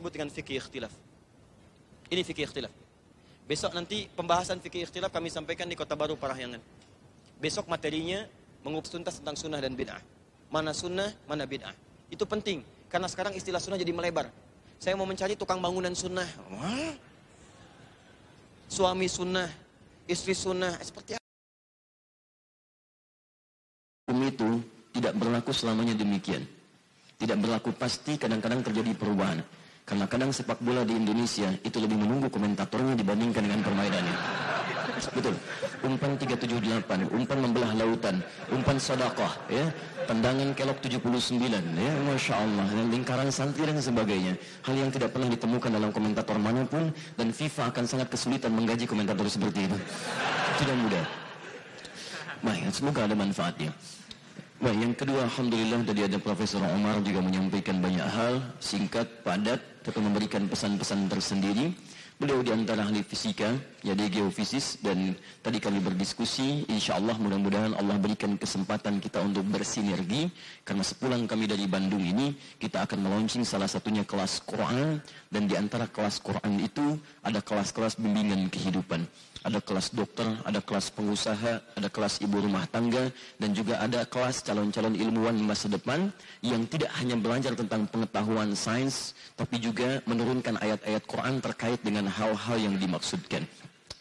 sebut dengan fikih ikhtilaf. Ini fikih ikhtilaf. Besok nanti pembahasan fikih ikhtilaf kami sampaikan di Kota Baru Parahyangan. Besok materinya mengupas tuntas tentang sunnah dan bid'ah. Mana sunnah, mana bid'ah. Itu penting, karena sekarang istilah sunnah jadi melebar. Saya mau mencari tukang bangunan sunnah. Wah. Suami sunnah, istri sunnah, seperti apa? itu tidak berlaku selamanya demikian. Tidak berlaku pasti, kadang-kadang terjadi perubahan. Karena kadang sepak bola di Indonesia itu lebih menunggu komentatornya dibandingkan dengan permainannya. Betul. Umpan 378, umpan membelah lautan, umpan sodakoh, ya. Tendangan kelok 79, ya. Masya Allah. Dan lingkaran santri dan sebagainya. Hal yang tidak pernah ditemukan dalam komentator mana pun. Dan FIFA akan sangat kesulitan menggaji komentator seperti itu. Tidak mudah. Baik, semoga ada manfaatnya. Baik, yang kedua Alhamdulillah tadi ada Profesor Omar juga menyampaikan banyak hal, singkat, padat, tapi memberikan pesan-pesan tersendiri. Beliau di antara ahli fisika, ya di geofisis dan tadi kami berdiskusi, insya Allah mudah-mudahan Allah berikan kesempatan kita untuk bersinergi karena sepulang kami dari Bandung ini kita akan meluncing salah satunya kelas Quran dan di antara kelas Quran itu ada kelas-kelas bimbingan kehidupan. Ada kelas dokter, ada kelas pengusaha, ada kelas ibu rumah tangga, dan juga ada kelas calon-calon ilmuwan masa depan yang tidak hanya belajar tentang pengetahuan sains, tapi juga menurunkan ayat-ayat Quran terkait dengan hal-hal yang dimaksudkan.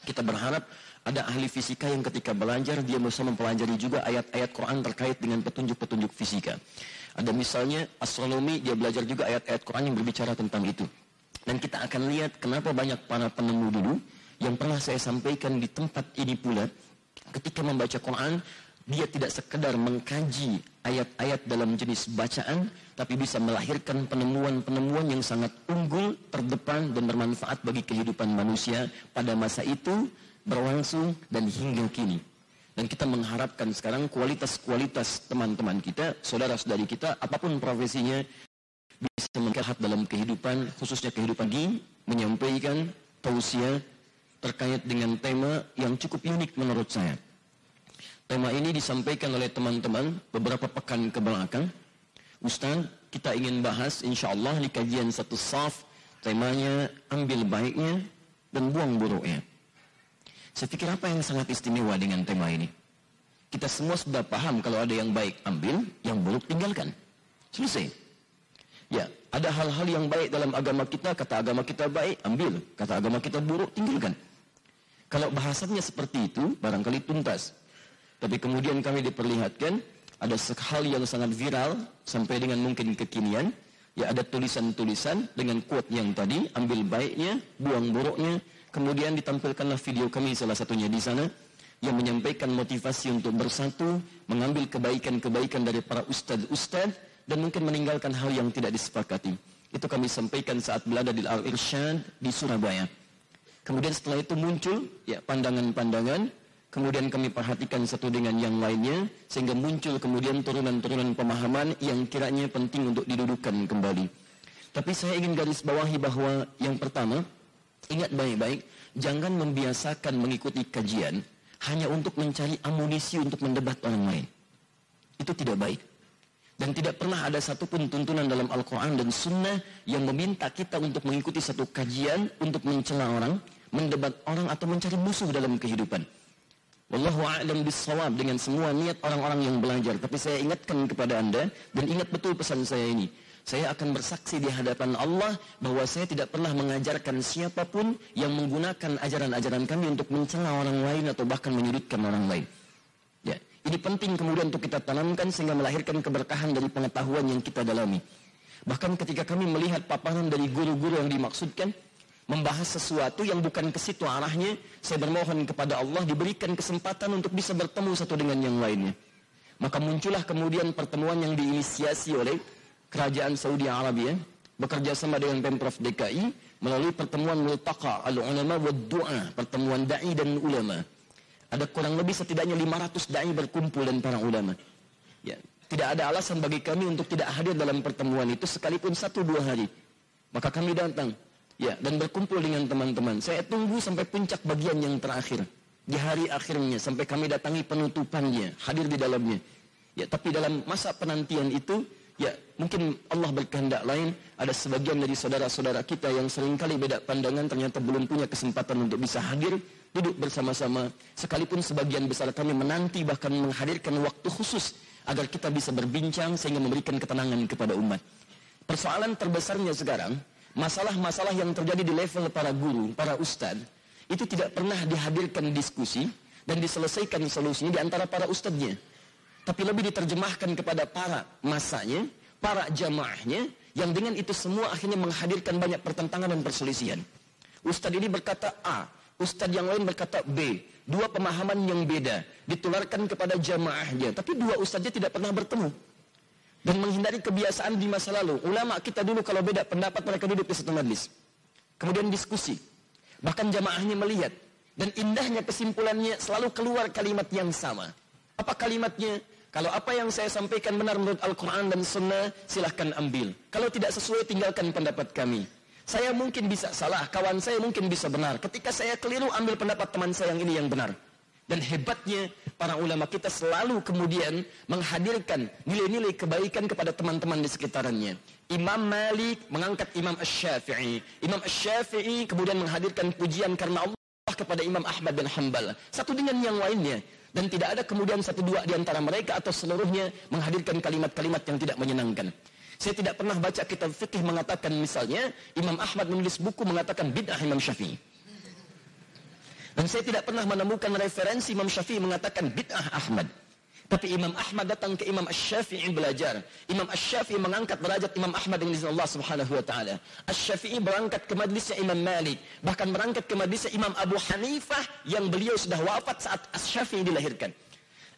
Kita berharap ada ahli fisika yang ketika belajar dia bisa mempelajari juga ayat-ayat Quran terkait dengan petunjuk-petunjuk fisika. Ada misalnya astronomi dia belajar juga ayat-ayat Quran yang berbicara tentang itu. Dan kita akan lihat kenapa banyak para penemu dulu yang pernah saya sampaikan di tempat ini pula ketika membaca Quran dia tidak sekedar mengkaji ayat-ayat dalam jenis bacaan tapi bisa melahirkan penemuan-penemuan yang sangat unggul, terdepan dan bermanfaat bagi kehidupan manusia pada masa itu berlangsung dan hingga kini. Dan kita mengharapkan sekarang kualitas-kualitas teman-teman kita, saudara-saudari kita, apa pun profesinya, bisa melihat dalam kehidupan, khususnya kehidupan ini, menyampaikan tausiah terkait dengan tema yang cukup unik menurut saya. Tema ini disampaikan oleh teman-teman beberapa pekan ke belakang. Ustaz, kita ingin bahas insya Allah di kajian satu saf, temanya ambil baiknya dan buang buruknya. Saya pikir apa yang sangat istimewa dengan tema ini? Kita semua sudah paham kalau ada yang baik ambil, yang buruk tinggalkan. Selesai. Ya, ada hal-hal yang baik dalam agama kita, kata agama kita baik, ambil. Kata agama kita buruk, tinggalkan. Kalau bahasanya seperti itu, barangkali tuntas. Tapi kemudian kami diperlihatkan, ada hal yang sangat viral, sampai dengan mungkin kekinian, ya ada tulisan-tulisan dengan quote yang tadi, ambil baiknya, buang buruknya, kemudian ditampilkanlah video kami salah satunya di sana, yang menyampaikan motivasi untuk bersatu, mengambil kebaikan-kebaikan dari para ustadz-ustadz, dan mungkin meninggalkan hal yang tidak disepakati. Itu kami sampaikan saat berada di Al-Irsyad di Surabaya. Kemudian setelah itu muncul ya pandangan-pandangan, kemudian kami perhatikan satu dengan yang lainnya sehingga muncul kemudian turunan-turunan pemahaman yang kiranya penting untuk didudukkan kembali. Tapi saya ingin garis bawahi bahwa yang pertama, ingat baik-baik, jangan membiasakan mengikuti kajian hanya untuk mencari amunisi untuk mendebat orang lain. Itu tidak baik. Dan tidak pernah ada satupun tuntunan dalam Al-Quran dan Sunnah yang meminta kita untuk mengikuti satu kajian untuk mencela orang, mendebat orang atau mencari musuh dalam kehidupan. Wallahu a'lam bissawab dengan semua niat orang-orang yang belajar. Tapi saya ingatkan kepada Anda dan ingat betul pesan saya ini. Saya akan bersaksi di hadapan Allah bahwa saya tidak pernah mengajarkan siapa pun yang menggunakan ajaran-ajaran kami untuk mencela orang lain atau bahkan menyudutkan orang lain. Ya, ini penting kemudian untuk kita tanamkan sehingga melahirkan keberkahan dari pengetahuan yang kita dalami. Bahkan ketika kami melihat paparan dari guru-guru yang dimaksudkan, membahas sesuatu yang bukan ke situ arahnya, saya bermohon kepada Allah diberikan kesempatan untuk bisa bertemu satu dengan yang lainnya. Maka muncullah kemudian pertemuan yang diinisiasi oleh Kerajaan Saudi Arabia bekerja sama dengan Pemprov DKI melalui pertemuan multaqa al-ulama wa du'a, pertemuan dai dan ulama. Ada kurang lebih setidaknya 500 dai berkumpul dan para ulama. Ya, tidak ada alasan bagi kami untuk tidak hadir dalam pertemuan itu sekalipun satu dua hari. Maka kami datang Ya, dan berkumpul dengan teman-teman. Saya tunggu sampai puncak bagian yang terakhir. Di hari akhirnya sampai kami datangi penutupannya, hadir di dalamnya. Ya, tapi dalam masa penantian itu Ya, mungkin Allah berkehendak lain, ada sebagian dari saudara-saudara kita yang sering kali beda pandangan ternyata belum punya kesempatan untuk bisa hadir, duduk bersama-sama. Sekalipun sebagian besar kami menanti bahkan menghadirkan waktu khusus agar kita bisa berbincang sehingga memberikan ketenangan kepada umat. Persoalan terbesarnya sekarang, masalah-masalah yang terjadi di level para guru, para ustadz, itu tidak pernah dihadirkan diskusi dan diselesaikan solusinya di antara para ustadznya. Tapi lebih diterjemahkan kepada para masanya, para jamaahnya, yang dengan itu semua akhirnya menghadirkan banyak pertentangan dan perselisihan. Ustadz ini berkata A, ustadz yang lain berkata B. Dua pemahaman yang beda ditularkan kepada jamaahnya, tapi dua ustadznya tidak pernah bertemu. Dan menghindari kebiasaan di masa lalu. Ulama kita dulu kalau beda pendapat mereka duduk di satu majlis. Kemudian diskusi. Bahkan jamaahnya melihat. Dan indahnya kesimpulannya selalu keluar kalimat yang sama. Apa kalimatnya? Kalau apa yang saya sampaikan benar menurut Al-Quran dan Sunnah, silahkan ambil. Kalau tidak sesuai, tinggalkan pendapat kami. Saya mungkin bisa salah, kawan saya mungkin bisa benar. Ketika saya keliru, ambil pendapat teman saya yang ini yang benar. Dan hebatnya para ulama kita selalu kemudian menghadirkan nilai-nilai kebaikan kepada teman-teman di sekitarnya. Imam Malik mengangkat Imam Ash-Syafi'i. Imam Ash-Syafi'i kemudian menghadirkan pujian karena Allah kepada Imam Ahmad bin Hanbal. Satu dengan yang lainnya. Dan tidak ada kemudian satu dua di antara mereka atau seluruhnya menghadirkan kalimat-kalimat yang tidak menyenangkan. Saya tidak pernah baca kitab fikih mengatakan misalnya Imam Ahmad menulis buku mengatakan bid'ah Imam Syafi'i. Dan saya tidak pernah menemukan referensi Imam Syafi'i mengatakan bid'ah Ahmad. Tapi Imam Ahmad datang ke Imam Ash-Syafi'i belajar. Imam Ash-Syafi'i mengangkat derajat Imam Ahmad dengan izin Allah Subhanahu wa taala. Ash-Syafi'i berangkat ke majlisnya Imam Malik, bahkan berangkat ke majlisnya Imam Abu Hanifah yang beliau sudah wafat saat Ash-Syafi'i dilahirkan.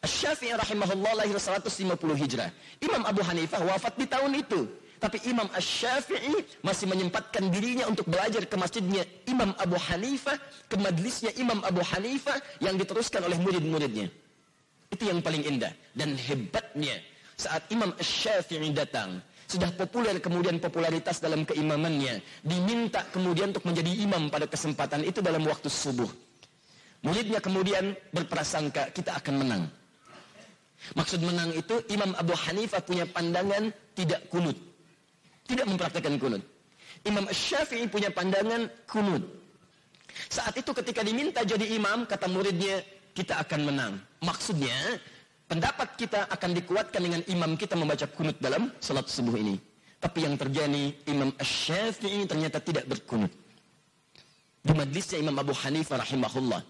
Ash-Syafi'i rahimahullah lahir 150 Hijrah. Imam Abu Hanifah wafat di tahun itu. Tapi Imam Ash-Syafi'i masih menyempatkan dirinya untuk belajar ke masjidnya Imam Abu Hanifah, ke majlisnya Imam Abu Hanifah yang diteruskan oleh murid-muridnya. Itu yang paling indah. Dan hebatnya saat Imam Ash-Syafi'i datang, sudah populer kemudian popularitas dalam keimamannya, diminta kemudian untuk menjadi imam pada kesempatan itu dalam waktu subuh. Muridnya kemudian berprasangka kita akan menang. Maksud menang itu Imam Abu Hanifah punya pandangan tidak kunut. Tidak mempraktekkan kunut. Imam Ash-Syafi'i punya pandangan kunut. Saat itu ketika diminta jadi imam, kata muridnya, kita akan menang. Maksudnya, pendapat kita akan dikuatkan dengan imam kita membaca kunut dalam salat subuh ini. Tapi yang terjadi, Imam Ash-Syafi'i ternyata tidak berkunut. Di majlisnya Imam Abu Hanifah rahimahullah.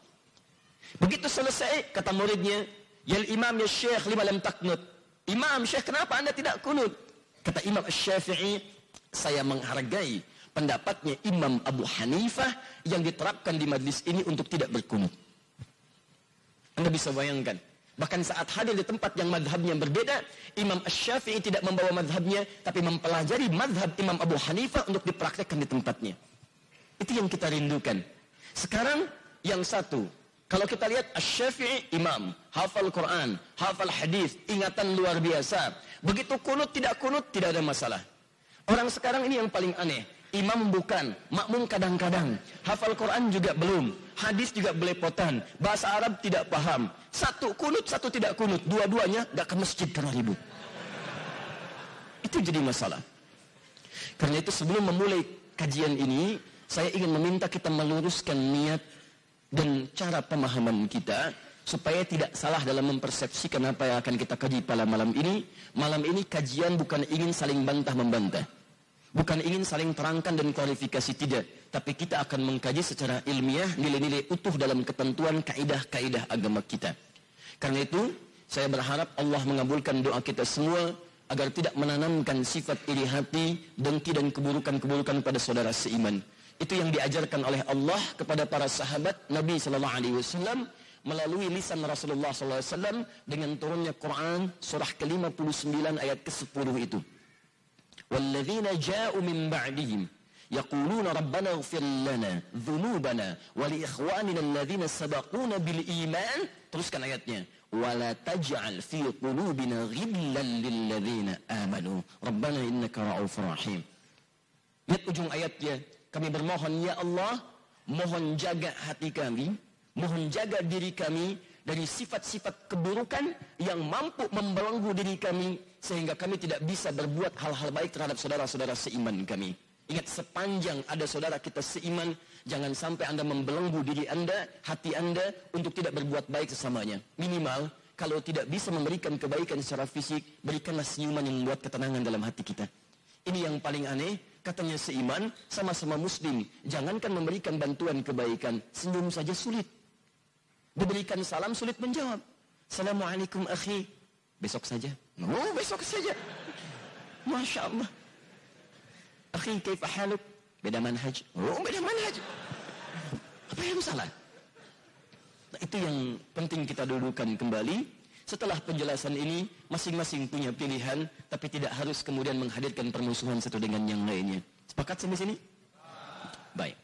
Begitu selesai, kata muridnya, Yal imam ya syekh lima lam taknut. Imam syekh kenapa anda tidak kunut? Kata Imam Ash-Syafi'i, saya menghargai pendapatnya Imam Abu Hanifah yang diterapkan di majlis ini untuk tidak berkunut. Anda bisa bayangkan. Bahkan saat hadir di tempat yang madhabnya berbeda, Imam Ash-Syafi'i tidak membawa madhabnya, tapi mempelajari madhab Imam Abu Hanifah untuk dipraktekkan di tempatnya. Itu yang kita rindukan. Sekarang yang satu, kalau kita lihat Ash-Syafi'i imam, hafal Quran, hafal hadis, ingatan luar biasa. Begitu kunut tidak kunut tidak ada masalah. Orang sekarang ini yang paling aneh. Imam bukan, makmum kadang-kadang. Hafal Quran juga belum. Hadis juga belepotan. Bahasa Arab tidak paham. Satu kunut, satu tidak kunut. Dua-duanya gak ke masjid karena ribut. Itu jadi masalah. Karena itu sebelum memulai kajian ini, saya ingin meminta kita meluruskan niat dan cara pemahaman kita supaya tidak salah dalam mempersepsikan apa yang akan kita kaji pada malam ini. Malam ini kajian bukan ingin saling bantah-membantah. Bukan ingin saling terangkan dan klarifikasi tidak, tapi kita akan mengkaji secara ilmiah nilai-nilai utuh dalam ketentuan kaidah-kaidah agama kita. Karena itu, saya berharap Allah mengabulkan doa kita semua agar tidak menanamkan sifat iri hati, dengki dan keburukan-keburukan pada saudara seiman. Itu yang diajarkan oleh Allah kepada para sahabat Nabi sallallahu alaihi wasallam melalui lisan Rasulullah sallallahu alaihi wasallam dengan turunnya Quran surah ke-59 ayat ke-10 itu. والذين جاءوا من بعدهم يقولون ربنا اغفر لنا ذنوبنا ولإخواننا الذين سبقونا بالإيمان teruskan ayatnya ولا تجعل في قلوبنا غلا للذين آمنوا ربنا إنك رؤوف رحيم lihat ujung ayatnya kami bermohon ya Allah mohon jaga hati kami mohon jaga diri kami dari sifat-sifat keburukan yang mampu membelenggu diri kami sehingga kami tidak bisa berbuat hal-hal baik terhadap saudara-saudara seiman kami. Ingat sepanjang ada saudara kita seiman, jangan sampai Anda membelenggu diri Anda, hati Anda untuk tidak berbuat baik sesamanya. Minimal kalau tidak bisa memberikan kebaikan secara fisik, berikanlah senyuman yang membuat ketenangan dalam hati kita. Ini yang paling aneh, katanya seiman, sama-sama muslim. Jangankan memberikan bantuan kebaikan, senyum saja sulit. Diberikan salam sulit menjawab. Assalamualaikum akhi. Besok saja. Oh, besok saja. Masya Allah. Akhi, kaif haluk? Beda manhaj. Oh, beda manhaj. Apa yang salah? Nah, itu yang penting kita dudukan kembali. Setelah penjelasan ini, masing-masing punya pilihan, tapi tidak harus kemudian menghadirkan permusuhan satu dengan yang lainnya. Sepakat sampai sini? Baik.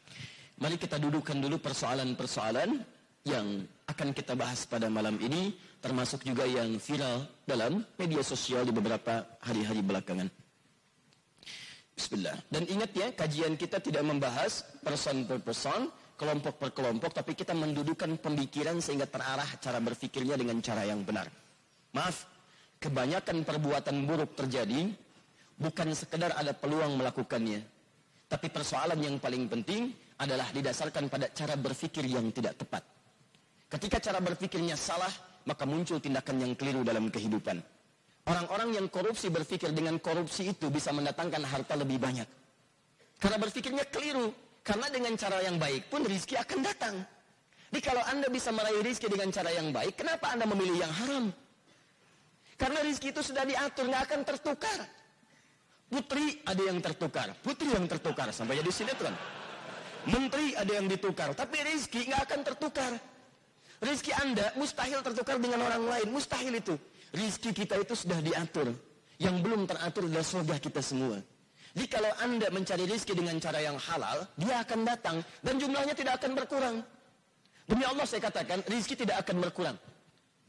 Mari kita dudukan dulu persoalan-persoalan yang akan kita bahas pada malam ini, termasuk juga yang viral dalam media sosial di beberapa hari-hari belakangan. Bismillah. Dan ingat ya, kajian kita tidak membahas person per person, kelompok per kelompok, tapi kita mendudukan pemikiran sehingga terarah cara berpikirnya dengan cara yang benar. Maaf, kebanyakan perbuatan buruk terjadi bukan sekedar ada peluang melakukannya, tapi persoalan yang paling penting adalah didasarkan pada cara berpikir yang tidak tepat. Ketika cara berpikirnya salah, maka muncul tindakan yang keliru dalam kehidupan. Orang-orang yang korupsi berpikir dengan korupsi itu bisa mendatangkan harta lebih banyak. Karena berpikirnya keliru, karena dengan cara yang baik pun rizki akan datang. Jadi kalau anda bisa meraih rizki dengan cara yang baik, kenapa anda memilih yang haram? Karena rizki itu sudah diatur, nggak akan tertukar. Putri ada yang tertukar, putri yang tertukar sampai jadi sinetron. Menteri ada yang ditukar, tapi rizki nggak akan tertukar. Rizki anda mustahil tertukar dengan orang lain, mustahil itu. Rizki kita itu sudah diatur. Yang belum teratur adalah surga kita semua. Jadi kalau anda mencari rezeki dengan cara yang halal, dia akan datang dan jumlahnya tidak akan berkurang. Demi Allah saya katakan, rezeki tidak akan berkurang.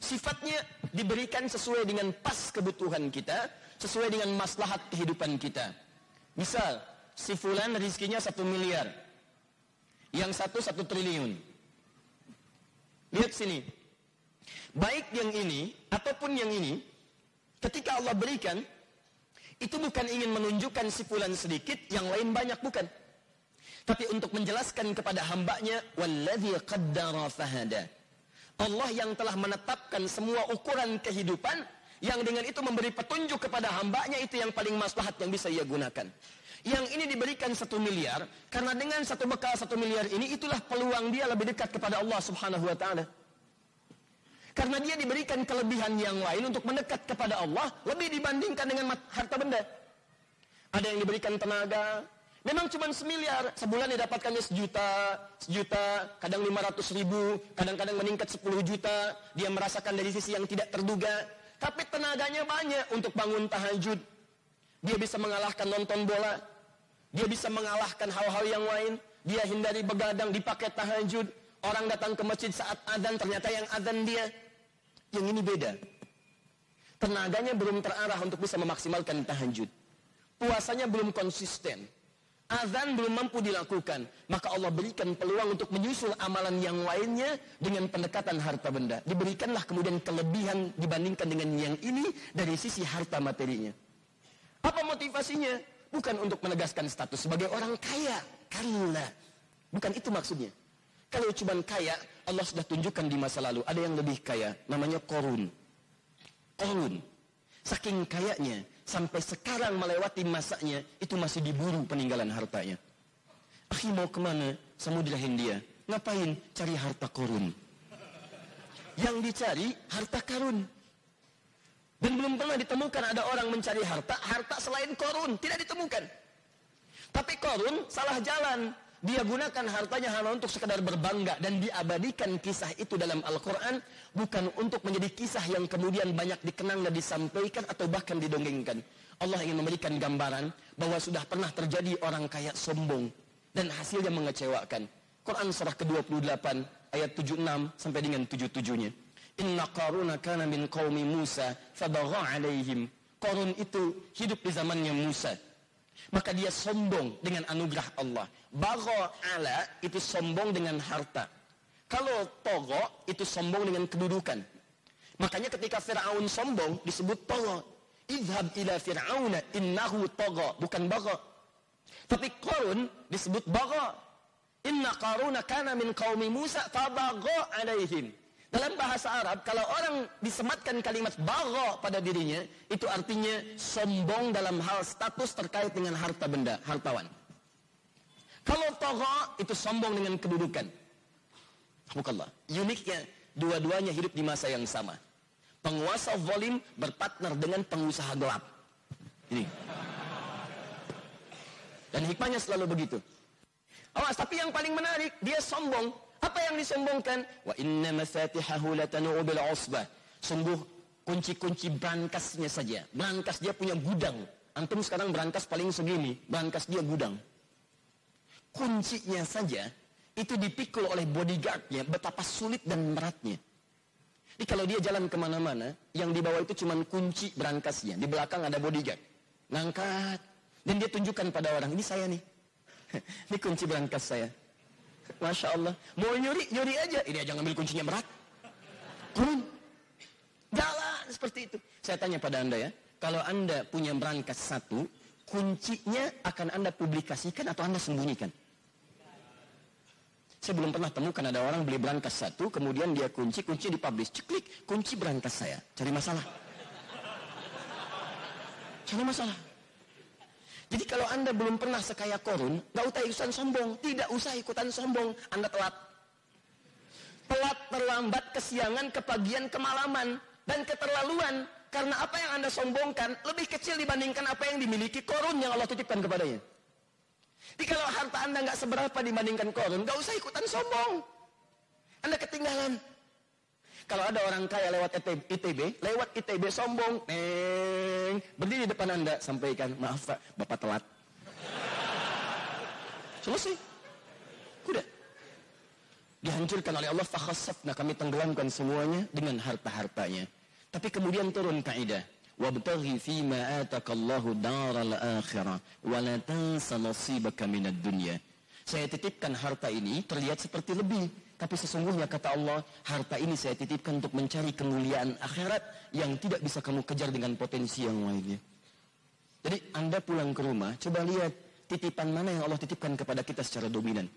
Sifatnya diberikan sesuai dengan pas kebutuhan kita, sesuai dengan maslahat kehidupan kita. Misal, si fulan rezekinya satu miliar, yang satu satu triliun. Lihat sini, baik yang ini ataupun yang ini, ketika Allah berikan, itu bukan ingin menunjukkan si fulan sedikit, yang lain banyak bukan. Tapi untuk menjelaskan kepada hambanya, walladhi qaddara fahada. Allah yang telah menetapkan semua ukuran kehidupan, yang dengan itu memberi petunjuk kepada hambanya itu yang paling maslahat yang bisa ia gunakan. Yang ini diberikan satu miliar, karena dengan satu bekal satu miliar ini itulah peluang dia lebih dekat kepada Allah subhanahu wa ta'ala. Karena dia diberikan kelebihan yang lain untuk mendekat kepada Allah lebih dibandingkan dengan harta benda. Ada yang diberikan tenaga, memang cuma semiliar, sebulan didapatkannya sejuta, sejuta, kadang lima ratus ribu, kadang-kadang meningkat sepuluh juta, dia merasakan dari sisi yang tidak terduga, tapi tenaganya banyak untuk bangun tahajud. Dia bisa mengalahkan nonton bola, dia bisa mengalahkan hal-hal yang lain, dia hindari begadang, dipakai tahajud, orang datang ke masjid saat adzan ternyata yang adzan dia, yang ini beda. Tenaganya belum terarah untuk bisa memaksimalkan tahajud. Puasanya belum konsisten. Azan belum mampu dilakukan. Maka Allah berikan peluang untuk menyusul amalan yang lainnya dengan pendekatan harta benda. Diberikanlah kemudian kelebihan dibandingkan dengan yang ini dari sisi harta materinya. Apa motivasinya? Bukan untuk menegaskan status sebagai orang kaya. Karena bukan itu maksudnya. Kalau cuma kaya, Allah sudah tunjukkan di masa lalu. Ada yang lebih kaya, namanya korun. Korun. Saking kayanya, sampai sekarang melewati masanya, itu masih diburu peninggalan hartanya. Akhi mau ke mana? Samudra Hindia. Ngapain? Cari harta korun. Yang dicari, harta karun. Dan belum pernah ditemukan ada orang mencari harta, harta selain korun. Tidak ditemukan. Tapi korun salah jalan. Dia gunakan hartanya hanya untuk sekadar berbangga dan diabadikan kisah itu dalam Al-Quran bukan untuk menjadi kisah yang kemudian banyak dikenang dan disampaikan atau bahkan didongengkan. Allah ingin memberikan gambaran bahwa sudah pernah terjadi orang kaya sombong dan hasilnya mengecewakan. Quran surah ke-28 ayat 76 sampai dengan 77-nya. Inna qaruna kana min qaumi Musa fadagha alaihim. Qarun itu hidup di zamannya Musa maka dia sombong dengan anugerah Allah. Bago ala itu sombong dengan harta. Kalau togo itu sombong dengan kedudukan. Makanya ketika Fir'aun sombong disebut togo. Idhab ila Fir'auna innahu togo. Bukan bago. Tapi Korun disebut bago. Inna Qaruna kana min qaumi Musa fabago alaihim. Dalam bahasa Arab, kalau orang disematkan kalimat bago pada dirinya, itu artinya sombong dalam hal status terkait dengan harta benda, hartawan. Kalau togo itu sombong dengan kedudukan. Alhamdulillah. Uniknya, dua-duanya hidup di masa yang sama. Penguasa zalim berpartner dengan pengusaha gelap. Ini. Dan hikmahnya selalu begitu. Awas, tapi yang paling menarik, dia sombong apa yang disombongkan? Wa inna mafatihahu latanu bil usbah. Sungguh kunci-kunci berangkasnya saja. Berangkas dia punya gudang. Antum sekarang berangkas paling segini, berangkas dia gudang. Kuncinya saja itu dipikul oleh bodyguardnya betapa sulit dan beratnya. Jadi kalau dia jalan ke mana-mana, yang dibawa itu cuma kunci berangkasnya. Di belakang ada bodyguard. Ngangkat. Dan dia tunjukkan pada orang, ini saya nih. ini kunci berangkas saya. Masya Allah. Mau nyuri, nyuri aja. Ini aja ngambil kuncinya berat. Turun. Jalan seperti itu. Saya tanya pada anda ya. Kalau anda punya berangkas satu, kuncinya akan anda publikasikan atau anda sembunyikan? Saya belum pernah temukan ada orang beli berangkas satu, kemudian dia kunci, kunci dipublish. Ceklik, kunci berangkas saya. Cari masalah. Cari masalah. Jadi kalau anda belum pernah sekaya korun, nggak usah ikutan sombong. Tidak usah ikutan sombong. Anda telat. Telat, terlambat, kesiangan, kepagian, kemalaman, dan keterlaluan. Karena apa yang anda sombongkan lebih kecil dibandingkan apa yang dimiliki korun yang Allah titipkan kepadanya. Jadi kalau harta anda nggak seberapa dibandingkan korun, nggak usah ikutan sombong. Anda ketinggalan. Kalau ada orang kaya lewat ITB, lewat ITB sombong, neng, berdiri di depan anda, sampaikan, maaf pak, bapak telat. Selesai. Kuda. Dihancurkan oleh Allah, nah kami tenggelamkan semuanya dengan harta-hartanya. Tapi kemudian turun kaidah. Wabtaghi fima atakallahu daral akhirah. Wa la tansa nasibaka minad dunya. Saya titipkan harta ini terlihat seperti lebih. Tapi sesungguhnya kata Allah, harta ini saya titipkan untuk mencari kemuliaan akhirat yang tidak bisa kamu kejar dengan potensi yang lainnya. Jadi Anda pulang ke rumah, coba lihat titipan mana yang Allah titipkan kepada kita secara dominan.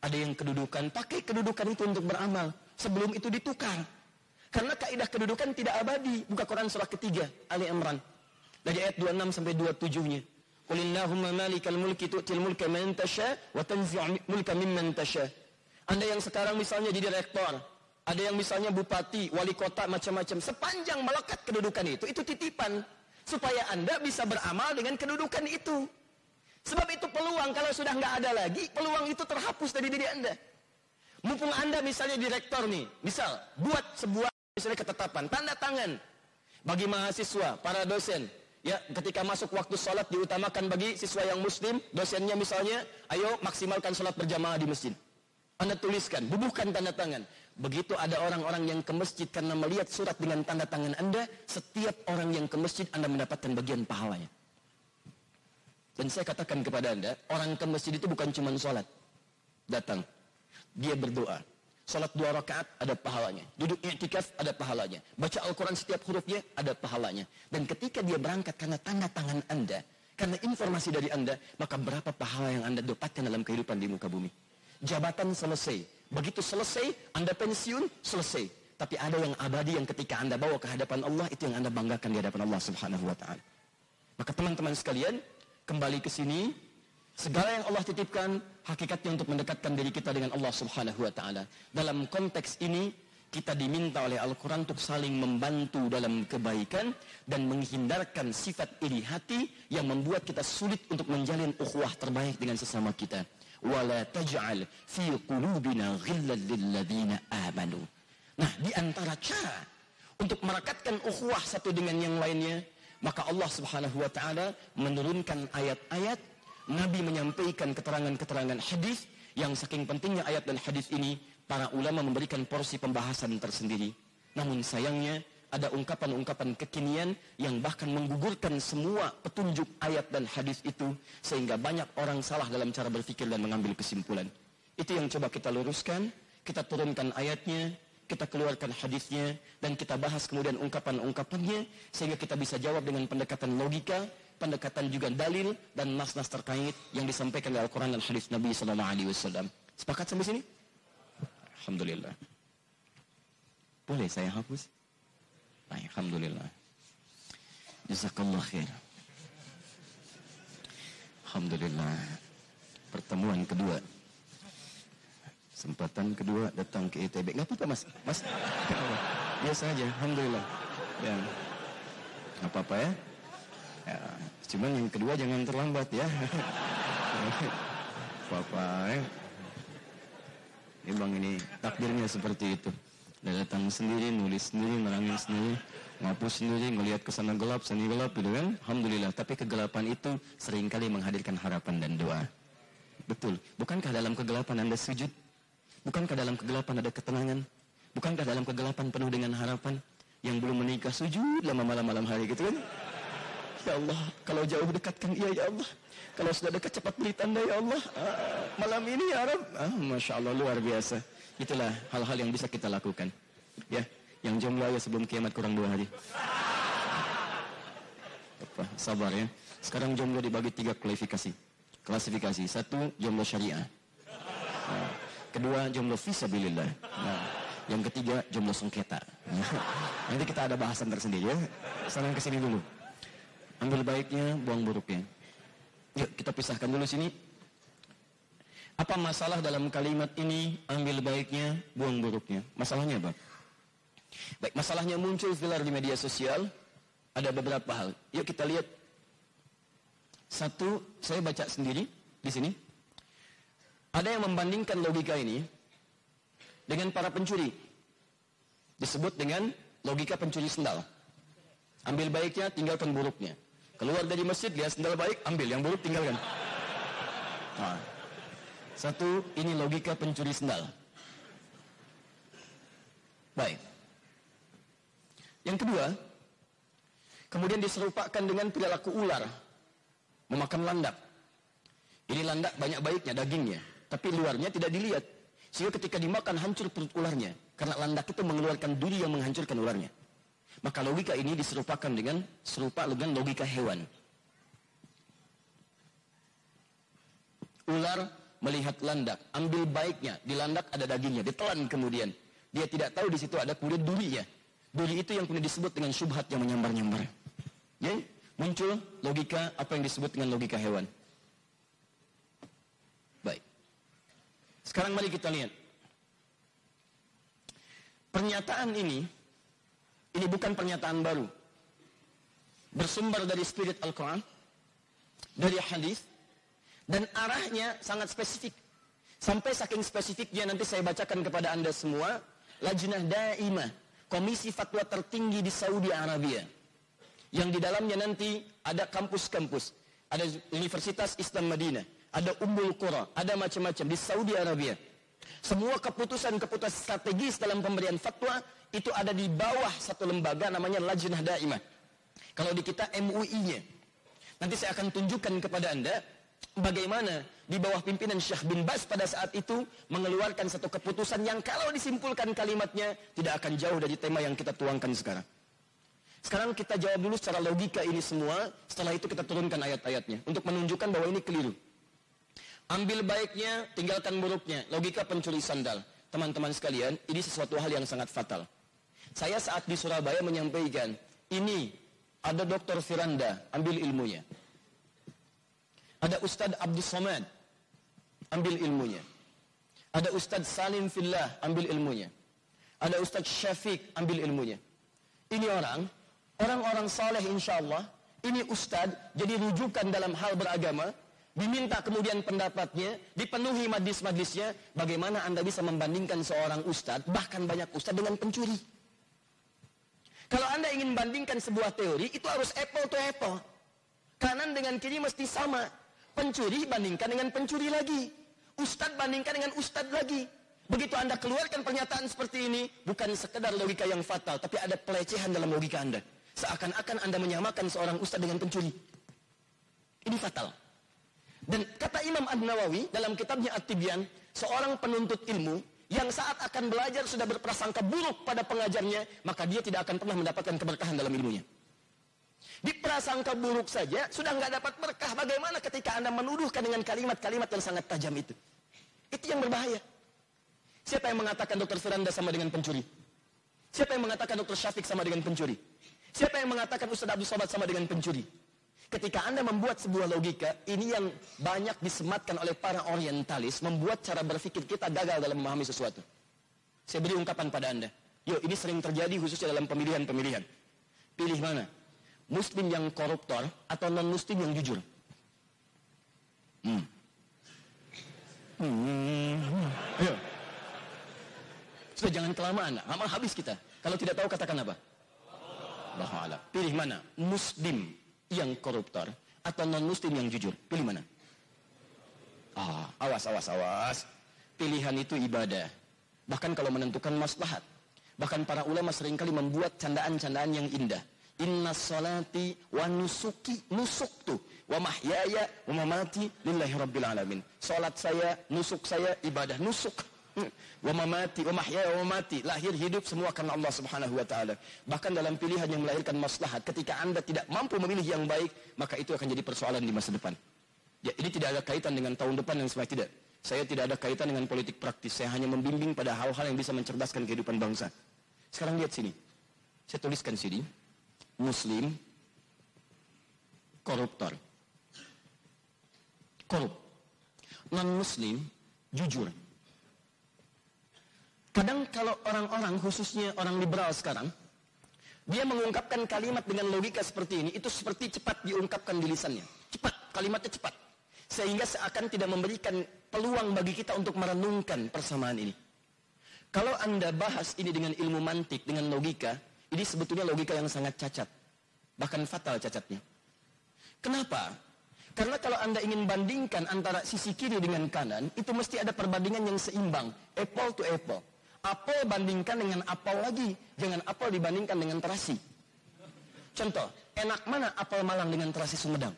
Ada yang kedudukan, pakai kedudukan itu untuk beramal. Sebelum itu ditukar. Karena kaidah kedudukan tidak abadi. Buka Quran surah ketiga, Ali Imran. Dari ayat 26 sampai 27-nya. Qulillahumma malikal mulki tu'til mulka man tasha wa tanzi'u mulka mimman tasha. Anda yang sekarang misalnya jadi rektor, ada yang misalnya bupati, wali kota, macam-macam. Sepanjang melekat kedudukan itu, itu titipan. Supaya Anda bisa beramal dengan kedudukan itu. Sebab itu peluang, kalau sudah nggak ada lagi, peluang itu terhapus dari diri Anda. Mumpung Anda misalnya direktor nih, misal, buat sebuah misalnya ketetapan, tanda tangan. Bagi mahasiswa, para dosen, Ya, ketika masuk waktu sholat diutamakan bagi siswa yang muslim, dosennya misalnya, ayo maksimalkan sholat berjamaah di masjid. Anda tuliskan, bubuhkan tanda tangan. Begitu ada orang-orang yang ke masjid karena melihat surat dengan tanda tangan Anda, setiap orang yang ke masjid Anda mendapatkan bagian pahalanya. Dan saya katakan kepada Anda, orang ke masjid itu bukan cuma sholat. Datang. Dia berdoa. Sholat dua rakaat ada pahalanya. Duduk i'tikaf ada pahalanya. Baca Al-Quran setiap hurufnya ada pahalanya. Dan ketika dia berangkat karena tanda tangan Anda, karena informasi dari Anda, maka berapa pahala yang Anda dapatkan dalam kehidupan di muka bumi jabatan selesai. Begitu selesai, Anda pensiun, selesai. Tapi ada yang abadi yang ketika Anda bawa ke hadapan Allah, itu yang Anda banggakan di hadapan Allah subhanahu wa ta'ala. Maka teman-teman sekalian, kembali ke sini, segala yang Allah titipkan, hakikatnya untuk mendekatkan diri kita dengan Allah subhanahu wa ta'ala. Dalam konteks ini, kita diminta oleh Al-Quran untuk saling membantu dalam kebaikan dan menghindarkan sifat iri hati yang membuat kita sulit untuk menjalin ukhuwah terbaik dengan sesama kita Nah, di antara cara untuk merekatkan ukhuwah satu dengan yang lainnya, maka Allah Subhanahu wa taala menurunkan ayat-ayat, Nabi menyampaikan keterangan-keterangan hadis yang saking pentingnya ayat dan hadis ini, para ulama memberikan porsi pembahasan tersendiri. Namun sayangnya ada ungkapan-ungkapan kekinian yang bahkan menggugurkan semua petunjuk ayat dan hadis itu sehingga banyak orang salah dalam cara berpikir dan mengambil kesimpulan. Itu yang coba kita luruskan. kita turunkan ayatnya, kita keluarkan hadisnya, dan kita bahas kemudian ungkapan-ungkapannya, sehingga kita bisa jawab dengan pendekatan logika, pendekatan juga dalil, dan nas-nas terkait yang disampaikan dalam Al-Quran dan hadis Nabi SAW. Sepakat sampai sini? Alhamdulillah. Boleh saya hapus? Baik, Alhamdulillah. Jazakallah khair. Alhamdulillah. Pertemuan kedua. Kesempatan kedua datang ke ITB. Enggak apa-apa, Mas. Mas. Biasa aja, alhamdulillah. Ya. Enggak apa-apa ya. ya. Cuman yang kedua jangan terlambat ya. apa-apa ya. Emang ini takdirnya seperti itu. Datang sendiri, nulis sendiri, merangin sendiri, ngapus sendiri, ngelihat ke sana gelap, sini gelap, gitu kan? Alhamdulillah. Tapi kegelapan itu sering kali menghadirkan harapan dan doa. Betul. Bukankah dalam kegelapan Anda sujud? Bukankah dalam kegelapan ada ketenangan? Bukankah dalam kegelapan penuh dengan harapan? Yang belum menikah sujud lama malam-malam hari gitu kan? Ya Allah, kalau jauh dekatkan ia ya Allah. Kalau sudah dekat cepat beri tanda ya Allah. Ah, malam ini ya Rabb. Ah, Masya Allah luar biasa. Itulah hal-hal yang bisa kita lakukan. Ya, yang jomblo ya sebelum kiamat kurang dua hari. Apa, sabar ya. Sekarang jomblo dibagi tiga klasifikasi. Klasifikasi. Satu, jomblo syariah. Nah, kedua, jomblo visabilillah. Nah, yang ketiga, jomblo sengketa. Nah, nanti kita ada bahasan tersendiri ya. Sekarang ke sini dulu. Ambil baiknya, buang buruknya. Yuk kita pisahkan dulu sini. Apa masalah dalam kalimat ini? Ambil baiknya, buang buruknya. Masalahnya apa? Baik, masalahnya muncul viral di media sosial. Ada beberapa hal. Yuk kita lihat. Satu, saya baca sendiri di sini. Ada yang membandingkan logika ini dengan para pencuri. Disebut dengan logika pencuri sendal. Ambil baiknya, tinggalkan buruknya. Keluar dari masjid, lihat sendal baik, ambil. Yang buruk tinggalkan. Nah. Satu, ini logika pencuri sendal. Baik. Yang kedua, kemudian diserupakan dengan perilaku ular. Memakan landak. Ini landak banyak baiknya, dagingnya. Tapi luarnya tidak dilihat. Sehingga ketika dimakan hancur perut ularnya. Karena landak itu mengeluarkan duri yang menghancurkan ularnya. Maka logika ini diserupakan dengan serupa dengan logika hewan. Ular melihat landak, ambil baiknya, di landak ada dagingnya, ditelan kemudian. Dia tidak tahu di situ ada kemudian durinya. Duri itu yang kemudian disebut dengan subhat yang menyambar-nyambar. Ya, muncul logika apa yang disebut dengan logika hewan. Baik. Sekarang mari kita lihat. Pernyataan ini ini bukan pernyataan baru. Bersumber dari spirit Al-Quran, dari hadis, dan arahnya sangat spesifik. Sampai saking spesifiknya nanti saya bacakan kepada anda semua, Lajnah Daimah, komisi fatwa tertinggi di Saudi Arabia. Yang di dalamnya nanti ada kampus-kampus, ada Universitas Islam Madinah, ada Ummul Qura, ada macam-macam di Saudi Arabia. Semua keputusan-keputusan strategis dalam pemberian fatwa itu ada di bawah satu lembaga namanya Lajnah Daimah. Kalau di kita MUI-nya. Nanti saya akan tunjukkan kepada Anda bagaimana di bawah pimpinan Syekh bin Bas pada saat itu mengeluarkan satu keputusan yang kalau disimpulkan kalimatnya tidak akan jauh dari tema yang kita tuangkan sekarang. Sekarang kita jawab dulu secara logika ini semua, setelah itu kita turunkan ayat-ayatnya untuk menunjukkan bahwa ini keliru. Ambil baiknya, tinggalkan buruknya. Logika pencuri sandal. Teman-teman sekalian, ini sesuatu hal yang sangat fatal. Saya saat di Surabaya menyampaikan, ini ada Dr. Firanda, ambil ilmunya. Ada Ustadz Abdul Somad, ambil ilmunya. Ada Ustadz Salim Fillah, ambil ilmunya. Ada Ustadz Syafiq, ambil ilmunya. Ini orang, orang-orang saleh insya Allah, ini Ustadz jadi rujukan dalam hal beragama, diminta kemudian pendapatnya, dipenuhi majlis-majlisnya, bagaimana anda bisa membandingkan seorang Ustadz, bahkan banyak Ustadz dengan pencuri. Kalau Anda ingin bandingkan sebuah teori, itu harus apple to apple. Kanan dengan kiri mesti sama. Pencuri bandingkan dengan pencuri lagi. Ustadz bandingkan dengan ustadz lagi. Begitu Anda keluarkan pernyataan seperti ini, bukan sekedar logika yang fatal, tapi ada pelecehan dalam logika Anda. Seakan-akan Anda menyamakan seorang ustadz dengan pencuri. Ini fatal. Dan kata Imam Ad-Nawawi dalam kitabnya At-Tibyan, seorang penuntut ilmu yang saat akan belajar sudah berprasangka buruk pada pengajarnya, maka dia tidak akan pernah mendapatkan keberkahan dalam ilmunya. Di prasangka buruk saja sudah nggak dapat berkah. Bagaimana ketika Anda menuduhkan dengan kalimat-kalimat yang sangat tajam itu? Itu yang berbahaya. Siapa yang mengatakan dokter Firanda sama dengan pencuri? Siapa yang mengatakan dokter Syafiq sama dengan pencuri? Siapa yang mengatakan Ustaz Abdul Somad sama dengan pencuri? Ketika Anda membuat sebuah logika, ini yang banyak disematkan oleh para orientalis, membuat cara berpikir kita gagal dalam memahami sesuatu. Saya beri ungkapan pada Anda. Yuk, ini sering terjadi khususnya dalam pemilihan-pemilihan. Pilih mana? Muslim yang koruptor atau non-muslim yang jujur? Hmm. Hmm. Ayo. Sudah jangan kelamaan, lama habis kita. Kalau tidak tahu katakan apa? Allah Pilih mana? Muslim yang koruptor atau non muslim yang jujur? Pilih mana? Ah, awas, awas, awas. Pilihan itu ibadah. Bahkan kalau menentukan maslahat. Bahkan para ulama sering kali membuat candaan-candaan yang indah. Inna salati wa nusuki nusuk tuh wa mahyaya wa mamati lillahi rabbil alamin. Salat saya, nusuk saya ibadah nusuk. Wa mamati wa mahyaya wa mamati. Lahir hidup semua karena Allah Subhanahu wa taala. Bahkan dalam pilihan yang melahirkan maslahat ketika Anda tidak mampu memilih yang baik maka itu akan jadi persoalan di masa depan. Ya ini tidak ada kaitan dengan tahun depan yang semua tidak. Saya tidak ada kaitan dengan politik praktis. Saya hanya membimbing pada hal-hal yang bisa mencerdaskan kehidupan bangsa. Sekarang lihat sini. Saya tuliskan sini muslim koruptor korup non muslim jujur Kadang kalau orang-orang khususnya orang liberal sekarang, dia mengungkapkan kalimat dengan logika seperti ini, itu seperti cepat diungkapkan di lisannya. Cepat, kalimatnya cepat. Sehingga seakan tidak memberikan peluang bagi kita untuk merenungkan persamaan ini. Kalau Anda bahas ini dengan ilmu mantik, dengan logika, ini sebetulnya logika yang sangat cacat. Bahkan fatal cacatnya. Kenapa? Karena kalau Anda ingin bandingkan antara sisi kiri dengan kanan, itu mesti ada perbandingan yang seimbang. Apple to apple. Apel bandingkan dengan apel lagi. Jangan apel dibandingkan dengan terasi. Contoh, enak mana apel Malang dengan terasi Sumedang?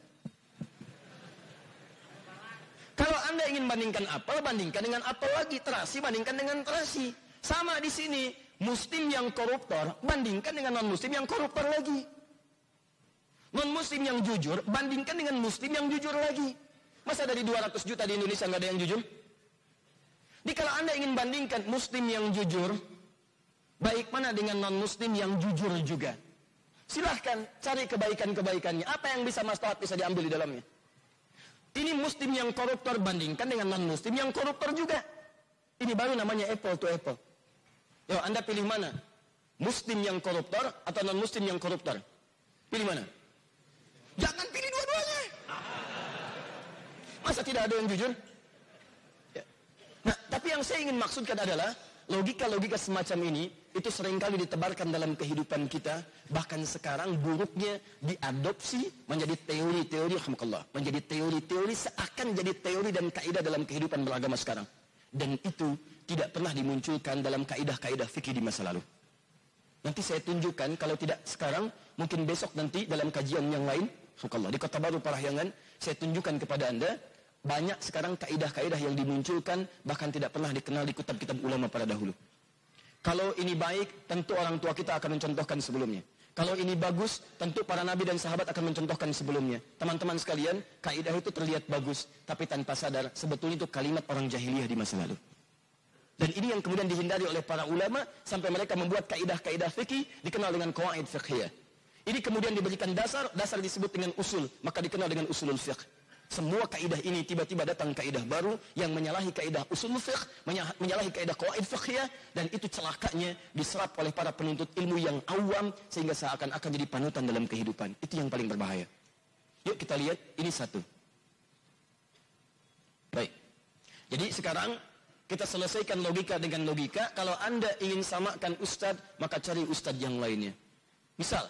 Kalau Anda ingin bandingkan apel, bandingkan dengan apel lagi. Terasi bandingkan dengan terasi. Sama di sini, muslim yang koruptor bandingkan dengan non-muslim yang koruptor lagi. Non-muslim yang jujur bandingkan dengan muslim yang jujur lagi. Masa dari 200 juta di Indonesia nggak ada yang jujur? Jadi kalau Anda ingin bandingkan muslim yang jujur, baik mana dengan non-muslim yang jujur juga. Silahkan cari kebaikan-kebaikannya. Apa yang bisa maslahat bisa diambil di dalamnya. Ini muslim yang koruptor bandingkan dengan non-muslim yang koruptor juga. Ini baru namanya apple to apple. Yo, Anda pilih mana? Muslim yang koruptor atau non-muslim yang koruptor? Pilih mana? Jangan pilih dua-duanya. Masa tidak ada yang jujur? Nah, tapi yang saya ingin maksudkan adalah logika-logika semacam ini itu sering kali ditebarkan dalam kehidupan kita bahkan sekarang buruknya diadopsi menjadi teori-teori alhamdulillah menjadi teori-teori seakan jadi teori dan kaidah dalam kehidupan beragama sekarang dan itu tidak pernah dimunculkan dalam kaidah-kaidah fikih di masa lalu nanti saya tunjukkan kalau tidak sekarang mungkin besok nanti dalam kajian yang lain alhamdulillah di Kota Baru Parahyangan saya tunjukkan kepada anda banyak sekarang kaidah-kaidah yang dimunculkan bahkan tidak pernah dikenal di kitab-kitab ulama pada dahulu. Kalau ini baik, tentu orang tua kita akan mencontohkan sebelumnya. Kalau ini bagus, tentu para nabi dan sahabat akan mencontohkan sebelumnya. Teman-teman sekalian, kaidah itu terlihat bagus, tapi tanpa sadar sebetulnya itu kalimat orang jahiliyah di masa lalu. Dan ini yang kemudian dihindari oleh para ulama sampai mereka membuat kaidah-kaidah fikih dikenal dengan qawaid fiqhiyah. Ini kemudian diberikan dasar, dasar disebut dengan usul, maka dikenal dengan usulul fiqh. Semua kaidah ini tiba-tiba datang kaidah baru yang menyalahi kaidah usul fiqh, menyalahi kaidah qawaid fiqhiyah dan itu celakanya diserap oleh para penuntut ilmu yang awam sehingga seakan-akan jadi panutan dalam kehidupan. Itu yang paling berbahaya. Yuk kita lihat ini satu. Baik. Jadi sekarang kita selesaikan logika dengan logika. Kalau Anda ingin samakan ustadz, maka cari ustadz yang lainnya. Misal,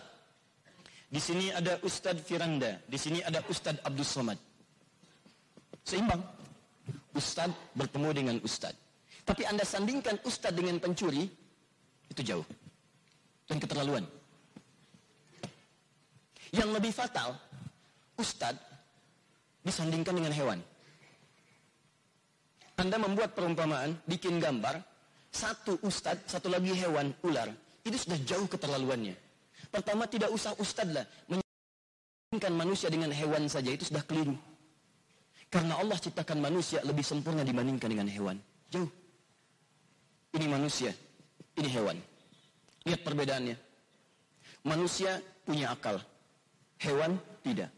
di sini ada Ustadz Firanda, di sini ada Ustadz Abdul Somad. Seimbang. Ustad bertemu dengan ustad. Tapi Anda sandingkan ustad dengan pencuri, itu jauh. Dan keterlaluan. Yang lebih fatal, ustad disandingkan dengan hewan. Anda membuat perumpamaan, bikin gambar, satu ustadz, satu lagi hewan, ular. Itu sudah jauh keterlaluannya. Pertama tidak usah ustadz lah. Menyambungkan manusia dengan hewan saja itu sudah keliru. Karena Allah ciptakan manusia lebih sempurna dibandingkan dengan hewan. Jauh. Ini manusia, ini hewan. Lihat perbedaannya. Manusia punya akal, hewan tidak.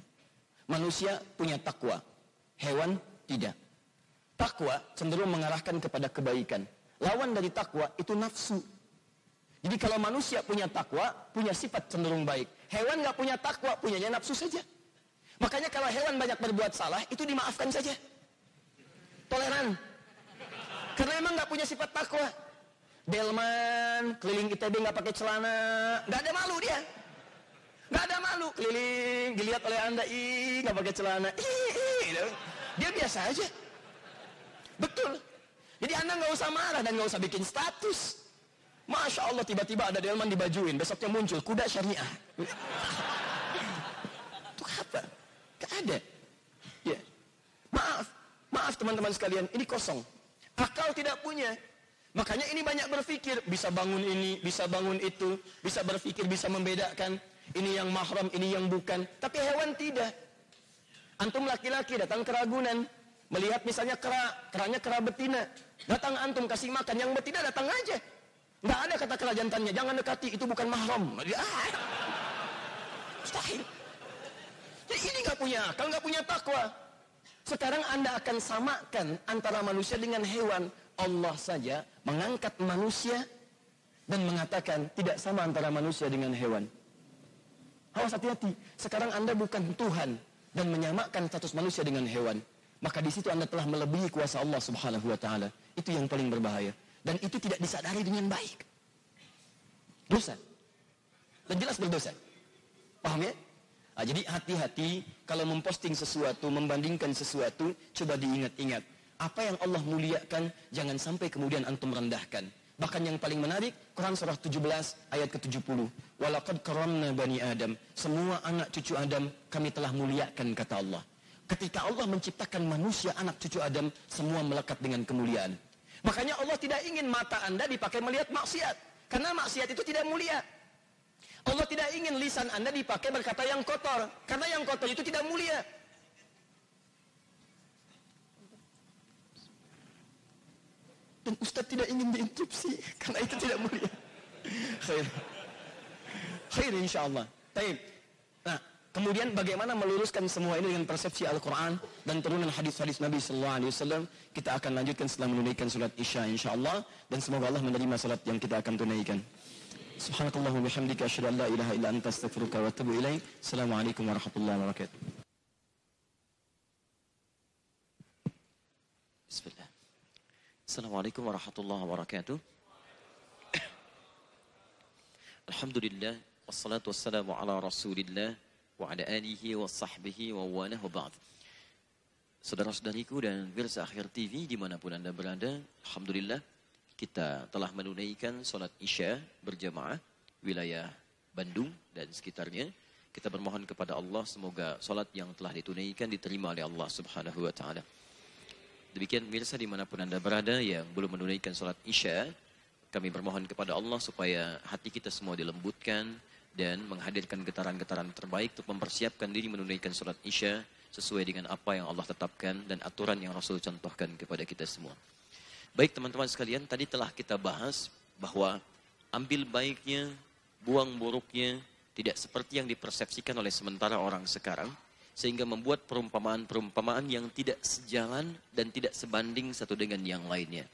Manusia punya takwa, hewan tidak. Takwa cenderung mengarahkan kepada kebaikan. Lawan dari takwa itu nafsu. Jadi kalau manusia punya takwa, punya sifat cenderung baik. Hewan nggak punya takwa, punyanya nafsu saja. Makanya kalau hewan banyak berbuat salah, itu dimaafkan saja. Toleran. Karena emang nggak punya sifat takwa. Delman, keliling ITB nggak pakai celana, nggak ada malu dia. Nggak ada malu, keliling, dilihat oleh anda, ih nggak pakai celana, ih, gitu. dia biasa aja. Betul. Jadi anda nggak usah marah dan nggak usah bikin status. Masya Allah tiba-tiba ada delman dibajuin, besoknya muncul kuda syariah. Itu apa? Gak ada. Ya. Maaf, maaf teman-teman sekalian, ini kosong. Akal tidak punya. Makanya ini banyak berpikir, bisa bangun ini, bisa bangun itu, bisa berpikir, bisa membedakan. Ini yang mahram, ini yang bukan. Tapi hewan tidak. Antum laki-laki datang ke Ragunan, melihat misalnya kera, keranya kera betina. Datang antum kasih makan, yang betina datang aja. Nggak ada kata kera jantannya, jangan dekati, itu bukan mahram. Ah, mustahil. Jadi ini nggak punya akal, nggak punya takwa. Sekarang anda akan samakan antara manusia dengan hewan. Allah saja mengangkat manusia dan mengatakan tidak sama antara manusia dengan hewan. Awas hati-hati. Sekarang anda bukan Tuhan dan menyamakan status manusia dengan hewan. Maka di situ anda telah melebihi kuasa Allah subhanahu wa ta'ala. Itu yang paling berbahaya. Dan itu tidak disadari dengan baik. Dosa. Dan jelas berdosa. Paham ya? Nah, jadi hati-hati kalau memposting sesuatu, membandingkan sesuatu, coba diingat-ingat. Apa yang Allah muliakan, jangan sampai kemudian antum rendahkan. Bahkan yang paling menarik, Quran surah 17 ayat ke-70. Walaqad karamna bani Adam. Semua anak cucu Adam kami telah muliakan kata Allah. Ketika Allah menciptakan manusia anak cucu Adam, semua melekat dengan kemuliaan. Makanya Allah tidak ingin mata anda dipakai melihat maksiat. Karena maksiat itu tidak mulia. Allah tidak ingin lisan anda dipakai berkata yang kotor. Karena yang kotor itu tidak mulia. Dan Ustaz tidak ingin diinterupsi. Karena itu tidak mulia. Khair. Khair insyaAllah. Taib. Kemudian bagaimana meluruskan semua ini dengan persepsi Al-Quran dan turunan hadis-hadis Nabi Sallallahu Alaihi Wasallam kita akan lanjutkan setelah menunaikan salat Isya insyaAllah dan semoga Allah menerima salat yang kita akan tunaikan. Subhanakallah wa bihamdika asyhadu an la ilaha illa anta astaghfiruka wa atubu ilaik. Assalamualaikum warahmatullahi wabarakatuh. Bismillah. Assalamualaikum warahmatullahi wabarakatuh. Alhamdulillah wassalatu wassalamu ala Rasulillah wa ala alihi wa sahbihi wa wala wa ba'd. Saudara-saudariku dan pemirsa akhir TV di mana pun Anda berada, Alhamdulillah kita telah menunaikan solat Isya berjamaah wilayah Bandung dan sekitarnya. Kita bermohon kepada Allah semoga solat yang telah ditunaikan diterima oleh Allah Subhanahu wa taala. Demikian pemirsa di mana pun anda berada yang belum menunaikan solat Isya, kami bermohon kepada Allah supaya hati kita semua dilembutkan dan menghadirkan getaran-getaran terbaik untuk mempersiapkan diri menunaikan solat Isya sesuai dengan apa yang Allah tetapkan dan aturan yang Rasul contohkan kepada kita semua. Baik teman-teman sekalian, tadi telah kita bahas bahwa ambil baiknya, buang buruknya, tidak seperti yang dipersepsikan oleh sementara orang sekarang, sehingga membuat perumpamaan-perumpamaan yang tidak sejalan dan tidak sebanding satu dengan yang lainnya.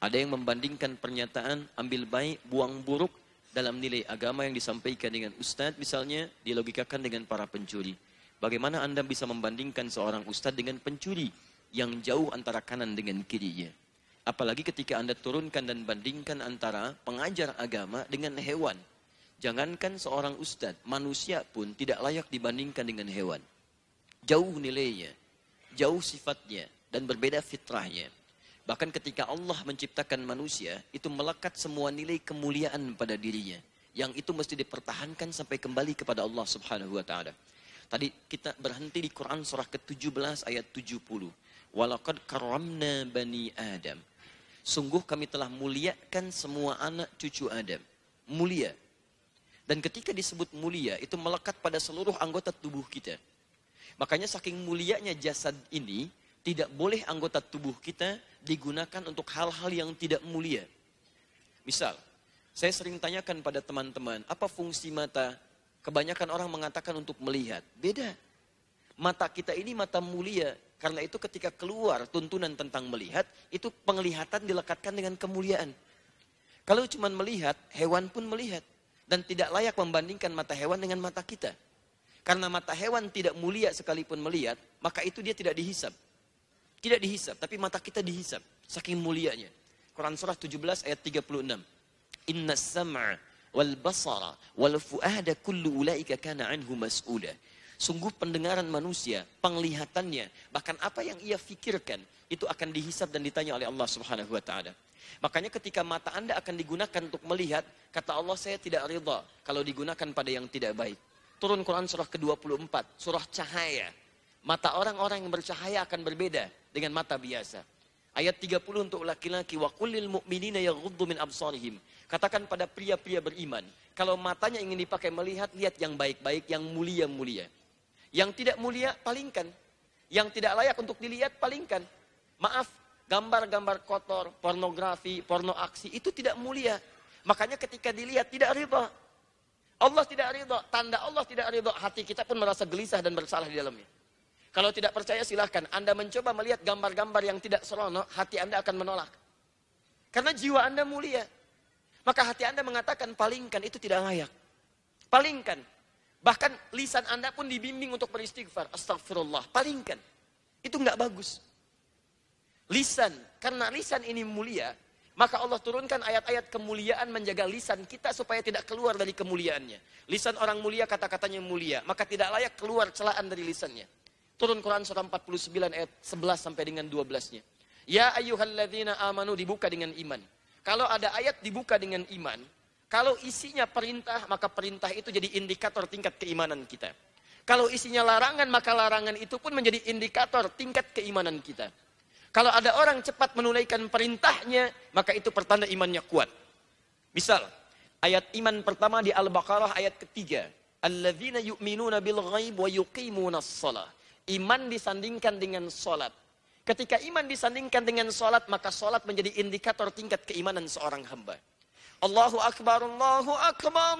Ada yang membandingkan pernyataan ambil baik, buang buruk dalam nilai agama yang disampaikan dengan ustadz misalnya, dilogikakan dengan para pencuri. Bagaimana Anda bisa membandingkan seorang ustadz dengan pencuri yang jauh antara kanan dengan kirinya? Apalagi ketika Anda turunkan dan bandingkan antara pengajar agama dengan hewan. Jangankan seorang ustadz, manusia pun tidak layak dibandingkan dengan hewan. Jauh nilainya, jauh sifatnya, dan berbeda fitrahnya. Bahkan ketika Allah menciptakan manusia, itu melekat semua nilai kemuliaan pada dirinya. Yang itu mesti dipertahankan sampai kembali kepada Allah subhanahu wa ta'ala. Tadi kita berhenti di Quran surah ke-17 ayat 70. Walakad karamna bani Adam. Sungguh kami telah muliakan semua anak cucu Adam. Mulia. Dan ketika disebut mulia, itu melekat pada seluruh anggota tubuh kita. Makanya saking mulianya jasad ini, tidak boleh anggota tubuh kita digunakan untuk hal-hal yang tidak mulia. Misal, saya sering tanyakan pada teman-teman, apa fungsi mata? Kebanyakan orang mengatakan untuk melihat. Beda. Mata kita ini mata mulia. Karena itu ketika keluar tuntunan tentang melihat, itu penglihatan dilekatkan dengan kemuliaan. Kalau cuma melihat, hewan pun melihat. Dan tidak layak membandingkan mata hewan dengan mata kita. Karena mata hewan tidak mulia sekalipun melihat, maka itu dia tidak dihisap. Tidak dihisap, tapi mata kita dihisap. Saking mulianya. Quran surah 17 ayat 36. Inna sam'a wal basara wal fu'ada kullu ulaika kana anhu mas'ula. Sungguh pendengaran manusia, penglihatannya, bahkan apa yang ia fikirkan, itu akan dihisap dan ditanya oleh Allah subhanahu wa ta'ala. Makanya ketika mata anda akan digunakan untuk melihat, kata Allah saya tidak ridha kalau digunakan pada yang tidak baik. Turun Quran surah ke-24, surah cahaya. Mata orang-orang yang bercahaya akan berbeda dengan mata biasa. Ayat 30 untuk laki-laki wa kullil mu'minina yaghuddu min absarihim. Katakan pada pria-pria beriman, kalau matanya ingin dipakai melihat, lihat yang baik-baik, yang mulia-mulia. Yang tidak mulia, palingkan. Yang tidak layak untuk dilihat, palingkan. Maaf, gambar-gambar kotor, pornografi, porno aksi, itu tidak mulia. Makanya ketika dilihat, tidak riba. Allah tidak ridho, tanda Allah tidak ridho, hati kita pun merasa gelisah dan bersalah di dalamnya. Kalau tidak percaya silahkan, Anda mencoba melihat gambar-gambar yang tidak seronok, hati Anda akan menolak. Karena jiwa Anda mulia. Maka hati Anda mengatakan palingkan, itu tidak layak. Palingkan, Bahkan lisan Anda pun dibimbing untuk beristighfar. Astagfirullah. Palingkan. Itu nggak bagus. Lisan. Karena lisan ini mulia. Maka Allah turunkan ayat-ayat kemuliaan menjaga lisan kita supaya tidak keluar dari kemuliaannya. Lisan orang mulia kata-katanya mulia. Maka tidak layak keluar celaan dari lisannya. Turun Quran surah 49 ayat 11 sampai dengan 12-nya. Ya ayyuhalladzina amanu dibuka dengan iman. Kalau ada ayat dibuka dengan iman, kalau isinya perintah, maka perintah itu jadi indikator tingkat keimanan kita. Kalau isinya larangan, maka larangan itu pun menjadi indikator tingkat keimanan kita. Kalau ada orang cepat menunaikan perintahnya, maka itu pertanda imannya kuat. Misal, ayat iman pertama di Al-Baqarah ayat ketiga. Alladzina yu'minuna bil ghaib wa yuqimuna shalah. Iman disandingkan dengan solat. Ketika iman disandingkan dengan solat, maka solat menjadi indikator tingkat keimanan seorang hamba. Allahu Akbar, Allahu Akbar.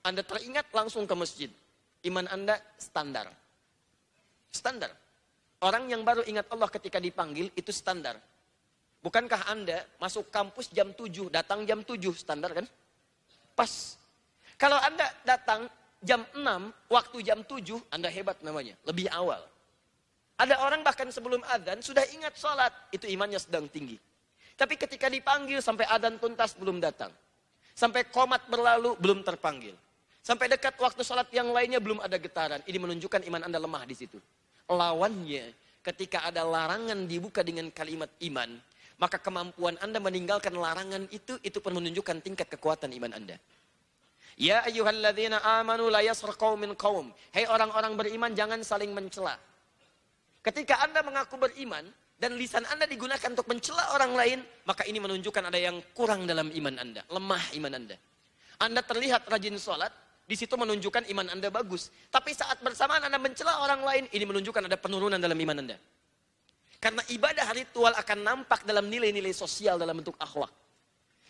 Anda teringat langsung ke masjid. Iman Anda standar. Standar. Orang yang baru ingat Allah ketika dipanggil itu standar. Bukankah Anda masuk kampus jam 7, datang jam 7, standar kan? Pas. Kalau Anda datang jam 6, waktu jam 7, Anda hebat namanya, lebih awal. Ada orang bahkan sebelum adzan sudah ingat sholat, itu imannya sedang tinggi. Tapi ketika dipanggil sampai adzan tuntas belum datang. Sampai komat berlalu belum terpanggil. Sampai dekat waktu sholat yang lainnya belum ada getaran. Ini menunjukkan iman anda lemah di situ. Lawannya ketika ada larangan dibuka dengan kalimat iman. Maka kemampuan anda meninggalkan larangan itu, itu pun menunjukkan tingkat kekuatan iman anda. Ya ayyuhalladzina amanu la yasr qaumin qaum. Hei orang-orang beriman jangan saling mencela. Ketika anda mengaku beriman, dan lisan Anda digunakan untuk mencela orang lain, maka ini menunjukkan ada yang kurang dalam iman Anda, lemah iman Anda. Anda terlihat rajin sholat, di situ menunjukkan iman Anda bagus. Tapi saat bersamaan Anda mencela orang lain, ini menunjukkan ada penurunan dalam iman Anda. Karena ibadah ritual akan nampak dalam nilai-nilai sosial dalam bentuk akhlak.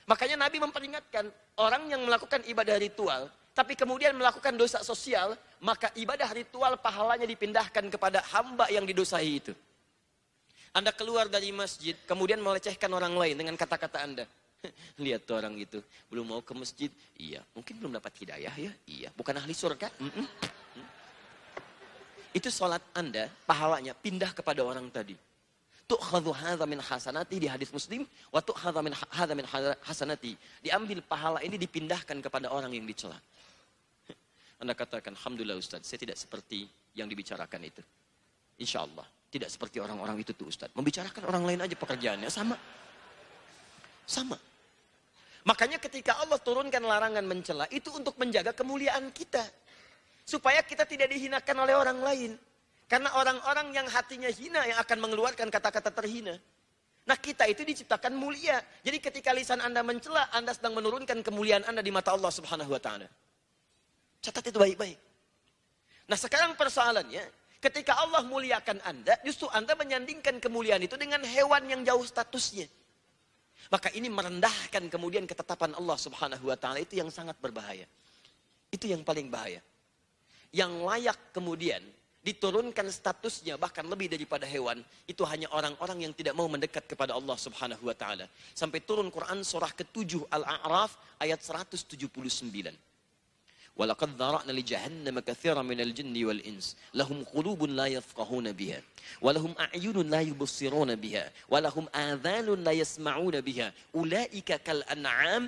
Makanya Nabi memperingatkan, orang yang melakukan ibadah ritual, tapi kemudian melakukan dosa sosial, maka ibadah ritual pahalanya dipindahkan kepada hamba yang didosai itu. Anda keluar dari masjid, kemudian melecehkan orang lain dengan kata-kata Anda. Lihat tuh orang itu, belum mau ke masjid. Iya, mungkin belum dapat hidayah ya. Iya, bukan ahli surga. Mm -mm. Itu sholat Anda, pahalanya pindah kepada orang tadi. Tu'khadhu hadha min hasanati di hadis muslim. Wa tu'khadha min hadha min hasanati. Diambil pahala ini dipindahkan kepada orang yang dicela. Anda katakan, Alhamdulillah Ustaz, saya tidak seperti yang dibicarakan itu. Insya Allah. Tidak seperti orang-orang itu tuh Ustaz. Membicarakan orang lain aja pekerjaannya sama. Sama. Makanya ketika Allah turunkan larangan mencela itu untuk menjaga kemuliaan kita. Supaya kita tidak dihinakan oleh orang lain. Karena orang-orang yang hatinya hina yang akan mengeluarkan kata-kata terhina. Nah kita itu diciptakan mulia. Jadi ketika lisan Anda mencela, Anda sedang menurunkan kemuliaan Anda di mata Allah subhanahu wa ta'ala. Catat itu baik-baik. Nah sekarang persoalannya, ketika Allah muliakan Anda, justru Anda menyandingkan kemuliaan itu dengan hewan yang jauh statusnya. Maka ini merendahkan kemudian ketetapan Allah subhanahu wa ta'ala itu yang sangat berbahaya. Itu yang paling bahaya. Yang layak kemudian diturunkan statusnya bahkan lebih daripada hewan itu hanya orang-orang yang tidak mau mendekat kepada Allah Subhanahu wa taala. Sampai turun Quran surah ke-7 Al-A'raf ayat 179. Walaqad dhara'na li jahannama katsiran minal jinni wal ins. Lahum qulubun la yafqahuna biha. Walahum a'yunun la yubsiruna biha. Walahum adhanun la yasma'una biha. Ulaika kal an'am.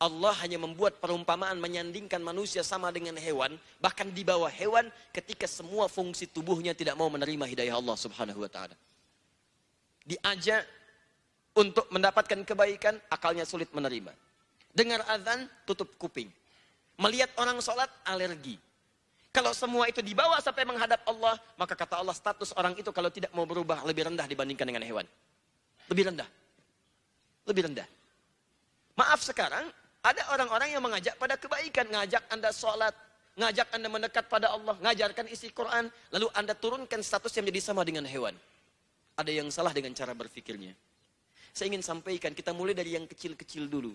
Allah hanya membuat perumpamaan menyandingkan manusia sama dengan hewan, bahkan di bawah hewan ketika semua fungsi tubuhnya tidak mau menerima hidayah Allah Subhanahu wa taala. Diajak untuk mendapatkan kebaikan, akalnya sulit menerima Dengar azan, tutup kuping. Melihat orang sholat, alergi. Kalau semua itu dibawa sampai menghadap Allah, maka kata Allah status orang itu kalau tidak mau berubah lebih rendah dibandingkan dengan hewan. Lebih rendah. Lebih rendah. Maaf sekarang, ada orang-orang yang mengajak pada kebaikan, ngajak Anda sholat, ngajak Anda mendekat pada Allah, ngajarkan isi Quran, lalu Anda turunkan status yang menjadi sama dengan hewan. Ada yang salah dengan cara berfikirnya. Saya ingin sampaikan, kita mulai dari yang kecil-kecil dulu.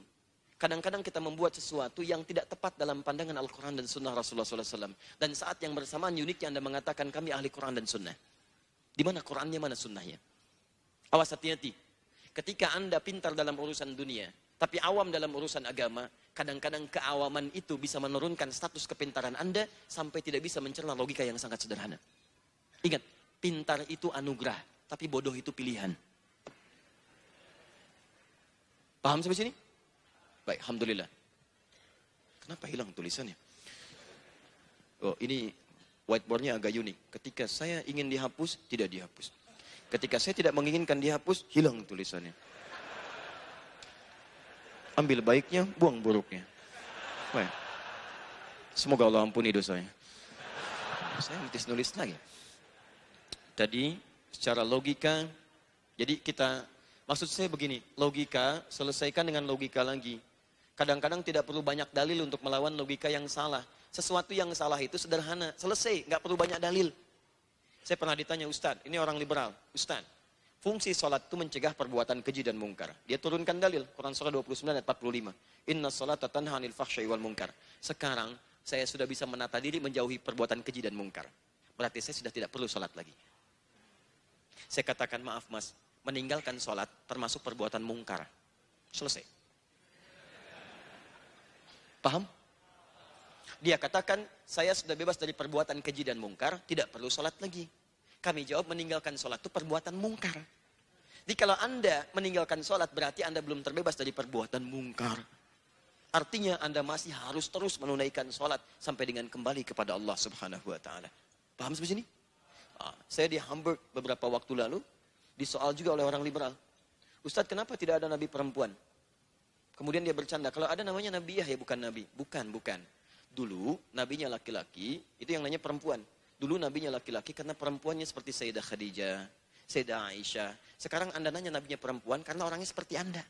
Kadang-kadang kita membuat sesuatu yang tidak tepat dalam pandangan Al-Quran dan Sunnah Rasulullah SAW. Dan saat yang bersamaan uniknya Anda mengatakan kami ahli Quran dan Sunnah. Di mana Qurannya, mana Sunnahnya? Awas hati-hati. Ketika Anda pintar dalam urusan dunia, tapi awam dalam urusan agama, kadang-kadang keawaman itu bisa menurunkan status kepintaran Anda sampai tidak bisa mencerna logika yang sangat sederhana. Ingat, pintar itu anugerah, tapi bodoh itu pilihan. Paham sampai sini? Baik, Alhamdulillah. Kenapa hilang tulisannya? Oh, ini whiteboardnya agak unik. Ketika saya ingin dihapus, tidak dihapus. Ketika saya tidak menginginkan dihapus, hilang tulisannya. Ambil baiknya, buang buruknya. Baik. Semoga Allah ampuni dosanya. Saya mesti nulis lagi. Tadi secara logika, jadi kita, maksud saya begini, logika selesaikan dengan logika lagi. Kadang-kadang tidak perlu banyak dalil untuk melawan logika yang salah. Sesuatu yang salah itu sederhana, selesai, nggak perlu banyak dalil. Saya pernah ditanya Ustadz, ini orang liberal, Ustadz, Fungsi sholat itu mencegah perbuatan keji dan mungkar. Dia turunkan dalil, Quran Surah 29 ayat 45. Inna sholat tanha anil fahsyai wal mungkar. Sekarang, saya sudah bisa menata diri menjauhi perbuatan keji dan mungkar. Berarti saya sudah tidak perlu sholat lagi. Saya katakan maaf mas, meninggalkan sholat termasuk perbuatan mungkar. Selesai. Paham? Dia katakan, saya sudah bebas dari perbuatan keji dan mungkar, tidak perlu sholat lagi. Kami jawab meninggalkan sholat itu perbuatan mungkar. Jadi kalau Anda meninggalkan sholat berarti Anda belum terbebas dari perbuatan mungkar. Artinya Anda masih harus terus menunaikan sholat sampai dengan kembali kepada Allah subhanahu wa ta'ala. Paham sampai sini? Ah, saya di Hamburg beberapa waktu lalu, disoal juga oleh orang liberal. Ustadz kenapa tidak ada nabi perempuan? Kemudian dia bercanda, kalau ada namanya nabi ya bukan nabi. Bukan, bukan. Dulu nabinya laki-laki, itu yang nanya perempuan. Dulu nabinya laki-laki karena perempuannya seperti Sayyidah Khadijah, Sayyidah Aisyah. Sekarang anda nanya nabinya perempuan karena orangnya seperti anda.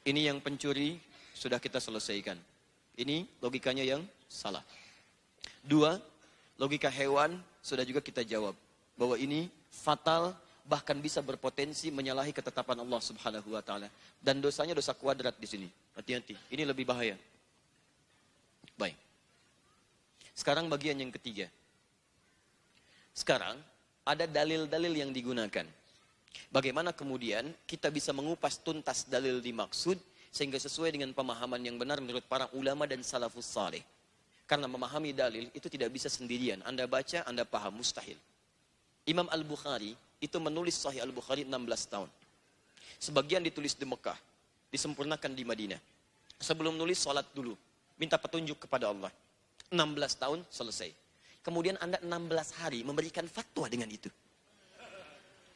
Ini yang pencuri sudah kita selesaikan. Ini logikanya yang salah. Dua, logika hewan sudah juga kita jawab. Bahwa ini fatal bahkan bisa berpotensi menyalahi ketetapan Allah Subhanahu wa taala dan dosanya dosa kuadrat di sini. Hati-hati, ini lebih bahaya. Baik. Sekarang bagian yang ketiga. Sekarang ada dalil-dalil yang digunakan. Bagaimana kemudian kita bisa mengupas tuntas dalil dimaksud sehingga sesuai dengan pemahaman yang benar menurut para ulama dan salafus saleh. Karena memahami dalil itu tidak bisa sendirian. Anda baca, Anda paham, mustahil. Imam Al-Bukhari itu menulis Sahih Al-Bukhari 16 tahun. Sebagian ditulis di Mekah, disempurnakan di Madinah. Sebelum nulis, sholat dulu. Minta petunjuk kepada Allah. 16 tahun selesai. Kemudian Anda 16 hari memberikan fatwa dengan itu.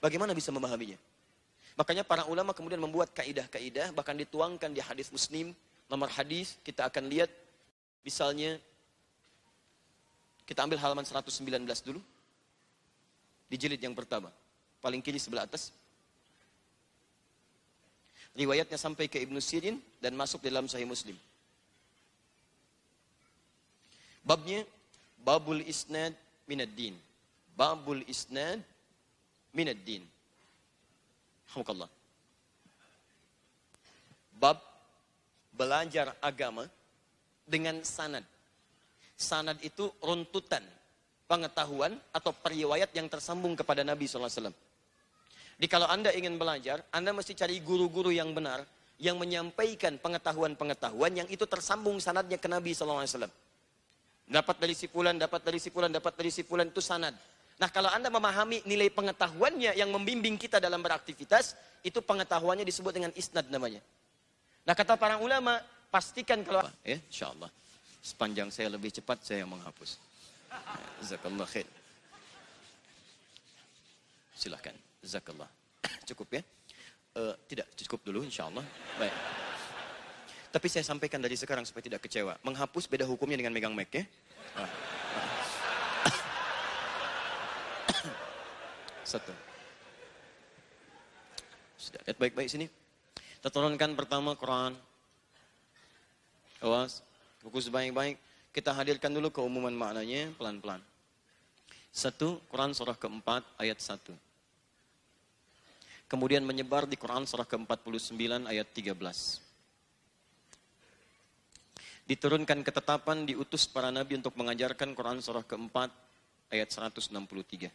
Bagaimana bisa memahaminya? Makanya para ulama kemudian membuat kaidah-kaidah bahkan dituangkan di hadis Muslim, nomor hadis kita akan lihat misalnya kita ambil halaman 119 dulu. Di jilid yang pertama. Paling kiri sebelah atas. Riwayatnya sampai ke Ibnu Sirin dan masuk dalam Sahih Muslim. Babnya Babul Isnad Minad Din. Babul Isnad Minad Din. Alhamdulillah. Bab belajar agama dengan sanad. Sanad itu runtutan pengetahuan atau periwayat yang tersambung kepada Nabi SAW. Di kalau Anda ingin belajar, Anda mesti cari guru-guru yang benar, yang menyampaikan pengetahuan-pengetahuan yang itu tersambung sanadnya ke Nabi SAW. Dapat dari sipulan, dapat dari sipulan, dapat dari sipulan itu sanad. Nah kalau Anda memahami nilai pengetahuannya yang membimbing kita dalam beraktivitas, itu pengetahuannya disebut dengan isnad namanya. Nah kata para ulama, pastikan kalau... Ya, insya Allah. Sepanjang saya lebih cepat, saya menghapus. Zakallah khair. Silahkan. Zakallah. Cukup ya? Uh, tidak, cukup dulu insya Allah. Baik. Tapi saya sampaikan dari sekarang supaya tidak kecewa. Menghapus beda hukumnya dengan megang mic ya. Ah. Satu. Sudah, lihat baik-baik sini. Kita pertama Quran. Awas, fokus baik-baik. Kita hadirkan dulu keumuman maknanya pelan-pelan. Satu, Quran surah keempat ayat satu. Kemudian menyebar di Quran surah ke-49 ayat 13. Diturunkan ketetapan diutus para nabi untuk mengajarkan Quran surah keempat ayat 163.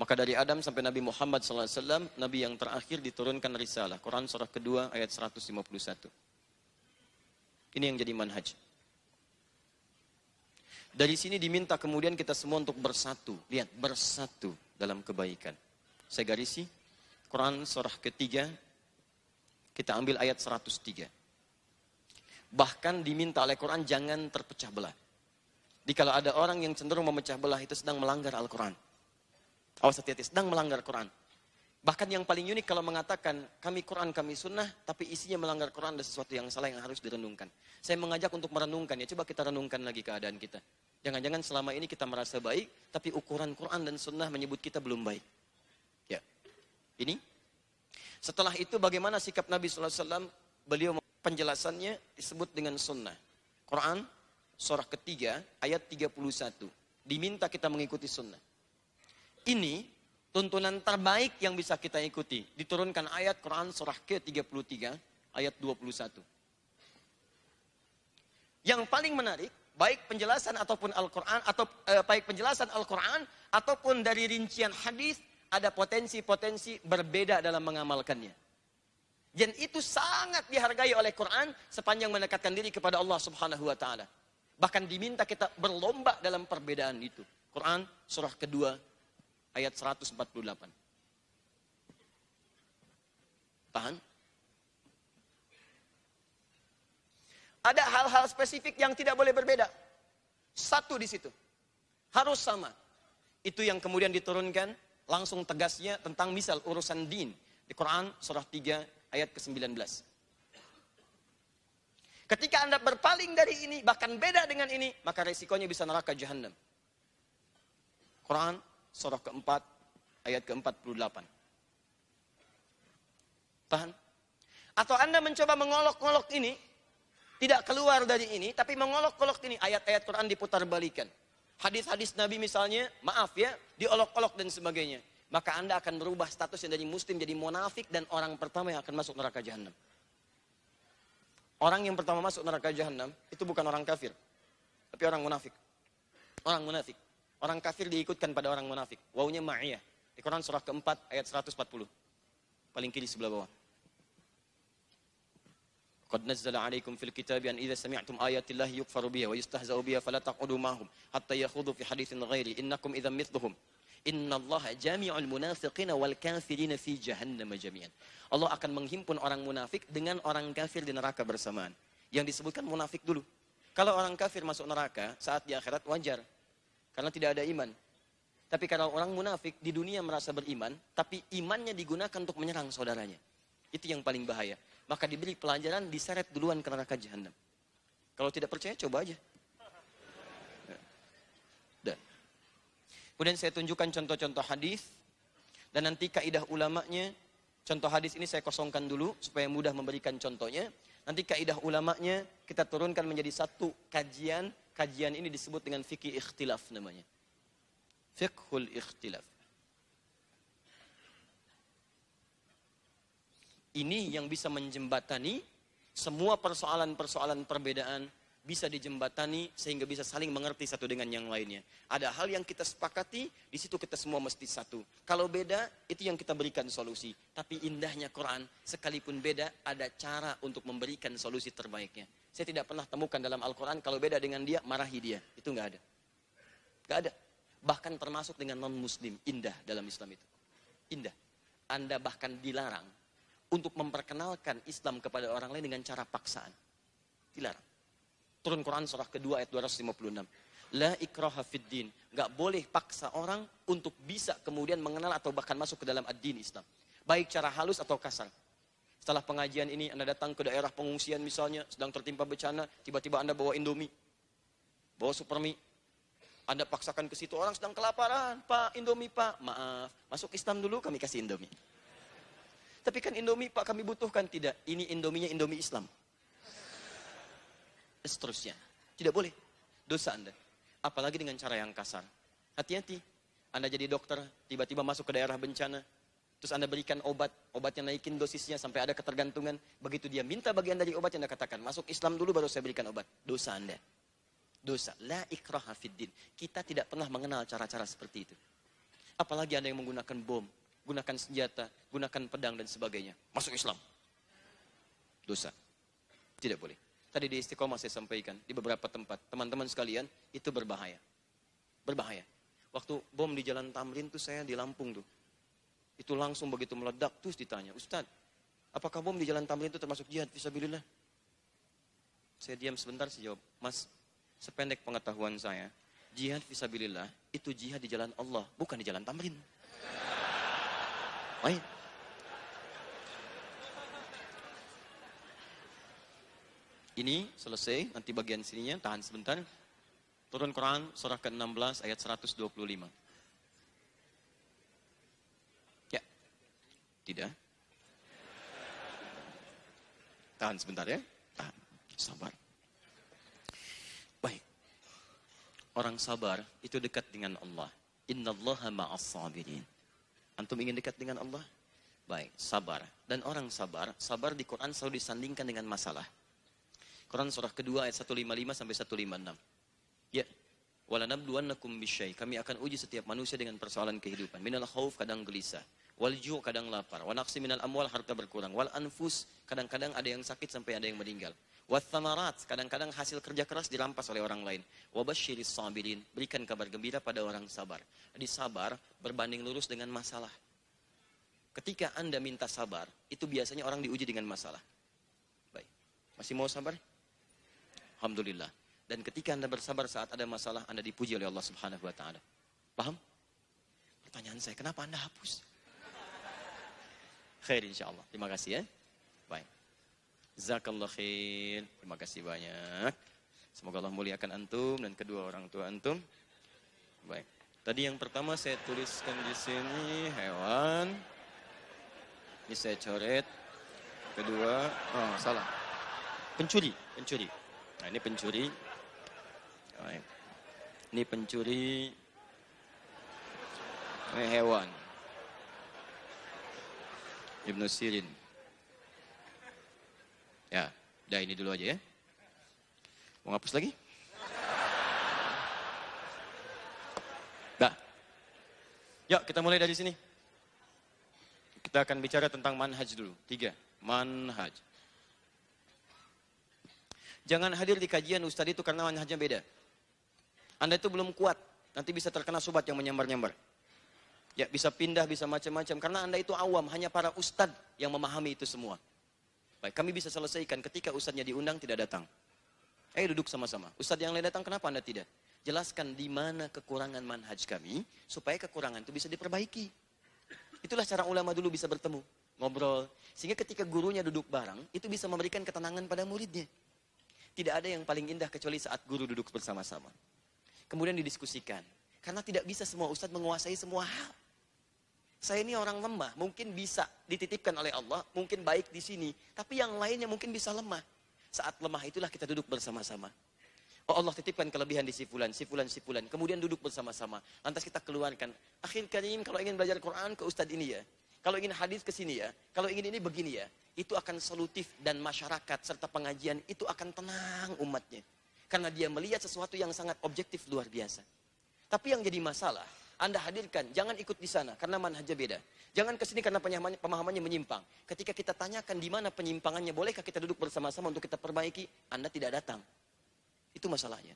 Maka dari Adam sampai Nabi Muhammad SAW, Nabi yang terakhir diturunkan risalah. Quran surah kedua ayat 151. Ini yang jadi manhaj. Dari sini diminta kemudian kita semua untuk bersatu. Lihat, bersatu dalam kebaikan. Saya garisi, Quran surah ketiga, kita ambil ayat 103. Bahkan diminta oleh Quran jangan terpecah belah. Jadi kalau ada orang yang cenderung memecah belah itu sedang melanggar Al-Quran. Awas hati-hati, sedang melanggar Quran. Bahkan yang paling unik kalau mengatakan kami Quran, kami sunnah, tapi isinya melanggar Quran dan sesuatu yang salah yang harus direnungkan. Saya mengajak untuk merenungkan ya, coba kita renungkan lagi keadaan kita. Jangan-jangan selama ini kita merasa baik, tapi ukuran Quran dan sunnah menyebut kita belum baik. Ini. Setelah itu bagaimana sikap Nabi SAW? Beliau penjelasannya disebut dengan sunnah. Quran, surah ketiga, ayat 31. Diminta kita mengikuti sunnah. Ini tuntunan terbaik yang bisa kita ikuti. Diturunkan ayat Quran surah ke-33 ayat 21. Yang paling menarik, baik penjelasan ataupun Al-Quran, atau eh, baik penjelasan Al-Quran, ataupun dari rincian hadis, ada potensi-potensi berbeda dalam mengamalkannya. Dan itu sangat dihargai oleh Quran sepanjang mendekatkan diri kepada Allah Subhanahu wa taala. Bahkan diminta kita berlomba dalam perbedaan itu. Quran surah kedua ayat 148. Tahan. Ada hal-hal spesifik yang tidak boleh berbeda. Satu di situ. Harus sama. Itu yang kemudian diturunkan langsung tegasnya tentang misal urusan din. Di Quran surah 3 ayat ke-19. Ketika Anda berpaling dari ini, bahkan beda dengan ini, maka resikonya bisa neraka jahanam. Quran surah keempat, ayat ke-48. Tahan. Atau Anda mencoba mengolok-olok ini, tidak keluar dari ini, tapi mengolok-olok ini, ayat-ayat Quran diputar balikan. Hadis-hadis Nabi misalnya, maaf ya, diolok-olok dan sebagainya. Maka Anda akan berubah statusnya dari muslim jadi munafik dan orang pertama yang akan masuk neraka jahanam. Orang yang pertama masuk neraka jahanam itu bukan orang kafir, tapi orang munafik. Orang munafik. Orang kafir diikutkan pada orang munafik. Wawunya ma'iyah. Di Quran surah keempat ayat 140. Paling kiri sebelah bawah. Qad nazzala alaikum fil kitabi an idza sami'tum ayatillahi yukfaru biha wa yustahza'u biha fala taq'udu ma'hum hatta yakhudu fi haditsin ghairi innakum idzan mithluhum. Innallaha jami'ul munafiqina wal kafirina fi jahannam jami'an. Allah akan menghimpun orang munafik dengan orang kafir di neraka bersamaan. Yang disebutkan munafik dulu. Kalau orang kafir masuk neraka saat di akhirat wajar. Karena tidak ada iman. Tapi kalau orang munafik di dunia merasa beriman, tapi imannya digunakan untuk menyerang saudaranya. Itu yang paling bahaya. Maka diberi pelajaran, diseret duluan ke neraka jahanam. Kalau tidak percaya, coba aja. Dan Kemudian saya tunjukkan contoh-contoh hadis dan nanti kaidah ulamanya contoh hadis ini saya kosongkan dulu supaya mudah memberikan contohnya. Nanti kaidah ulamanya kita turunkan menjadi satu kajian. Kajian ini disebut dengan fikih ikhtilaf namanya. Fiqhul ikhtilaf. Ini yang bisa menjembatani semua persoalan-persoalan perbedaan bisa dijembatani sehingga bisa saling mengerti satu dengan yang lainnya. Ada hal yang kita sepakati, di situ kita semua mesti satu. Kalau beda, itu yang kita berikan solusi. Tapi indahnya Quran, sekalipun beda, ada cara untuk memberikan solusi terbaiknya. Saya tidak pernah temukan dalam Al-Quran, kalau beda dengan dia, marahi dia. Itu nggak ada. Nggak ada. Bahkan termasuk dengan non-muslim, indah dalam Islam itu. Indah. Anda bahkan dilarang untuk memperkenalkan Islam kepada orang lain dengan cara paksaan. Dilarang. Turun Quran surah kedua ayat 256. La ikraha fid din. Gak boleh paksa orang untuk bisa kemudian mengenal atau bahkan masuk ke dalam ad-din Islam. Baik cara halus atau kasar. Setelah pengajian ini Anda datang ke daerah pengungsian misalnya, sedang tertimpa bencana, tiba-tiba Anda bawa Indomie. Bawa Supermi. Anda paksakan ke situ orang sedang kelaparan, Pak, Indomie Pak. Maaf, masuk Islam dulu kami kasih Indomie. Tapi kan Indomie Pak kami butuhkan tidak. Ini Indominya Indomie Islam seterusnya. Tidak boleh. Dosa Anda. Apalagi dengan cara yang kasar. Hati-hati. Anda jadi dokter, tiba-tiba masuk ke daerah bencana. Terus Anda berikan obat, obatnya naikin dosisnya sampai ada ketergantungan. Begitu dia minta bagian dari obat Anda katakan, masuk Islam dulu baru saya berikan obat. Dosa Anda. Dosa. La ikraha fiddin. Kita tidak pernah mengenal cara-cara seperti itu. Apalagi Anda yang menggunakan bom, gunakan senjata, gunakan pedang dan sebagainya. Masuk Islam. Dosa. Tidak boleh. Tadi di istiqomah saya sampaikan di beberapa tempat. Teman-teman sekalian, itu berbahaya. Berbahaya. Waktu bom di Jalan Tamrin tuh saya di Lampung tuh. Itu langsung begitu meledak, terus ditanya, Ustaz, apakah bom di Jalan Tamrin itu termasuk jihad? Fisabilillah. Saya diam sebentar, saya jawab, Mas, sependek pengetahuan saya, jihad fisabilillah itu jihad di jalan Allah, bukan di jalan Tamrin. Baik. Ini selesai, nanti bagian sininya, tahan sebentar. Turun Quran, surah ke-16 ayat 125. Ya, tidak. Tahan sebentar ya, tahan, sabar. Baik, orang sabar itu dekat dengan Allah. Inna Allah ma'as sabirin. Antum ingin dekat dengan Allah? Baik, sabar. Dan orang sabar, sabar di Quran selalu disandingkan dengan masalah. Quran surah kedua ayat 155 sampai 156. Ya. Walanabluwannakum bisyai. Kami akan uji setiap manusia dengan persoalan kehidupan. Minal khauf kadang gelisah. Wal ju' kadang lapar. Wa naqsi minal amwal harta berkurang. Wal anfus kadang-kadang ada yang sakit sampai ada yang meninggal. Wa thamarat kadang-kadang hasil kerja keras dirampas oleh orang lain. Wa basyiris sabirin. Berikan kabar gembira pada orang sabar. Jadi sabar berbanding lurus dengan masalah. Ketika Anda minta sabar, itu biasanya orang diuji dengan masalah. Baik. Masih mau sabar? Alhamdulillah. Dan ketika Anda bersabar saat ada masalah, Anda dipuji oleh Allah Subhanahu wa taala. Paham? Pertanyaan saya, kenapa Anda hapus? Khair insyaallah. Terima kasih ya. Baik. Zakallah khair. Terima kasih banyak. Semoga Allah muliakan antum dan kedua orang tua antum. Baik. Tadi yang pertama saya tuliskan di sini hewan. Ini saya coret. Kedua, oh salah. Pencuri, pencuri. Nah ini pencuri. Ini pencuri ini hewan. Ibnu Sirin. Ya, udah ini dulu aja ya. Mau ngapus lagi? Dah. Yuk kita mulai dari sini. Kita akan bicara tentang manhaj dulu. Tiga, manhaj. Jangan hadir di kajian Ustadz itu karena manhajnya beda. Anda itu belum kuat, nanti bisa terkena sobat yang menyambar-nyambar. Ya, bisa pindah, bisa macam-macam. Karena Anda itu awam, hanya para ustadz yang memahami itu semua. Baik, kami bisa selesaikan ketika ustadznya diundang tidak datang. Ayo duduk sama-sama. Ustadz yang lain datang, kenapa Anda tidak? Jelaskan di mana kekurangan manhaj kami, supaya kekurangan itu bisa diperbaiki. Itulah cara ulama dulu bisa bertemu, ngobrol. Sehingga ketika gurunya duduk bareng, itu bisa memberikan ketenangan pada muridnya. Tidak ada yang paling indah kecuali saat guru duduk bersama-sama. Kemudian didiskusikan. Karena tidak bisa semua ustadz menguasai semua hal. Saya ini orang lemah, mungkin bisa dititipkan oleh Allah, mungkin baik di sini, tapi yang lainnya mungkin bisa lemah. Saat lemah itulah kita duduk bersama-sama. Oh Allah titipkan kelebihan di si fulan, si fulan, si fulan. Kemudian duduk bersama-sama. Lantas kita keluarkan. Akhir karim kalau ingin belajar Quran ke ustadz ini ya. Kalau ingin hadis ke sini ya. Kalau ingin ini begini ya. Itu akan solutif dan masyarakat serta pengajian itu akan tenang umatnya. Karena dia melihat sesuatu yang sangat objektif luar biasa. Tapi yang jadi masalah, anda hadirkan, jangan ikut di sana karena manhajnya beda. Jangan ke sini karena pemahamannya menyimpang. Ketika kita tanyakan di mana penyimpangannya, bolehkah kita duduk bersama-sama untuk kita perbaiki? Anda tidak datang. Itu masalahnya.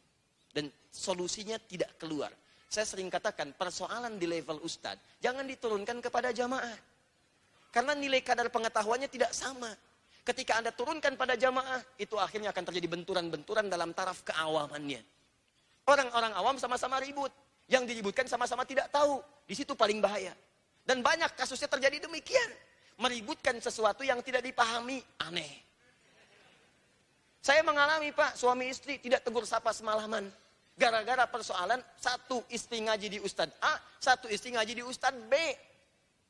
Dan solusinya tidak keluar. Saya sering katakan persoalan di level ustadz, jangan diturunkan kepada jamaah. Karena nilai kadar pengetahuannya tidak sama. Ketika Anda turunkan pada jamaah, itu akhirnya akan terjadi benturan-benturan dalam taraf keawamannya. Orang-orang awam sama-sama ribut. Yang diributkan sama-sama tidak tahu. Di situ paling bahaya. Dan banyak kasusnya terjadi demikian. Meributkan sesuatu yang tidak dipahami. Aneh. Saya mengalami pak, suami istri tidak tegur sapa semalaman. Gara-gara persoalan satu istri ngaji di Ustadz A, satu istri ngaji di Ustadz B.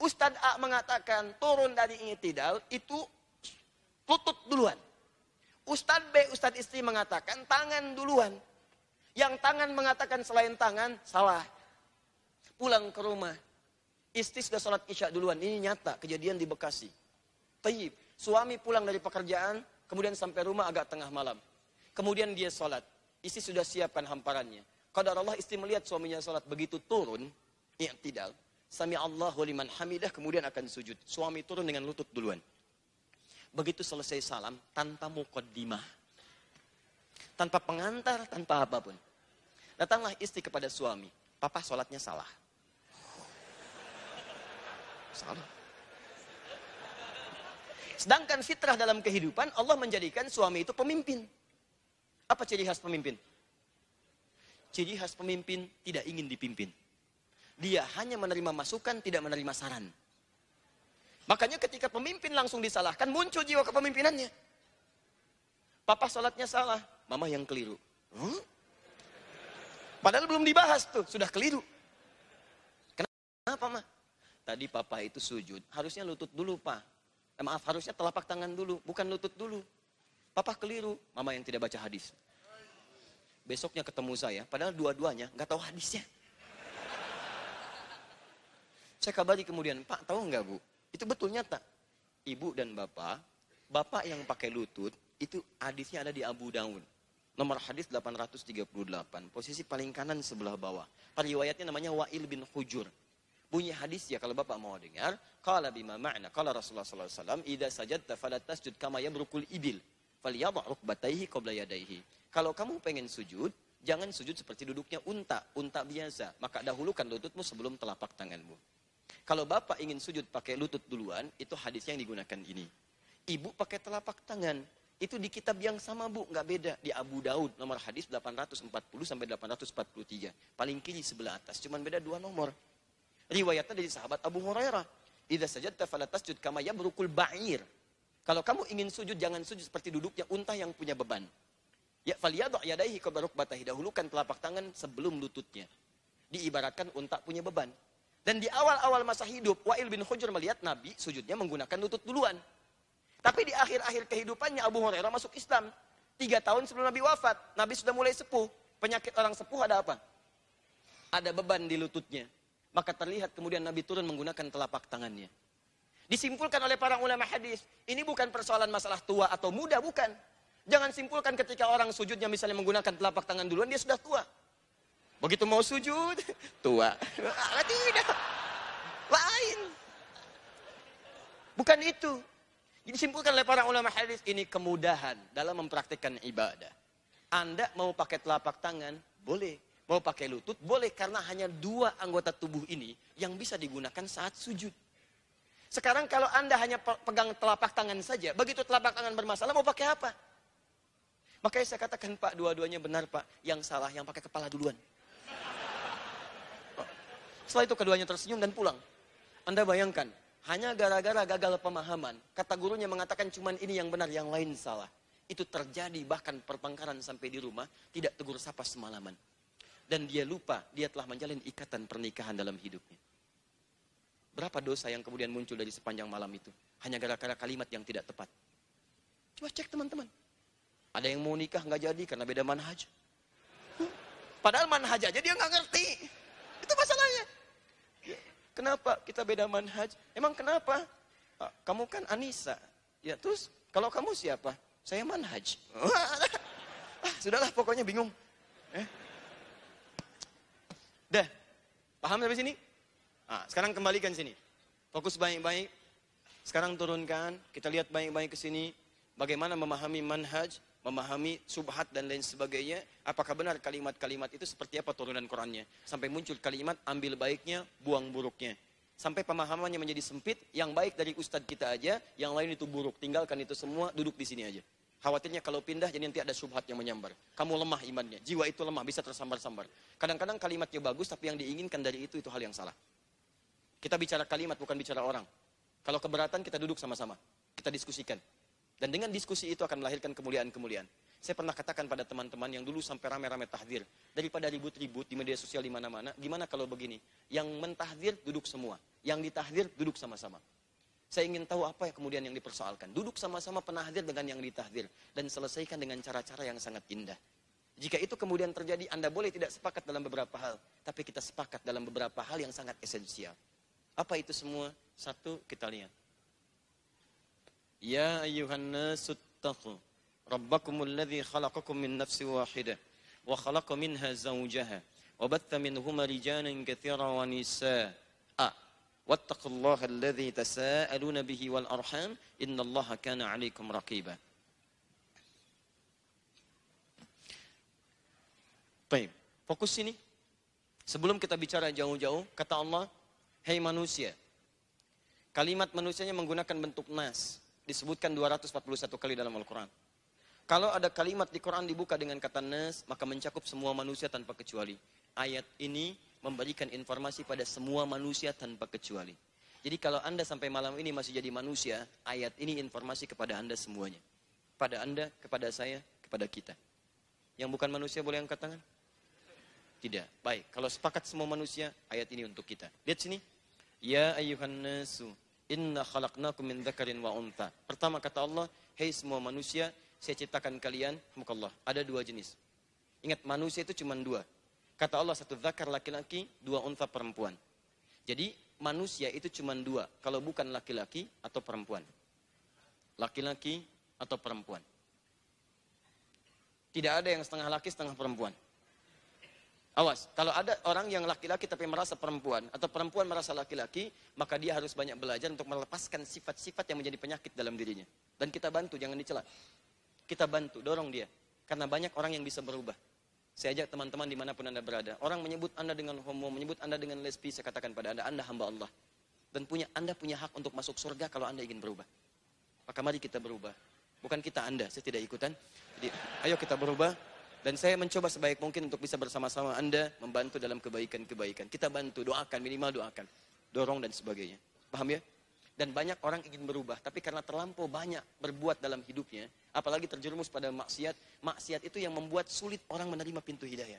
Ustadz A mengatakan turun dari itidal itu lutut duluan. Ustadz B, Ustadz istri mengatakan tangan duluan. Yang tangan mengatakan selain tangan, salah. Pulang ke rumah. Istri sudah sholat isya duluan. Ini nyata, kejadian di Bekasi. Tayyib. Suami pulang dari pekerjaan, kemudian sampai rumah agak tengah malam. Kemudian dia sholat. Istri sudah siapkan hamparannya. Kadar Allah istri melihat suaminya sholat. Begitu turun, i'tidal. Sami Allahu liman hamidah, kemudian akan sujud. Suami turun dengan lutut duluan. Begitu selesai salam, tanpa mukaddimah tanpa pengantar, tanpa apa pun. Datanglah istri kepada suami. Papa sholatnya salah. Salah. Sedangkan fitrah dalam kehidupan, Allah menjadikan suami itu pemimpin. Apa ciri khas pemimpin? Ciri khas pemimpin tidak ingin dipimpin. Dia hanya menerima masukan, tidak menerima saran. Makanya ketika pemimpin langsung disalahkan, muncul jiwa kepemimpinannya. Papa sholatnya salah, mama yang keliru. Hmm? Padahal belum dibahas tuh, sudah keliru. Kenapa mah? Tadi papa itu sujud, harusnya lutut dulu pak. Eh, maaf, harusnya telapak tangan dulu, bukan lutut dulu. Papa keliru, mama yang tidak baca hadis. Besoknya ketemu saya, padahal dua-duanya nggak tahu hadisnya. Saya kabari kemudian, Pak tahu nggak bu? Itu betul nyata. Ibu dan bapak, bapak yang pakai lutut, itu hadisnya ada di Abu Daud. Nomor hadis 838. Posisi paling kanan sebelah bawah. Periwayatnya namanya Wa'il bin Hujur. Bunyi hadis ya kalau Bapak mau dengar. Qala bima ma'na. Qala Rasulullah sallallahu alaihi wasallam, "Idza sajadta fala tasjud kama yabrukul ibil, falyadha rukbatayhi qabla yadayhi." Kalau kamu pengen sujud, jangan sujud seperti duduknya unta, unta biasa. Maka dahulukan lututmu sebelum telapak tanganmu. Kalau Bapak ingin sujud pakai lutut duluan, itu hadisnya yang digunakan ini. Ibu pakai telapak tangan. Itu di kitab yang sama bu, nggak beda. Di Abu Daud, nomor hadis 840 sampai 843. Paling kiri sebelah atas, cuman beda dua nomor. Riwayatnya dari sahabat Abu Hurairah. Idza sajadta fala tasjud kama yabrukul ba'ir. Kalau kamu ingin sujud, jangan sujud seperti duduknya unta yang punya beban. Ya faliyadu yadaihi kabaruk batahi. Dahulukan telapak tangan sebelum lututnya. Diibaratkan unta punya beban. Dan di awal-awal masa hidup, Wa'il bin Hujur melihat Nabi sujudnya menggunakan lutut duluan. Tapi di akhir-akhir kehidupannya Abu Hurairah masuk Islam. Tiga tahun sebelum Nabi wafat, Nabi sudah mulai sepuh. Penyakit orang sepuh ada apa? Ada beban di lututnya. Maka terlihat kemudian Nabi turun menggunakan telapak tangannya. Disimpulkan oleh para ulama hadis, ini bukan persoalan masalah tua atau muda, bukan. Jangan simpulkan ketika orang sujudnya misalnya menggunakan telapak tangan duluan, dia sudah tua. Begitu mau sujud, tua. Tidak. Lain. Bukan itu. Disimpulkan oleh para ulama hadis ini kemudahan dalam mempraktikkan ibadah. Anda mau pakai telapak tangan, boleh. Mau pakai lutut, boleh. Karena hanya dua anggota tubuh ini yang bisa digunakan saat sujud. Sekarang kalau Anda hanya pegang telapak tangan saja, begitu telapak tangan bermasalah, mau pakai apa? Makanya saya katakan, Pak, dua-duanya benar, Pak. Yang salah, yang pakai kepala duluan. Setelah itu keduanya tersenyum dan pulang. Anda bayangkan, hanya gara-gara gagal pemahaman. Kata gurunya mengatakan cuman ini yang benar, yang lain salah. Itu terjadi bahkan pertengkaran sampai di rumah, tidak tegur sapa semalaman. dan dia lupa dia telah menjalin ikatan pernikahan dalam hidupnya. Berapa dosa yang kemudian muncul dari sepanjang malam itu? Hanya gara-gara kalimat yang tidak tepat. Coba cek teman-teman. Ada yang mau nikah nggak jadi karena beda manhaj. Padahal manhaj aja dia nggak ngerti. Itu masalahnya. Kenapa kita beda manhaj? Emang kenapa? Ah, kamu kan Anissa. Ya terus kalau kamu siapa? Saya manhaj. ah, sudahlah pokoknya bingung. Eh? Dah. Paham sampai sini? Nah, sekarang kembalikan sini. Fokus baik-baik. Sekarang turunkan, kita lihat baik-baik ke sini. Bagaimana memahami manhaj, memahami subhat dan lain sebagainya. Apakah benar kalimat-kalimat itu seperti apa turunan Qurannya? Sampai muncul kalimat ambil baiknya, buang buruknya. Sampai pemahamannya menjadi sempit, yang baik dari ustadz kita aja, yang lain itu buruk. Tinggalkan itu semua, duduk di sini aja. Khawatirnya kalau pindah jadi nanti ada subhat yang menyambar. Kamu lemah imannya, jiwa itu lemah, bisa tersambar-sambar. Kadang-kadang kalimatnya bagus, tapi yang diinginkan dari itu, itu hal yang salah. Kita bicara kalimat, bukan bicara orang. Kalau keberatan, kita duduk sama-sama. Kita diskusikan. Dan dengan diskusi itu akan melahirkan kemuliaan-kemuliaan. Saya pernah katakan pada teman-teman yang dulu sampai rame-rame tahdir. Daripada ribut-ribut di media sosial di mana-mana, gimana kalau begini? Yang mentahdir duduk semua. Yang ditahdir duduk sama-sama. Saya ingin tahu apa yang kemudian yang dipersoalkan. Duduk sama-sama penahdir dengan yang ditahdir. Dan selesaikan dengan cara-cara yang sangat indah. Jika itu kemudian terjadi, Anda boleh tidak sepakat dalam beberapa hal. Tapi kita sepakat dalam beberapa hal yang sangat esensial. Apa itu semua? Satu, kita lihat. يا أيها الناس اتقوا ربكم الذي خلقكم من نفس واحدة وخلق منها زوجها وبث منهما رجالا كثيرا ونساء واتقوا الله الذي تساءلون به والأرحام إن الله كان عليكم رقيبا Baik, fokus sini. Sebelum kita bicara jauh-jauh, kata Allah, Hei manusia, kalimat manusianya menggunakan bentuk nas disebutkan 241 kali dalam Al-Quran. Kalau ada kalimat di Quran dibuka dengan kata nas, maka mencakup semua manusia tanpa kecuali. Ayat ini memberikan informasi pada semua manusia tanpa kecuali. Jadi kalau Anda sampai malam ini masih jadi manusia, ayat ini informasi kepada Anda semuanya. Pada Anda, kepada saya, kepada kita. Yang bukan manusia boleh angkat tangan? Tidak. Baik, kalau sepakat semua manusia, ayat ini untuk kita. Lihat sini. Ya ayuhan nasu, Inna khalaqnakum min dzakarin wa unta. Pertama kata Allah, hei semua manusia, saya ciptakan kalian, Allah, ada dua jenis. Ingat manusia itu cuma dua. Kata Allah satu zakar laki-laki, dua unta perempuan. Jadi manusia itu cuma dua, kalau bukan laki-laki atau perempuan. Laki-laki atau perempuan. Tidak ada yang setengah laki, setengah perempuan. Awas, kalau ada orang yang laki-laki tapi merasa perempuan atau perempuan merasa laki-laki, maka dia harus banyak belajar untuk melepaskan sifat-sifat yang menjadi penyakit dalam dirinya. Dan kita bantu, jangan dicela. Kita bantu, dorong dia. Karena banyak orang yang bisa berubah. Saya ajak teman-teman di mana pun anda berada. Orang menyebut anda dengan homo, menyebut anda dengan lesbi, saya katakan pada anda, anda hamba Allah. Dan punya anda punya hak untuk masuk surga kalau anda ingin berubah. Maka mari kita berubah. Bukan kita anda, saya tidak ikutan. Jadi ayo kita berubah, dan saya mencoba sebaik mungkin untuk bisa bersama-sama Anda membantu dalam kebaikan-kebaikan. Kita bantu, doakan, minimal doakan. Dorong dan sebagainya. Paham ya? Dan banyak orang ingin berubah, tapi karena terlampau banyak berbuat dalam hidupnya, apalagi terjerumus pada maksiat, maksiat itu yang membuat sulit orang menerima pintu hidayah.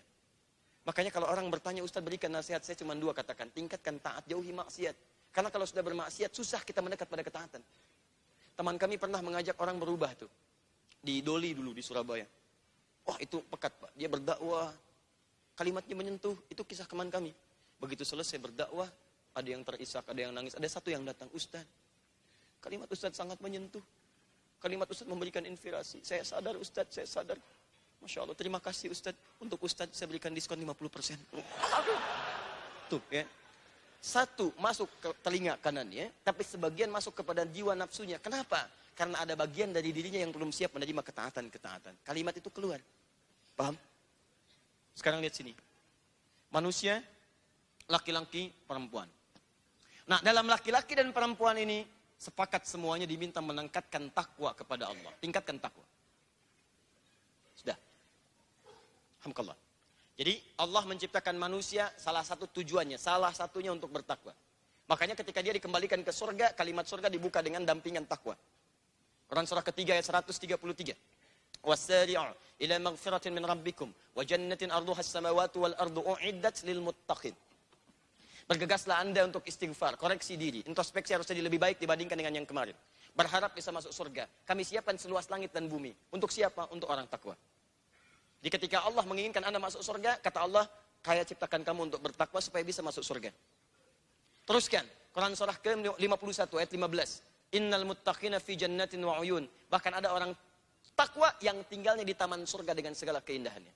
Makanya kalau orang bertanya, Ustaz berikan nasihat, saya cuma dua katakan, tingkatkan taat, jauhi maksiat. Karena kalau sudah bermaksiat, susah kita mendekat pada ketaatan. Teman kami pernah mengajak orang berubah tuh. Di Doli dulu, di Surabaya. Wah itu pekat Pak. Dia berdakwah. Kalimatnya menyentuh. Itu kisah teman kami. Begitu selesai berdakwah. Ada yang terisak, ada yang nangis. Ada satu yang datang. Ustaz. Kalimat Ustaz sangat menyentuh. Kalimat Ustaz memberikan inspirasi. Saya sadar Ustaz, saya sadar. Masya Allah, terima kasih Ustaz. Untuk Ustaz saya berikan diskon 50%. Tuh ya. Satu masuk ke telinga kanannya, tapi sebagian masuk kepada jiwa nafsunya. Kenapa? Karena ada bagian dari dirinya yang belum siap menerima ketaatan-ketaatan. Kalimat itu keluar. Paham? Sekarang lihat sini. Manusia, laki-laki, perempuan. Nah, dalam laki-laki dan perempuan ini, sepakat semuanya diminta meningkatkan takwa kepada Allah. Tingkatkan takwa. Sudah. Alhamdulillah. Jadi Allah menciptakan manusia salah satu tujuannya, salah satunya untuk bertakwa. Makanya ketika dia dikembalikan ke surga, kalimat surga dibuka dengan dampingan takwa. Quran surah ketiga ayat 133. Wasari'u ila maghfiratin min rabbikum wa jannatin arduha as-samawati wal ardu u'iddat lil muttaqin. Bergegaslah Anda untuk istighfar, koreksi diri, introspeksi harus jadi lebih baik dibandingkan dengan yang kemarin. Berharap bisa masuk surga. Kami siapkan seluas langit dan bumi. Untuk siapa? Untuk orang takwa. Di ketika Allah menginginkan Anda masuk surga, kata Allah, kaya ciptakan kamu untuk bertakwa supaya bisa masuk surga. Teruskan, Quran surah ke-51 ayat 15. Innal muttaqina fi jannatin wa uyun. Bahkan ada orang takwa yang tinggalnya di taman surga dengan segala keindahannya.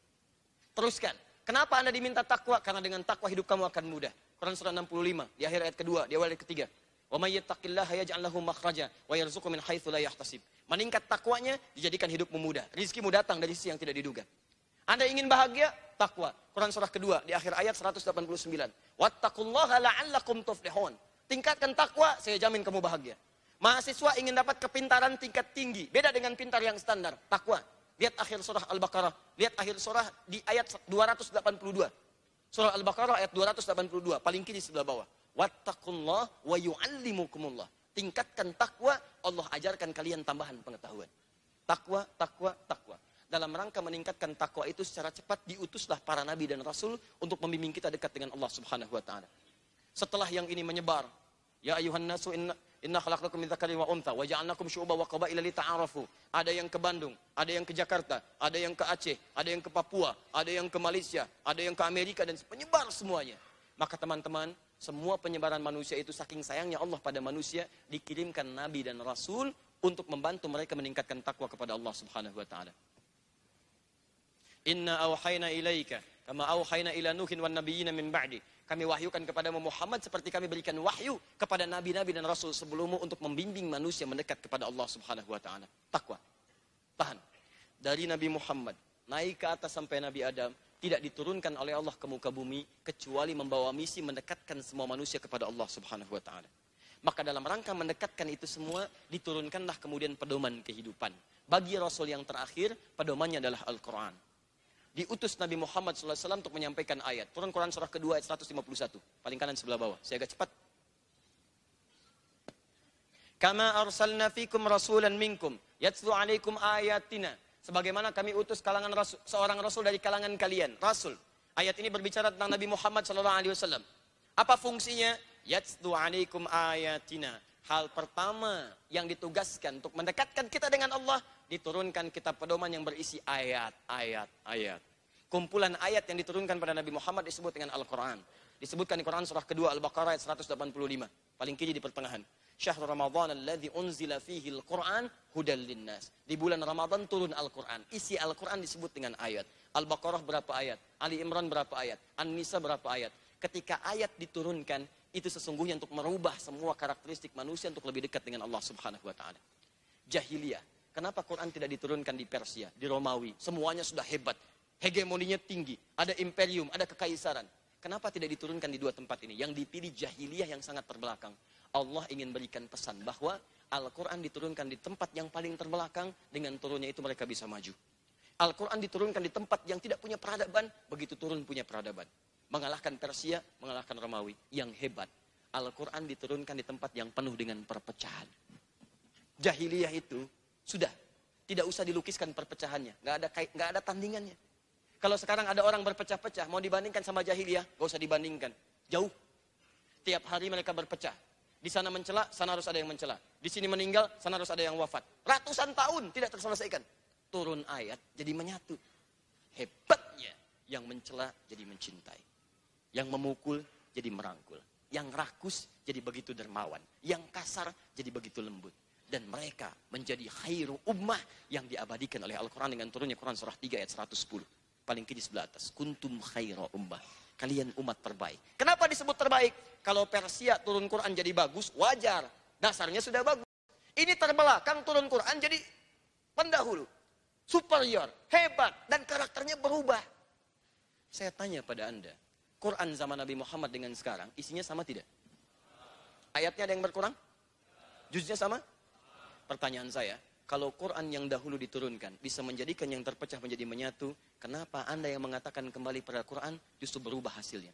Teruskan, kenapa Anda diminta takwa? Karena dengan takwa hidup kamu akan mudah. Quran surah 65 di akhir ayat kedua, di awal ayat ketiga. Wa may yattaqillaha yaj'al lahu makhraja wa yarzuqhu min haitsu la yahtasib. Meningkat takwanya dijadikan hidupmu mudah. Rizkimu datang dari sisi yang tidak diduga. Anda ingin bahagia? Takwa. Quran surah kedua di akhir ayat 189. Wattaqullaha la'allakum tuflihun. Tingkatkan takwa, saya jamin kamu bahagia. Mahasiswa ingin dapat kepintaran tingkat tinggi. Beda dengan pintar yang standar. Takwa. Lihat akhir surah Al-Baqarah. Lihat akhir surah di ayat 282. Surah Al-Baqarah ayat 282, paling kiri sebelah bawah. Wattaqullah wa yu'allimukumullah. Tingkatkan takwa, Allah ajarkan kalian tambahan pengetahuan. Takwa, takwa, takwa. Dalam rangka meningkatkan takwa itu secara cepat diutuslah para nabi dan rasul untuk membimbing kita dekat dengan Allah Subhanahu wa taala. Setelah yang ini menyebar, ya ayuhan nasu inna Inna khalaqnakum min dzakarin wa untha wa ja'alnakum syu'uban wa qabaila lita'arafu. Ada yang ke Bandung, ada yang ke Jakarta, ada yang ke Aceh, ada yang ke Papua, ada yang ke Malaysia, ada yang ke Amerika dan penyebar semuanya. Maka teman-teman, semua penyebaran manusia itu saking sayangnya Allah pada manusia dikirimkan nabi dan rasul untuk membantu mereka meningkatkan takwa kepada Allah Subhanahu wa taala. Inna auhayna ilaika kama auhayna ila nuhin wan nabiyina min ba'di kami wahyukan kepada Muhammad seperti kami berikan wahyu kepada nabi-nabi dan rasul sebelummu untuk membimbing manusia mendekat kepada Allah Subhanahu wa taala. Takwa. Tahan. Dari Nabi Muhammad naik ke atas sampai Nabi Adam tidak diturunkan oleh Allah ke muka bumi kecuali membawa misi mendekatkan semua manusia kepada Allah Subhanahu wa taala. Maka dalam rangka mendekatkan itu semua diturunkanlah kemudian pedoman kehidupan. Bagi rasul yang terakhir pedomannya adalah Al-Qur'an diutus Nabi Muhammad SAW untuk menyampaikan ayat. Turun Quran surah kedua ayat 151. Paling kanan sebelah bawah. Saya agak cepat. Kama arsalna fikum rasulan minkum yatlu alaikum ayatina. Sebagaimana kami utus kalangan rasul, seorang rasul dari kalangan kalian. Rasul. Ayat ini berbicara tentang Nabi Muhammad SAW. Apa fungsinya? Yatlu alaikum ayatina. Hal pertama yang ditugaskan untuk mendekatkan kita dengan Allah, diturunkan kitab pedoman yang berisi ayat, ayat, ayat. Kumpulan ayat yang diturunkan pada Nabi Muhammad disebut dengan Al-Quran. Disebutkan di Quran surah kedua Al-Baqarah ayat 185. Paling kiri di pertengahan. Syahrul Ramadan alladhi unzila fihi al-Quran hudal linnas. Di bulan Ramadan turun Al-Quran. Isi Al-Quran disebut dengan ayat. Al-Baqarah berapa ayat? Ali Imran berapa ayat? An-Nisa berapa ayat? Ketika ayat diturunkan, itu sesungguhnya untuk merubah semua karakteristik manusia untuk lebih dekat dengan Allah Subhanahu wa taala. Jahiliyah. Kenapa Quran tidak diturunkan di Persia, di Romawi? Semuanya sudah hebat. Hegemoninya tinggi, ada imperium, ada kekaisaran. Kenapa tidak diturunkan di dua tempat ini? Yang dipilih jahiliyah yang sangat terbelakang. Allah ingin berikan pesan bahwa Al-Quran diturunkan di tempat yang paling terbelakang, dengan turunnya itu mereka bisa maju. Al-Quran diturunkan di tempat yang tidak punya peradaban, begitu turun punya peradaban mengalahkan Persia, mengalahkan Romawi. Yang hebat, Al-Quran diturunkan di tempat yang penuh dengan perpecahan. Jahiliyah itu sudah tidak usah dilukiskan perpecahannya, nggak ada nggak ada tandingannya. Kalau sekarang ada orang berpecah-pecah, mau dibandingkan sama jahiliyah, nggak usah dibandingkan, jauh. Tiap hari mereka berpecah. Di sana mencela, sana harus ada yang mencela. Di sini meninggal, sana harus ada yang wafat. Ratusan tahun tidak terselesaikan. Turun ayat jadi menyatu. Hebatnya yang mencela jadi mencintai. Yang memukul jadi merangkul. Yang rakus jadi begitu dermawan. Yang kasar jadi begitu lembut. Dan mereka menjadi khairu ummah yang diabadikan oleh Al-Quran dengan turunnya Quran surah 3 ayat 110. Paling kiri sebelah atas. Kuntum khairu ummah. Kalian umat terbaik. Kenapa disebut terbaik? Kalau Persia turun Quran jadi bagus, wajar. Dasarnya sudah bagus. Ini terbelakang turun Quran jadi pendahulu. Superior, hebat, dan karakternya berubah. Saya tanya pada Anda, Quran zaman Nabi Muhammad dengan sekarang, isinya sama tidak? Ayatnya ada yang berkurang? Juznya sama? Pertanyaan saya, kalau Quran yang dahulu diturunkan bisa menjadikan yang terpecah menjadi menyatu, kenapa Anda yang mengatakan kembali pada Quran justru berubah hasilnya?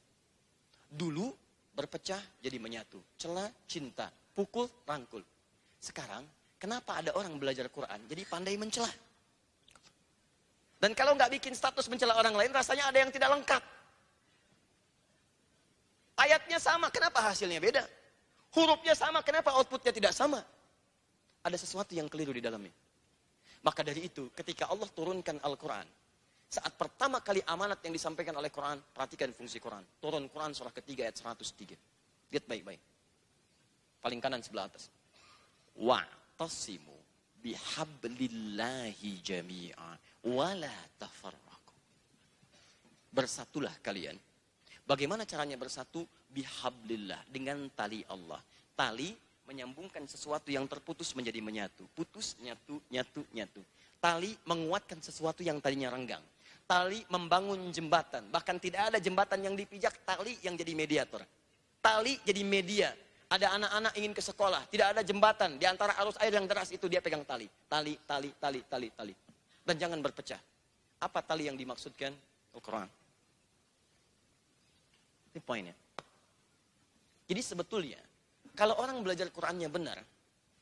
Dulu berpecah jadi menyatu, celah cinta, pukul rangkul. Sekarang kenapa ada orang belajar Quran jadi pandai mencelah? Dan kalau nggak bikin status mencela orang lain, rasanya ada yang tidak lengkap. Ayatnya sama, kenapa hasilnya beda? Hurufnya sama, kenapa outputnya tidak sama? Ada sesuatu yang keliru di dalamnya. Maka dari itu, ketika Allah turunkan Al-Quran, saat pertama kali amanat yang disampaikan oleh Quran, perhatikan fungsi Quran. Turun Quran surah ketiga ayat 103. Lihat baik-baik. Paling kanan sebelah atas. Wa'tasimu bihablillahi jami'a wala tafarraku. Bersatulah kalian Bagaimana caranya bersatu? Bihablillah, dengan tali Allah. Tali menyambungkan sesuatu yang terputus menjadi menyatu. Putus, nyatu, nyatu, nyatu. Tali menguatkan sesuatu yang tadinya renggang. Tali membangun jembatan. Bahkan tidak ada jembatan yang dipijak, tali yang jadi mediator. Tali jadi media. Ada anak-anak ingin ke sekolah, tidak ada jembatan. Di antara arus air yang deras itu dia pegang tali. Tali, tali, tali, tali, tali. Dan jangan berpecah. Apa tali yang dimaksudkan? Al-Quran. Ini poinnya. Jadi sebetulnya, kalau orang belajar Qurannya benar,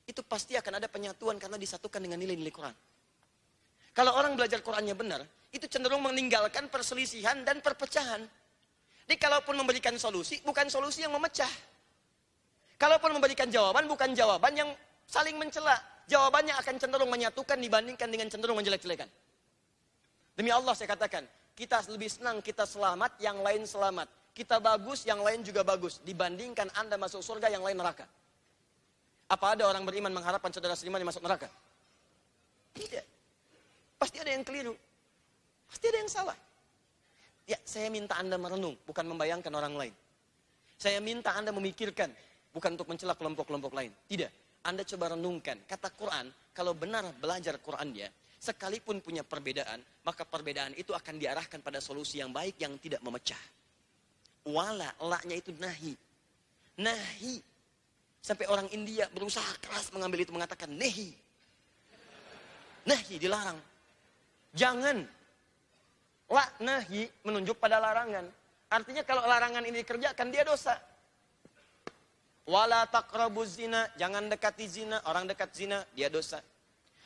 itu pasti akan ada penyatuan karena disatukan dengan nilai-nilai Quran. Kalau orang belajar Qurannya benar, itu cenderung meninggalkan perselisihan dan perpecahan. Jadi kalaupun memberikan solusi, bukan solusi yang memecah. Kalaupun memberikan jawaban, bukan jawaban yang saling mencela. Jawabannya akan cenderung menyatukan dibandingkan dengan cenderung menjelek-jelekan. Demi Allah saya katakan, kita lebih senang kita selamat, yang lain selamat kita bagus, yang lain juga bagus. Dibandingkan Anda masuk surga, yang lain neraka. Apa ada orang beriman mengharapkan saudara seiman masuk neraka? Tidak. Pasti ada yang keliru. Pasti ada yang salah. Ya, saya minta Anda merenung, bukan membayangkan orang lain. Saya minta Anda memikirkan, bukan untuk mencela kelompok-kelompok lain. Tidak. Anda coba renungkan. Kata Quran, kalau benar belajar Qurannya, sekalipun punya perbedaan, maka perbedaan itu akan diarahkan pada solusi yang baik yang tidak memecah. Wala, laknya itu nahi. Nahi. Sampai orang India berusaha keras mengambil itu mengatakan nehi. Nahi dilarang. Jangan. La nahi menunjuk pada larangan. Artinya kalau larangan ini dikerjakan dia dosa. Wala taqrabu zina, jangan dekati zina, orang dekat zina, dia dosa.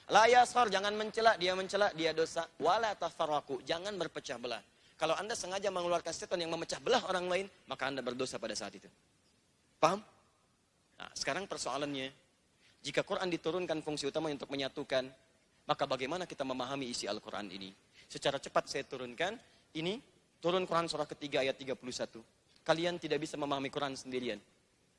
La yasar, jangan mencela, dia mencela, dia dosa. Wala tafarraku, jangan berpecah belah. Kalau Anda sengaja mengeluarkan statement yang memecah belah orang lain, maka Anda berdosa pada saat itu. Paham? Nah, sekarang persoalannya, jika Quran diturunkan fungsi utama untuk menyatukan, maka bagaimana kita memahami isi Al-Quran ini? Secara cepat saya turunkan, ini turun Quran surah ketiga ayat 31. Kalian tidak bisa memahami Quran sendirian.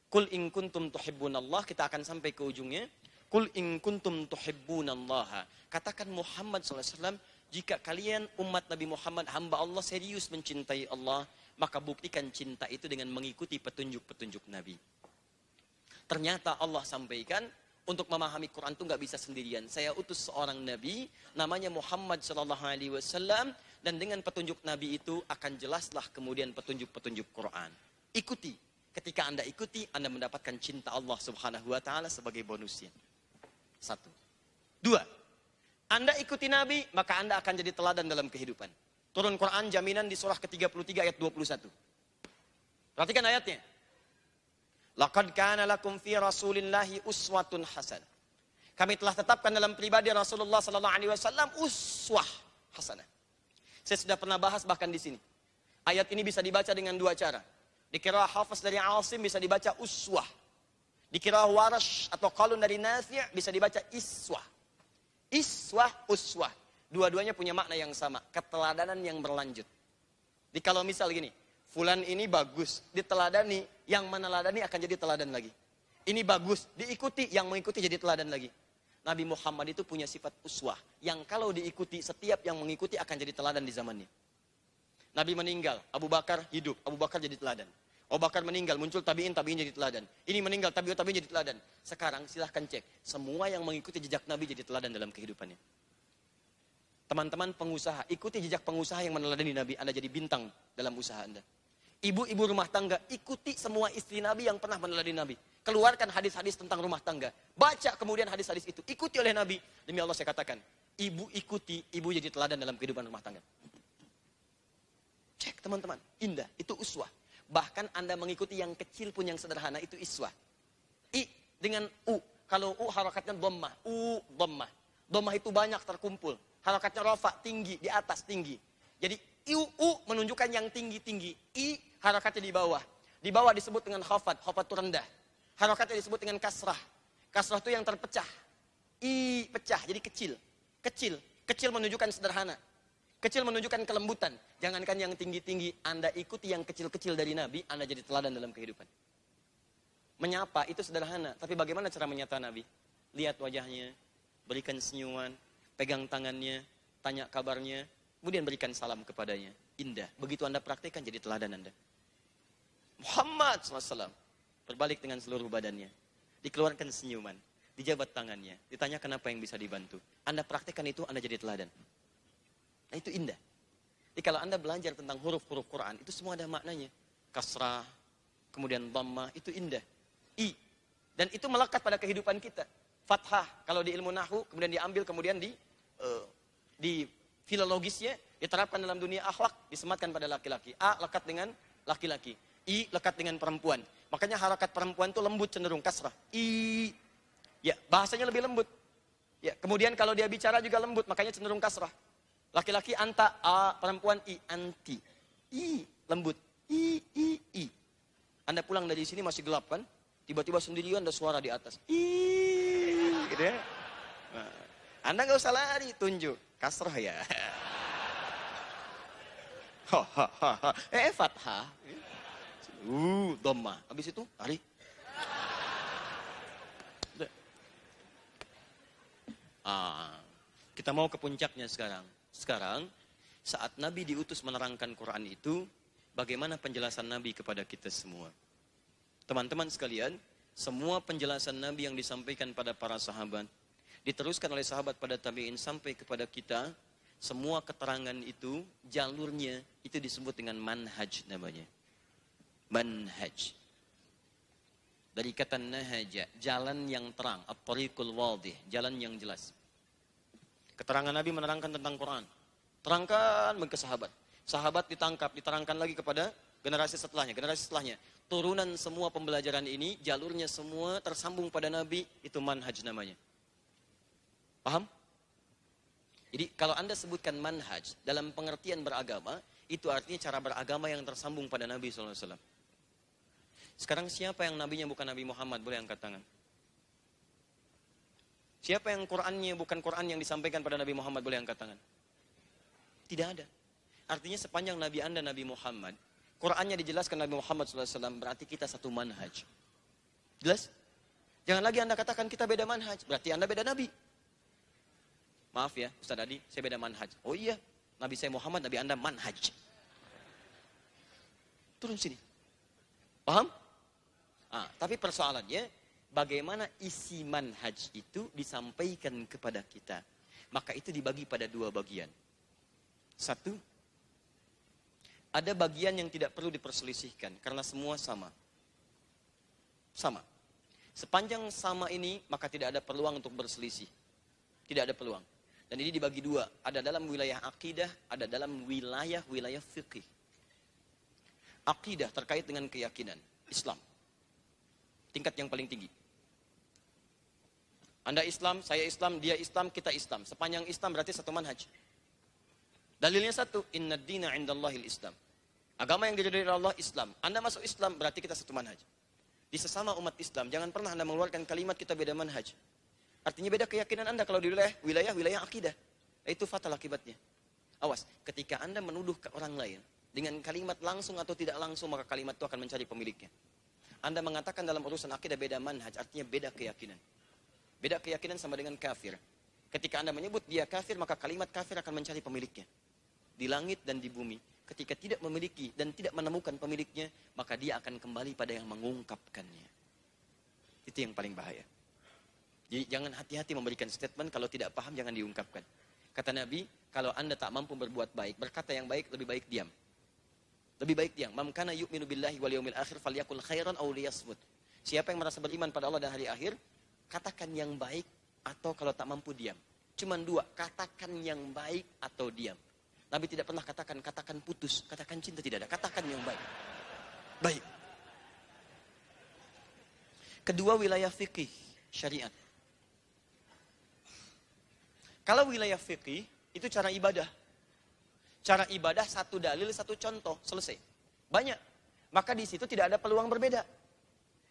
Kul in kuntum tuhibbunallah, kita akan sampai ke ujungnya. Kul in kuntum tuhibbunallaha. Katakan Muhammad SAW, jika kalian umat Nabi Muhammad hamba Allah serius mencintai Allah, maka buktikan cinta itu dengan mengikuti petunjuk-petunjuk Nabi. Ternyata Allah sampaikan untuk memahami Quran itu nggak bisa sendirian. Saya utus seorang Nabi, namanya Muhammad Shallallahu Alaihi Wasallam, dan dengan petunjuk Nabi itu akan jelaslah kemudian petunjuk-petunjuk Quran. Ikuti. Ketika anda ikuti, anda mendapatkan cinta Allah Subhanahu Wa Taala sebagai bonusnya. Satu. Dua. Anda ikuti Nabi, maka Anda akan jadi teladan dalam kehidupan. Turun Quran jaminan di surah ke-33 ayat 21. Perhatikan ayatnya. Laqad kana lakum fi Rasulillahi uswatun hasan. Kami telah tetapkan dalam pribadi Rasulullah sallallahu alaihi wasallam uswah hasanah. Saya sudah pernah bahas bahkan di sini. Ayat ini bisa dibaca dengan dua cara. Dikira hafaz dari Asim bisa dibaca uswah. Dikira warash atau kalun dari Nafi' bisa dibaca iswah. Iswah, uswah. Dua-duanya punya makna yang sama. Keteladanan yang berlanjut. Di kalau misal gini, fulan ini bagus, diteladani, yang meneladani akan jadi teladan lagi. Ini bagus, diikuti, yang mengikuti jadi teladan lagi. Nabi Muhammad itu punya sifat uswah, yang kalau diikuti, setiap yang mengikuti akan jadi teladan di zamannya. Nabi meninggal, Abu Bakar hidup, Abu Bakar jadi teladan. Abu Bakar meninggal, muncul tabiin, tabiin jadi teladan. Ini meninggal, tabiin, tabiin jadi teladan. Sekarang silahkan cek, semua yang mengikuti jejak Nabi jadi teladan dalam kehidupannya. Teman-teman pengusaha, ikuti jejak pengusaha yang meneladani Nabi, Anda jadi bintang dalam usaha Anda. Ibu-ibu rumah tangga, ikuti semua istri Nabi yang pernah meneladani Nabi. Keluarkan hadis-hadis tentang rumah tangga. Baca kemudian hadis-hadis itu. Ikuti oleh Nabi. Demi Allah saya katakan, ibu ikuti, ibu jadi teladan dalam kehidupan rumah tangga. Cek teman-teman, indah, itu uswah. Bahkan Anda mengikuti yang kecil pun yang sederhana itu iswah. I dengan U. Kalau U harakatnya dhammah. U dhammah. Dhammah itu banyak terkumpul. Harokatnya rofa, tinggi, di atas, tinggi. Jadi iu, u menunjukkan yang tinggi-tinggi. I harokatnya di bawah. Di bawah disebut dengan khafat, khafat itu rendah. Harokatnya disebut dengan kasrah. Kasrah itu yang terpecah. I pecah, jadi kecil. Kecil. Kecil menunjukkan sederhana. Kecil menunjukkan kelembutan. Jangankan yang tinggi-tinggi, Anda ikuti yang kecil-kecil dari Nabi, Anda jadi teladan dalam kehidupan. Menyapa itu sederhana, tapi bagaimana cara menyapa Nabi? Lihat wajahnya, berikan senyuman, pegang tangannya, tanya kabarnya, kemudian berikan salam kepadanya. Indah. Begitu Anda praktekkan jadi teladan Anda. Muhammad SAW berbalik dengan seluruh badannya. Dikeluarkan senyuman, dijabat tangannya, ditanya kenapa yang bisa dibantu. Anda praktekkan itu, Anda jadi teladan. Nah itu indah. Jadi kalau Anda belajar tentang huruf-huruf Quran, itu semua ada maknanya. Kasrah, kemudian dhamma, itu indah. I. Dan itu melekat pada kehidupan kita. Fathah, kalau di ilmu nahu, kemudian diambil, kemudian di uh, di filologisnya diterapkan dalam dunia akhlak, disematkan pada laki-laki. A lekat dengan laki-laki. I lekat dengan perempuan. Makanya harakat perempuan itu lembut cenderung kasrah. I ya bahasanya lebih lembut. Ya, kemudian kalau dia bicara juga lembut, makanya cenderung kasrah. Laki-laki anta, a, perempuan i, anti. I, lembut. I, i, i. Anda pulang dari sini masih gelap kan? Tiba-tiba sendirian ada suara di atas. I, gitu ya. Nah, anda nggak usah lari, tunjuk. Kasrah ya. eh, fathah. Uh, doma. Habis itu, lari. Ah, kita mau ke puncaknya sekarang. Sekarang, saat Nabi diutus menerangkan Quran itu, bagaimana penjelasan Nabi kepada kita semua? Teman-teman sekalian, semua penjelasan Nabi yang disampaikan pada para sahabat, diteruskan oleh sahabat pada tabi'in sampai kepada kita, semua keterangan itu, jalurnya, itu disebut dengan manhaj namanya. Manhaj. Dari kata nahaja, jalan yang terang, at-tariqul wadih, jalan yang jelas. Keterangan Nabi menerangkan tentang Quran. Terangkan ke sahabat. Sahabat ditangkap, diterangkan lagi kepada generasi setelahnya. Generasi setelahnya. Turunan semua pembelajaran ini, jalurnya semua tersambung pada Nabi, itu manhaj namanya. Paham? Jadi kalau Anda sebutkan manhaj dalam pengertian beragama, itu artinya cara beragama yang tersambung pada Nabi SAW. Sekarang siapa yang nabinya bukan Nabi Muhammad? Boleh angkat tangan. Siapa yang Qurannya bukan Quran yang disampaikan pada Nabi Muhammad boleh angkat tangan? Tidak ada. Artinya sepanjang Nabi Anda Nabi Muhammad, Qurannya dijelaskan Nabi Muhammad SAW berarti kita satu manhaj. Jelas? Jangan lagi Anda katakan kita beda manhaj, berarti Anda beda Nabi. Maaf ya, Ustaz Adi, saya beda manhaj. Oh iya, Nabi saya Muhammad, Nabi Anda manhaj. Turun sini. Paham? Ah, tapi persoalannya, bagaimana isi manhaj itu disampaikan kepada kita. Maka itu dibagi pada dua bagian. Satu, ada bagian yang tidak perlu diperselisihkan karena semua sama. Sama. Sepanjang sama ini, maka tidak ada peluang untuk berselisih. Tidak ada peluang. Dan ini dibagi dua. Ada dalam wilayah akidah, ada dalam wilayah-wilayah fikih. Akidah terkait dengan keyakinan. Islam. Tingkat yang paling tinggi. Anda Islam, saya Islam, dia Islam, kita Islam. Sepanjang Islam berarti satu manhaj. Dalilnya satu, inna dina indallahil Islam. Agama yang oleh Allah Islam. Anda masuk Islam berarti kita satu manhaj. Di sesama umat Islam, jangan pernah Anda mengeluarkan kalimat kita beda manhaj. Artinya beda keyakinan Anda kalau di wilayah wilayah, wilayah akidah. Itu fatal akibatnya. Awas, ketika Anda menuduh ke orang lain dengan kalimat langsung atau tidak langsung, maka kalimat itu akan mencari pemiliknya. Anda mengatakan dalam urusan akidah beda manhaj, artinya beda keyakinan. Beda keyakinan sama dengan kafir. Ketika Anda menyebut dia kafir, maka kalimat kafir akan mencari pemiliknya. Di langit dan di bumi. Ketika tidak memiliki dan tidak menemukan pemiliknya, maka dia akan kembali pada yang mengungkapkannya. Itu yang paling bahaya. Jadi jangan hati-hati memberikan statement kalau tidak paham jangan diungkapkan. Kata Nabi, kalau Anda tak mampu berbuat baik, berkata yang baik lebih baik diam. Lebih baik diam. Man kana yu'minu billahi wal yawmil akhir falyakul khairan aw liyasmut. Siapa yang merasa beriman pada Allah dan hari akhir, katakan yang baik atau kalau tak mampu diam. Cuman dua, katakan yang baik atau diam. Nabi tidak pernah katakan, katakan putus, katakan cinta tidak ada, katakan yang baik. Baik. Kedua wilayah fikih, syariat. Kalau wilayah fikih, Itu cara ibadah. Cara ibadah satu dalil, satu contoh, selesai. Banyak. Maka di situ tidak ada peluang berbeda.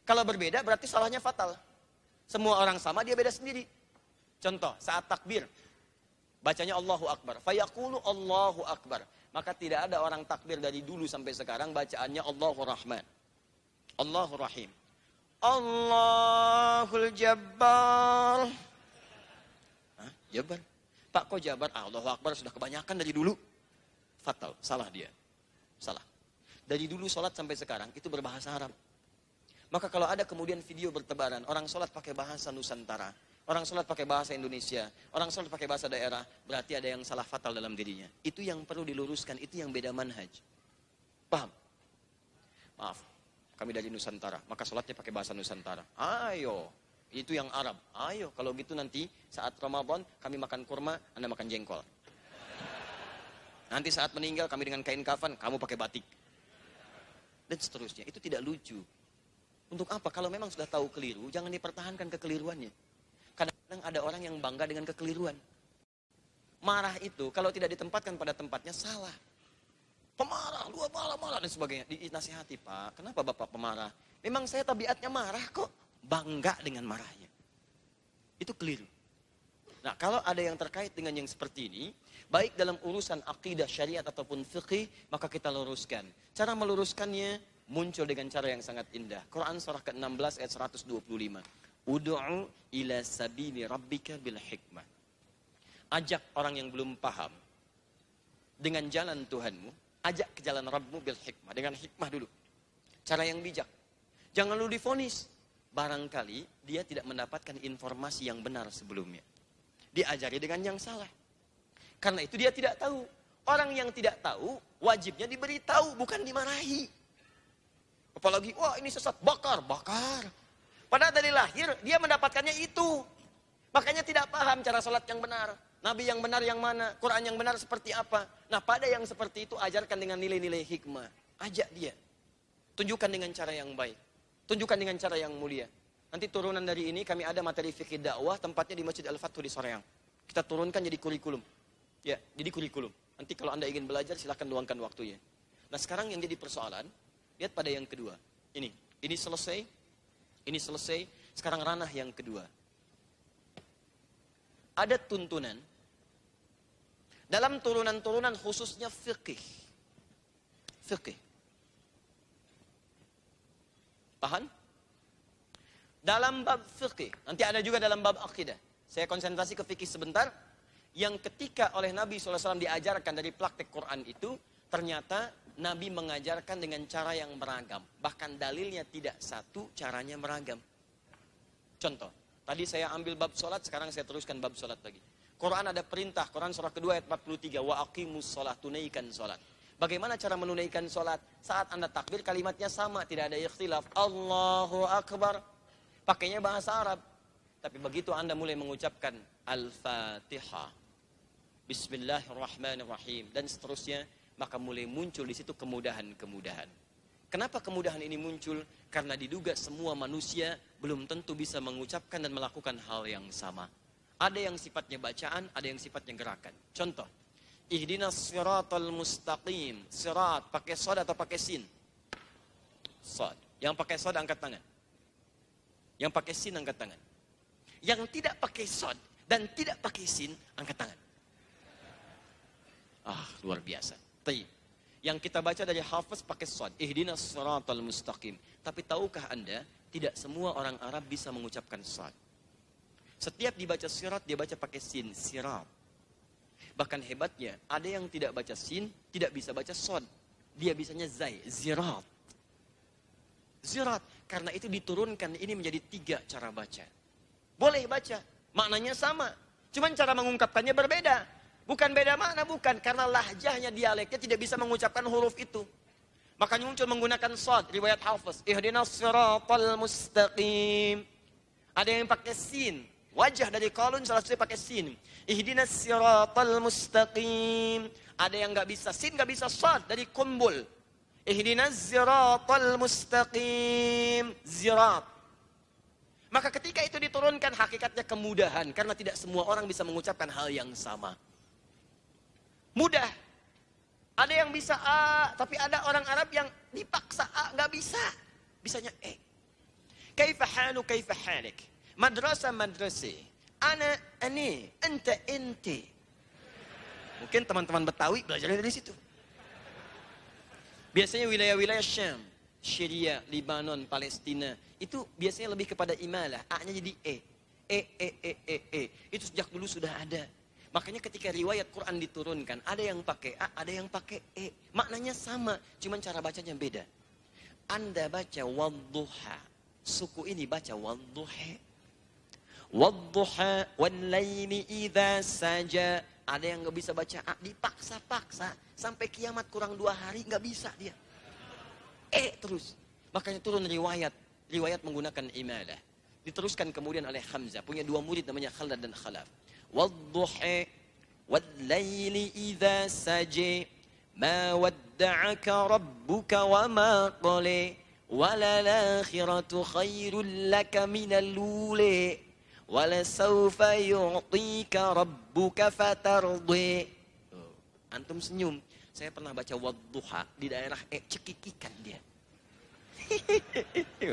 Kalau berbeda berarti salahnya fatal. Semua orang sama, dia beda sendiri. Contoh, saat takbir. Bacanya Allahu Akbar. Fayaqulu Allahu Akbar. Maka tidak ada orang takbir dari dulu sampai sekarang bacaannya Allahu Rahman. Allahu Rahim. Allahul Jabbar. Hah? Jabbar? Pak kok Jabbar? Ah, Allahu Akbar sudah kebanyakan dari dulu. Fatal, salah dia. Salah. Dari dulu sholat sampai sekarang itu berbahasa Arab. Maka kalau ada kemudian video bertebaran, orang sholat pakai bahasa Nusantara, orang sholat pakai bahasa Indonesia, orang sholat pakai bahasa daerah, berarti ada yang salah fatal dalam dirinya. Itu yang perlu diluruskan, itu yang beda manhaj. Paham? Maaf, kami dari Nusantara, maka sholatnya pakai bahasa Nusantara. Ayo, itu yang Arab. Ayo, kalau gitu nanti saat Ramadan kami makan kurma, Anda makan jengkol. Nanti saat meninggal kami dengan kain kafan, kamu pakai batik. Dan seterusnya. Itu tidak lucu. Untuk apa? Kalau memang sudah tahu keliru, jangan dipertahankan kekeliruannya. Kadang-kadang ada orang yang bangga dengan kekeliruan. Marah itu kalau tidak ditempatkan pada tempatnya salah. Pemarah, luar malah marah dan sebagainya. Dinasihati, Pak. Kenapa Bapak pemarah? Memang saya tabiatnya marah kok. Bangga dengan marahnya. Itu keliru. Nah, kalau ada yang terkait dengan yang seperti ini, baik dalam urusan akidah syariat ataupun fikih, maka kita luruskan. Cara meluruskannya muncul dengan cara yang sangat indah. Quran surah ke-16 ayat 125. Udu'u ila sabili rabbika bil hikmah. Ajak orang yang belum paham dengan jalan Tuhanmu, ajak ke jalan Rabbmu bil hikmah. Dengan hikmah dulu. Cara yang bijak. Jangan lu difonis. Barangkali dia tidak mendapatkan informasi yang benar sebelumnya diajari dengan yang salah. Karena itu dia tidak tahu. Orang yang tidak tahu wajibnya diberitahu bukan dimarahi. Apalagi wah ini sesat bakar, bakar. Padahal dari lahir dia mendapatkannya itu. Makanya tidak paham cara sholat yang benar. Nabi yang benar yang mana, Quran yang benar seperti apa. Nah pada yang seperti itu ajarkan dengan nilai-nilai hikmah. Ajak dia. Tunjukkan dengan cara yang baik. Tunjukkan dengan cara yang mulia. Nanti turunan dari ini kami ada materi fikih dakwah tempatnya di Masjid Al-Fathu di Soreang. Kita turunkan jadi kurikulum. Ya, jadi kurikulum. Nanti kalau Anda ingin belajar silahkan luangkan waktunya. Nah sekarang yang jadi persoalan, lihat pada yang kedua. Ini, ini selesai, ini selesai, sekarang ranah yang kedua. Ada tuntunan dalam turunan-turunan khususnya fikih. Fikih. Tahan? dalam bab fikih. Nanti ada juga dalam bab akidah. Saya konsentrasi ke fikih sebentar. Yang ketika oleh Nabi SAW diajarkan dari praktek Quran itu, ternyata Nabi mengajarkan dengan cara yang beragam. Bahkan dalilnya tidak satu, caranya beragam. Contoh, tadi saya ambil bab sholat, sekarang saya teruskan bab sholat lagi. Quran ada perintah, Quran surah kedua ayat 43, wa aqimus sholat, tunaikan sholat. Bagaimana cara menunaikan sholat? Saat anda takbir kalimatnya sama, tidak ada ikhtilaf. Allahu Akbar, pakainya bahasa Arab. Tapi begitu Anda mulai mengucapkan Al-Fatihah, Bismillahirrahmanirrahim, dan seterusnya, maka mulai muncul di situ kemudahan-kemudahan. Kenapa kemudahan ini muncul? Karena diduga semua manusia belum tentu bisa mengucapkan dan melakukan hal yang sama. Ada yang sifatnya bacaan, ada yang sifatnya gerakan. Contoh, Ihdinas siratal mustaqim. Sirat, pakai sod atau pakai sin? Sod. Yang pakai sod angkat tangan. Yang pakai sin angkat tangan. Yang tidak pakai sod dan tidak pakai sin angkat tangan. Ah, luar biasa. Yang kita baca dari Hafiz pakai sod. Ihdinas siratal mustaqim. Tapi tahukah Anda, tidak semua orang Arab bisa mengucapkan sod. Setiap dibaca sirat, dia baca pakai sin, sirat. Bahkan hebatnya, ada yang tidak baca sin, tidak bisa baca sod. Dia bisanya zai, zirat. Zirat. Karena itu diturunkan ini menjadi tiga cara baca. Boleh baca, maknanya sama. Cuman cara mengungkapkannya berbeda. Bukan beda makna, bukan. Karena lahjahnya, dialeknya tidak bisa mengucapkan huruf itu. Makanya muncul menggunakan sod, riwayat Hafiz. Ihdinas siratal mustaqim. Ada yang pakai sin. Wajah dari kolon salah satu pakai sin. Ihdinas siratal mustaqim. Ada yang nggak bisa sin, nggak bisa sod dari kumbul. Ihdinas ziratal mustaqim. Zirat. Maka ketika itu diturunkan hakikatnya kemudahan. Karena tidak semua orang bisa mengucapkan hal yang sama. Mudah. Ada yang bisa A, tapi ada orang Arab yang dipaksa A, nggak bisa. Bisanya E. Kaifa halu, kaifa halik. Madrasah, madrasah. Ana, ani, ente, ente. Mungkin teman-teman Betawi belajar dari situ. Biasanya wilayah-wilayah Syam, Syria, Libanon, Palestina, itu biasanya lebih kepada imalah. A-nya jadi E. E, E, E, E, E. Itu sejak dulu sudah ada. Makanya ketika riwayat Quran diturunkan, ada yang pakai A, ada yang pakai E. Maknanya sama, cuman cara bacanya beda. Anda baca wadduha, suku ini baca wadduha. Wadduha wallayli idha saja. Ada yang nggak bisa baca A, dipaksa-paksa. Sampai kiamat kurang dua hari nggak bisa dia. E terus. Makanya turun riwayat. Riwayat menggunakan imalah. Diteruskan kemudian oleh Hamzah. Punya dua murid namanya Khalad dan Khalaf. والضحى والليل إذا سجى ما ودعك ربك وما قلى وللآخرة خير لك من الأولى ولسوف يعطيك ربك فترضي Antum senyum. Saya pernah baca wadduha di daerah E cekikikan dia.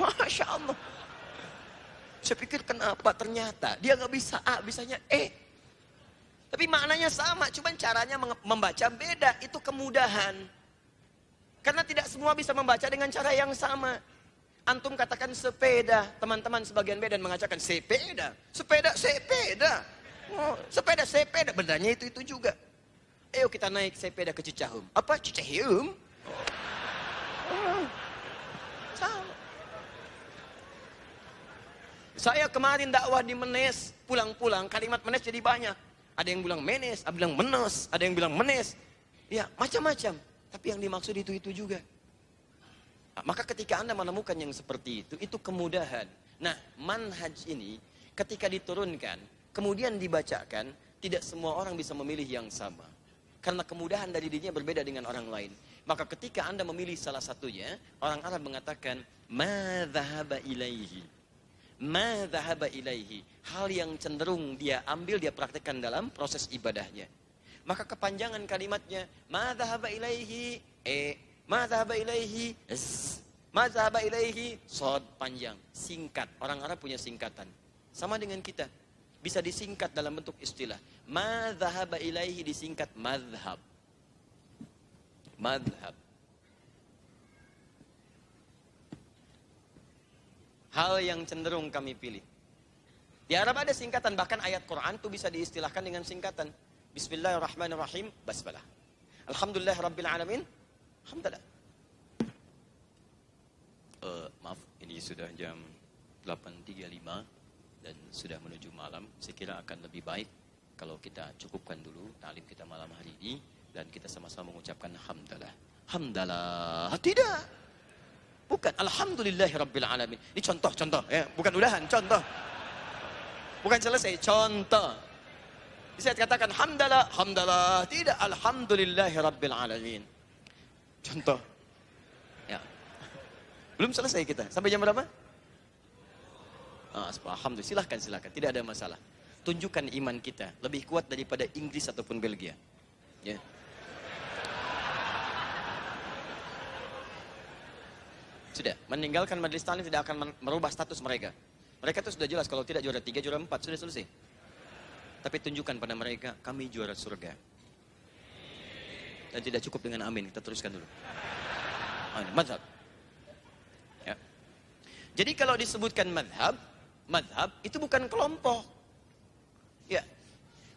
Masya Allah. Saya pikir kenapa ternyata dia nggak bisa A, bisanya E. Tapi maknanya sama, cuman caranya membaca beda. Itu kemudahan. Karena tidak semua bisa membaca dengan cara yang sama. Antum katakan sepeda, teman-teman sebagian beda mengatakan sepeda. Sepeda, sepeda. Oh, sepeda, sepeda. Benarnya itu itu juga. Ayo kita naik sepeda ke Cicahum. Apa Cicahum? Oh. Sama. Saya kemarin dakwah di Menes, pulang-pulang kalimat Menes jadi banyak. Ada yang bilang Menes, ada yang bilang Menes, ada yang bilang Menes. Ya, macam-macam. Tapi yang dimaksud itu-itu juga. Nah, maka ketika Anda menemukan yang seperti itu, itu kemudahan. Nah, manhaj ini ketika diturunkan, kemudian dibacakan, tidak semua orang bisa memilih yang sama. Karena kemudahan dari dirinya berbeda dengan orang lain. Maka ketika Anda memilih salah satunya, orang Arab mengatakan, Ma ilaihi ilaihi. Hal yang cenderung dia ambil, dia praktekkan dalam proses ibadahnya. Maka kepanjangan kalimatnya, ma ilaihi, e, ma ilaihi, s, ma ilaihi, sod panjang, singkat. Orang Arab punya singkatan. Sama dengan kita. Bisa disingkat dalam bentuk istilah. Ma ilaihi disingkat madhab. Madhab. Hal yang cenderung kami pilih. Di Arab ada singkatan, bahkan ayat Quran itu bisa diistilahkan dengan singkatan. Bismillahirrahmanirrahim, basmalah. Alhamdulillah Rabbil Alamin, Alhamdulillah. Uh, maaf, ini sudah jam 8.35 dan sudah menuju malam. Saya kira akan lebih baik kalau kita cukupkan dulu talim kita malam hari ini dan kita sama-sama mengucapkan Alhamdulillah. Alhamdulillah. Tidak. Bukan. Alhamdulillahirabbil. Ini contoh-contoh ya, bukan udahan, contoh. Bukan selesai, contoh. Bisa dikatakan hamdalah, hamdalah. Tidak, alhamdulillahirabbil alamin. Contoh. Ya. Belum selesai kita. Sampai jam berapa? Ah, alhamdulillah. Silahkan, silahkan. Tidak ada masalah. Tunjukkan iman kita lebih kuat daripada Inggris ataupun Belgia. Ya. Sudah, meninggalkan majelis taklim tidak akan merubah status mereka. Mereka itu sudah jelas kalau tidak juara tiga, juara empat, sudah selesai. Tapi tunjukkan pada mereka, kami juara surga. Dan tidak cukup dengan amin, kita teruskan dulu. Oh, madhab. Ya. Jadi kalau disebutkan madhab, madhab itu bukan kelompok. Ya.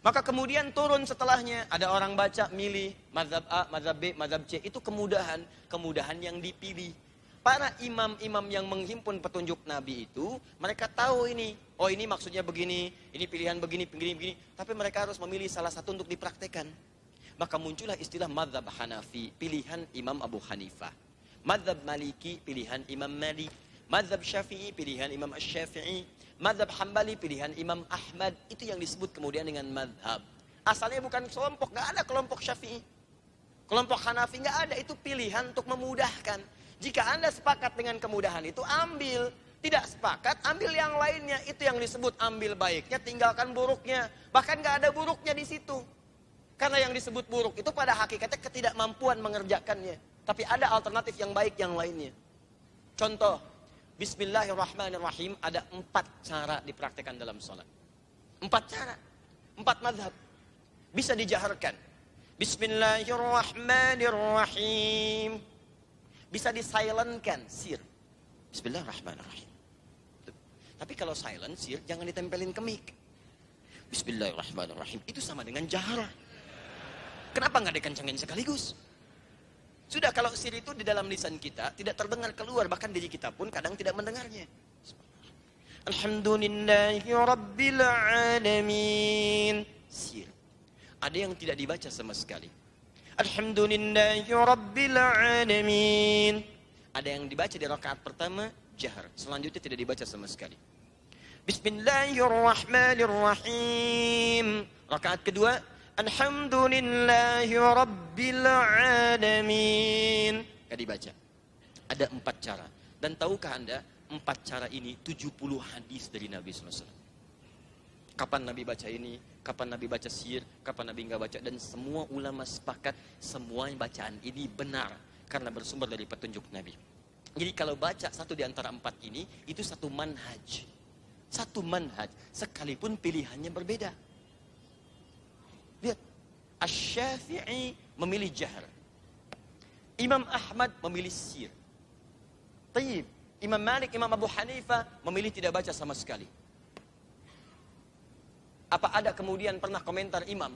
Maka kemudian turun setelahnya, ada orang baca, milih, madhab A, madhab B, madhab C. Itu kemudahan, kemudahan yang dipilih para imam-imam yang menghimpun petunjuk Nabi itu, mereka tahu ini, oh ini maksudnya begini, ini pilihan begini, begini, begini. Tapi mereka harus memilih salah satu untuk dipraktekkan. Maka muncullah istilah madhab Hanafi, pilihan Imam Abu Hanifah. Madhab Maliki, pilihan Imam Malik. Madhab Syafi'i, pilihan Imam Ash-Syafi'i. Madhab Hambali, pilihan Imam Ahmad. Itu yang disebut kemudian dengan madhab. Asalnya bukan kelompok, gak ada kelompok Syafi'i. Kelompok Hanafi gak ada, itu pilihan untuk memudahkan. Jika Anda sepakat dengan kemudahan itu, ambil. Tidak sepakat, ambil yang lainnya. Itu yang disebut ambil baiknya, tinggalkan buruknya. Bahkan gak ada buruknya di situ. Karena yang disebut buruk itu pada hakikatnya ketidakmampuan mengerjakannya. Tapi ada alternatif yang baik yang lainnya. Contoh, Bismillahirrahmanirrahim ada empat cara dipraktekkan dalam sholat. Empat cara, empat madhab. Bisa dijaharkan. Bismillahirrahmanirrahim. Bisa disilentkan, sir. Bismillahirrahmanirrahim. Tapi kalau silent, sir, jangan ditempelin ke mic. Bismillahirrahmanirrahim. Itu sama dengan jahar. Kenapa nggak dikencengin sekaligus? Sudah kalau sir itu di dalam lisan kita tidak terdengar keluar bahkan diri kita pun kadang tidak mendengarnya. Alhamdulillahi rabbil alamin. Sir. Ada yang tidak dibaca sama sekali. Alhamdulillahi rabbil alamin. Ada yang dibaca di rakaat pertama jahar. Selanjutnya tidak dibaca sama sekali. Bismillahirrahmanirrahim. Rakaat kedua Alhamdulillahi Rabbil Alamin. Gak dibaca. Ada empat cara. Dan tahukah anda, empat cara ini 70 hadis dari Nabi SAW. Kapan Nabi baca ini, kapan Nabi baca sir, kapan Nabi nggak baca. Dan semua ulama sepakat, semua bacaan ini benar. Karena bersumber dari petunjuk Nabi. Jadi kalau baca satu di antara empat ini, itu satu manhaj. Satu manhaj, sekalipun pilihannya berbeda. Lihat, Asy-Syafi'i memilih jahar. Imam Ahmad memilih sir. Tayyib. Imam Malik, Imam Abu Hanifah memilih tidak baca sama sekali. Apa ada kemudian pernah komentar imam?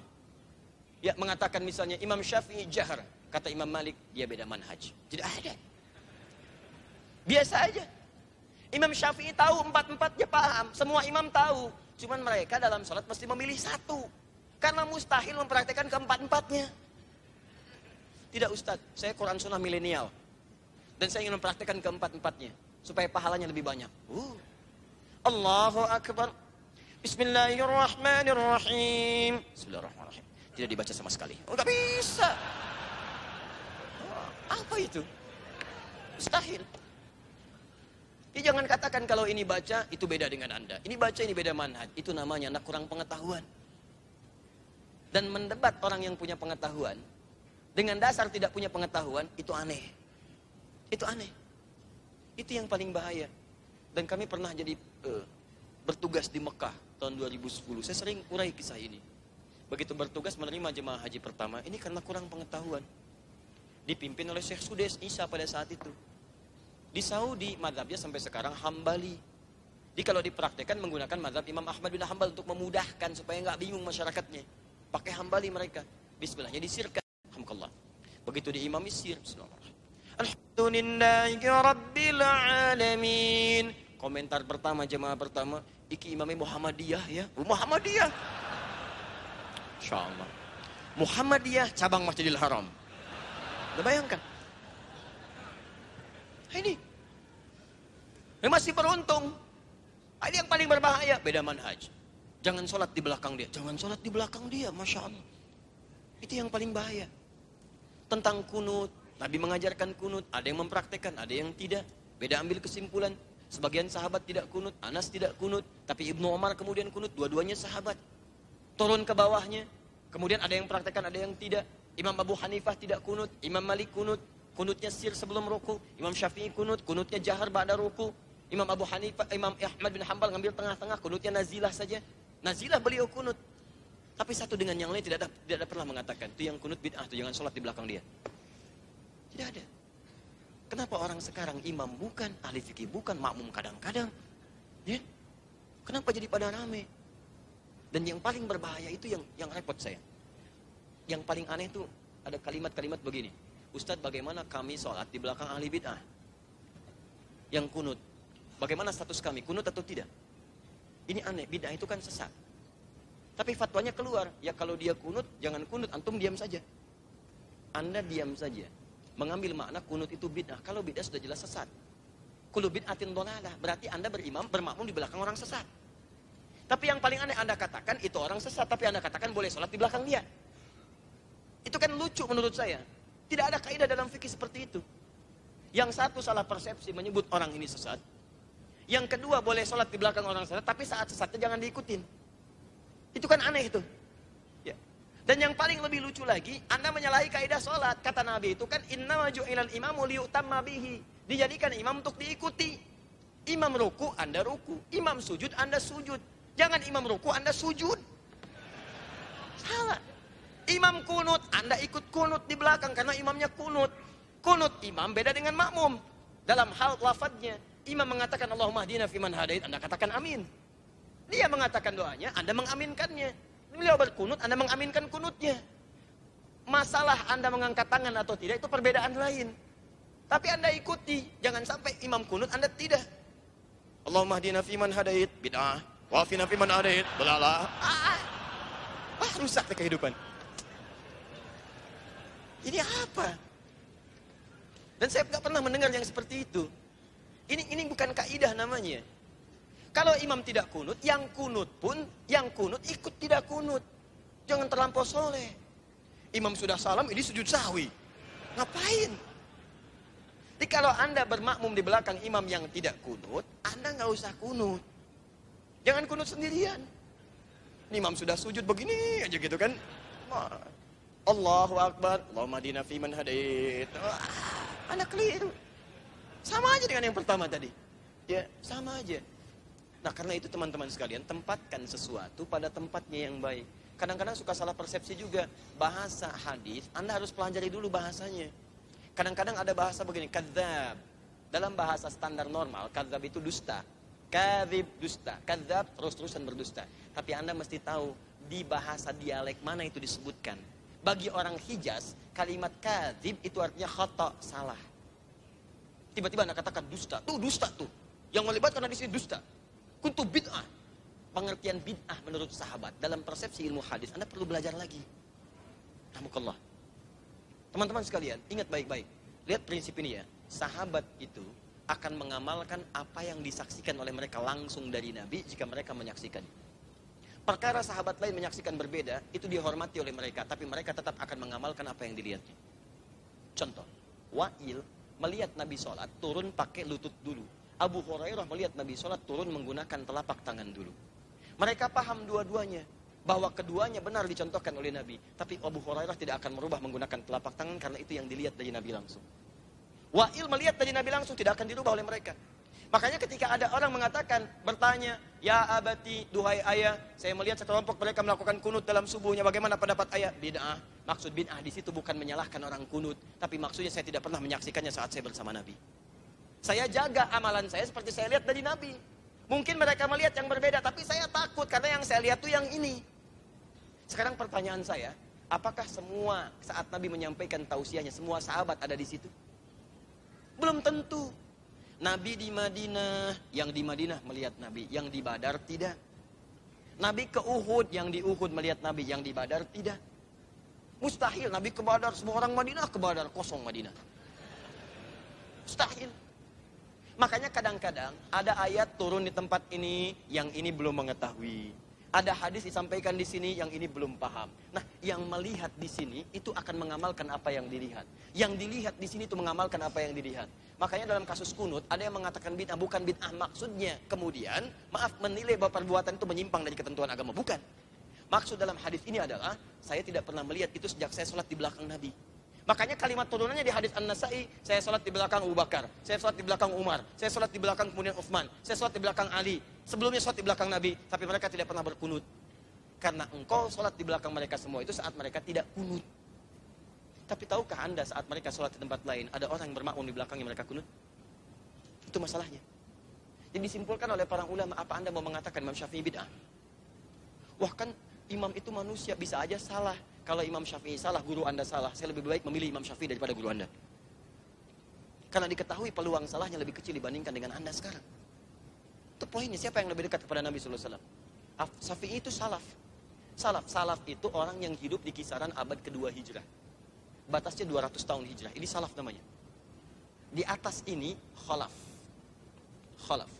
Ya mengatakan misalnya Imam Syafi'i jahar. Kata Imam Malik, dia beda manhaj. Tidak ada. Biasa aja. Imam Syafi'i tahu empat-empatnya paham. Semua imam tahu. Cuman mereka dalam sholat mesti memilih satu. Karena mustahil mempraktekkan keempat-empatnya. Tidak Ustadz, saya Quran Sunnah milenial. Dan saya ingin mempraktekkan keempat-empatnya. Supaya pahalanya lebih banyak. Uh. Allahu Akbar. Bismillahirrahmanirrahim. Bismillahirrahmanirrahim. Tidak dibaca sama sekali. Oh, gak bisa. Apa itu? Mustahil. Ya, jangan katakan kalau ini baca, itu beda dengan Anda. Ini baca, ini beda manhaj. Itu namanya anak kurang pengetahuan dan mendebat orang yang punya pengetahuan dengan dasar tidak punya pengetahuan itu aneh. Itu aneh. Itu yang paling bahaya. Dan kami pernah jadi uh, bertugas di Mekah tahun 2010. Saya sering urai kisah ini. Begitu bertugas menerima jemaah haji pertama, ini karena kurang pengetahuan. Dipimpin oleh Syekh Sudes Isa pada saat itu. Di Saudi, madhabnya sampai sekarang hambali. Jadi kalau dipraktekkan menggunakan madhab Imam Ahmad bin Hambal untuk memudahkan supaya nggak bingung masyarakatnya. Pakai hambali mereka. Bismillahnya disirkan. Alhamdulillah. Begitu diimami sir. Alhamdulillahi Rabbil Alamin. Komentar pertama jemaah pertama. Iki imami Muhammadiyah ya. Muhammadiyah. Insya Allah. Muhammadiyah cabang Masjidil Haram. Udah bayangkan. Ini. Ini masih beruntung. Ini yang paling berbahaya. Beda manhaj. Jangan sholat di belakang dia. Jangan sholat di belakang dia, Masya Allah. Itu yang paling bahaya. Tentang kunut, Nabi mengajarkan kunut, ada yang mempraktekkan, ada yang tidak. Beda ambil kesimpulan. Sebagian sahabat tidak kunut, Anas tidak kunut, tapi Ibnu Omar kemudian kunut, dua-duanya sahabat. Turun ke bawahnya, kemudian ada yang praktekkan, ada yang tidak. Imam Abu Hanifah tidak kunut, Imam Malik kunut, kunutnya sir sebelum ruku, Imam Syafi'i kunut, kunutnya jahar ba'da ruku, Imam Abu Hanifah, Imam Ahmad bin Hambal ngambil tengah-tengah, kunutnya nazilah saja. Nazilah beliau kunut. Tapi satu dengan yang lain tidak ada, tidak ada pernah mengatakan itu yang kunut bid'ah itu jangan sholat di belakang dia. Tidak ada. Kenapa orang sekarang imam bukan, ahli fikih bukan, makmum kadang-kadang. Ya? Kenapa jadi pada rame? Dan yang paling berbahaya itu yang yang repot saya. Yang paling aneh itu ada kalimat-kalimat begini. Ustadz bagaimana kami sholat di belakang ahli bid'ah? Yang kunut. Bagaimana status kami? Kunut atau tidak? Ini aneh, bid'ah itu kan sesat. Tapi fatwanya keluar, ya kalau dia kunut, jangan kunut, antum diam saja. Anda diam saja. Mengambil makna kunut itu bid'ah. Kalau bid'ah sudah jelas sesat. Kulu bid'atin dolalah. Berarti Anda berimam, bermakmum di belakang orang sesat. Tapi yang paling aneh Anda katakan itu orang sesat, tapi Anda katakan boleh sholat di belakang dia. Itu kan lucu menurut saya. Tidak ada kaidah dalam fikih seperti itu. Yang satu salah persepsi menyebut orang ini sesat. Yang kedua boleh sholat di belakang orang sesat, tapi saat sesatnya jangan diikutin. Itu kan aneh itu. Dan yang paling lebih lucu lagi, Anda menyalahi kaidah sholat. Kata Nabi itu kan, Inna ilal imamu liyutamma bihi. Dijadikan imam untuk diikuti. Imam ruku, Anda ruku. Imam sujud, Anda sujud. Jangan imam ruku, Anda sujud. Salah. Imam kunut, Anda ikut kunut di belakang karena imamnya kunut. Kunut imam beda dengan makmum. Dalam hal lafadznya, imam mengatakan Allahumma hdina fiman hadait, Anda katakan amin. Dia mengatakan doanya, Anda mengaminkannya. Beliau berkunut, Anda mengaminkan kunutnya. Masalah Anda mengangkat tangan atau tidak itu perbedaan lain. Tapi Anda ikuti, jangan sampai imam kunut Anda tidak. Allahumma hdina fiman hadait, bid'ah. Wafina fiman hadait, belala. Ah, ah, rusak deh kehidupan. Ini apa? Dan saya nggak pernah mendengar yang seperti itu. Ini ini bukan kaidah namanya. Kalau imam tidak kunut, yang kunut pun, yang kunut ikut tidak kunut. Jangan terlampau soleh. Imam sudah salam, ini sujud sahwi. Ngapain? Jadi kalau anda bermakmum di belakang imam yang tidak kunut, anda nggak usah kunut. Jangan kunut sendirian. Ini imam sudah sujud begini aja gitu kan. Allahu Akbar, Allahumma dina fiman hadait. anda keliru. Sama aja dengan yang pertama tadi. Ya, sama aja. Nah karena itu teman-teman sekalian, tempatkan sesuatu pada tempatnya yang baik. Kadang-kadang suka salah persepsi juga. Bahasa hadis, Anda harus pelajari dulu bahasanya. Kadang-kadang ada bahasa begini, kadzab. Dalam bahasa standar normal, kadzab itu dusta. Kadzib dusta. Kadzab terus-terusan berdusta. Tapi Anda mesti tahu di bahasa dialek mana itu disebutkan. Bagi orang Hijaz, kalimat kadzib itu artinya khata, salah. Tiba-tiba Anda katakan dusta. Tuh dusta tuh. Yang melibatkan di sini dusta kuntu bid'ah. Pengertian bid'ah menurut sahabat dalam persepsi ilmu hadis Anda perlu belajar lagi. Alhamdulillah. Teman-teman sekalian, ingat baik-baik. Lihat prinsip ini ya. Sahabat itu akan mengamalkan apa yang disaksikan oleh mereka langsung dari Nabi jika mereka menyaksikan. Perkara sahabat lain menyaksikan berbeda, itu dihormati oleh mereka, tapi mereka tetap akan mengamalkan apa yang dilihatnya. Contoh, Wa'il melihat Nabi sholat, turun pakai lutut dulu. Abu Hurairah melihat Nabi sholat turun menggunakan telapak tangan dulu. Mereka paham dua-duanya. Bahwa keduanya benar dicontohkan oleh Nabi. Tapi Abu Hurairah tidak akan merubah menggunakan telapak tangan karena itu yang dilihat dari Nabi langsung. Wa'il melihat dari Nabi langsung tidak akan dirubah oleh mereka. Makanya ketika ada orang mengatakan, bertanya, Ya abati, duhai ayah, saya melihat sekelompok mereka melakukan kunut dalam subuhnya, bagaimana pendapat ayah? Bid'ah. Maksud bid'ah di situ bukan menyalahkan orang kunut, tapi maksudnya saya tidak pernah menyaksikannya saat saya bersama Nabi. Saya jaga amalan saya seperti saya lihat dari Nabi. Mungkin mereka melihat yang berbeda, tapi saya takut karena yang saya lihat tuh yang ini. Sekarang pertanyaan saya, apakah semua saat Nabi menyampaikan tausiahnya, semua sahabat ada di situ? Belum tentu. Nabi di Madinah, yang di Madinah melihat Nabi, yang di Badar tidak. Nabi ke Uhud, yang di Uhud melihat Nabi, yang di Badar tidak. Mustahil Nabi ke Badar, semua orang Madinah ke Badar, kosong Madinah. Mustahil. Makanya kadang-kadang ada ayat turun di tempat ini yang ini belum mengetahui. Ada hadis disampaikan di sini yang ini belum paham. Nah, yang melihat di sini itu akan mengamalkan apa yang dilihat. Yang dilihat di sini itu mengamalkan apa yang dilihat. Makanya dalam kasus kunut ada yang mengatakan bid'ah bukan bid'ah maksudnya. Kemudian, maaf menilai bahwa perbuatan itu menyimpang dari ketentuan agama bukan. Maksud dalam hadis ini adalah saya tidak pernah melihat itu sejak saya sholat di belakang Nabi. Makanya kalimat turunannya di hadis An-Nasai, saya sholat di belakang Abu Bakar, saya sholat di belakang Umar, saya sholat di belakang kemudian Uthman, saya sholat di belakang Ali. Sebelumnya sholat di belakang Nabi, tapi mereka tidak pernah berkunut. Karena engkau sholat di belakang mereka semua itu saat mereka tidak kunut. Tapi tahukah anda saat mereka sholat di tempat lain, ada orang yang bermakmum di belakangnya mereka kunut? Itu masalahnya. Jadi disimpulkan oleh para ulama, apa anda mau mengatakan Imam Syafi'i bid'ah? Wah kan imam itu manusia, bisa aja salah. Kalau Imam Syafi'i salah, guru Anda salah. Saya lebih baik memilih Imam Syafi'i daripada guru Anda. Karena diketahui peluang salahnya lebih kecil dibandingkan dengan Anda sekarang. Itu poinnya, siapa yang lebih dekat kepada Nabi SAW? Syafi'i itu salaf. Salaf, salaf itu orang yang hidup di kisaran abad kedua hijrah. Batasnya 200 tahun hijrah. Ini salaf namanya. Di atas ini khalaf. Khalaf.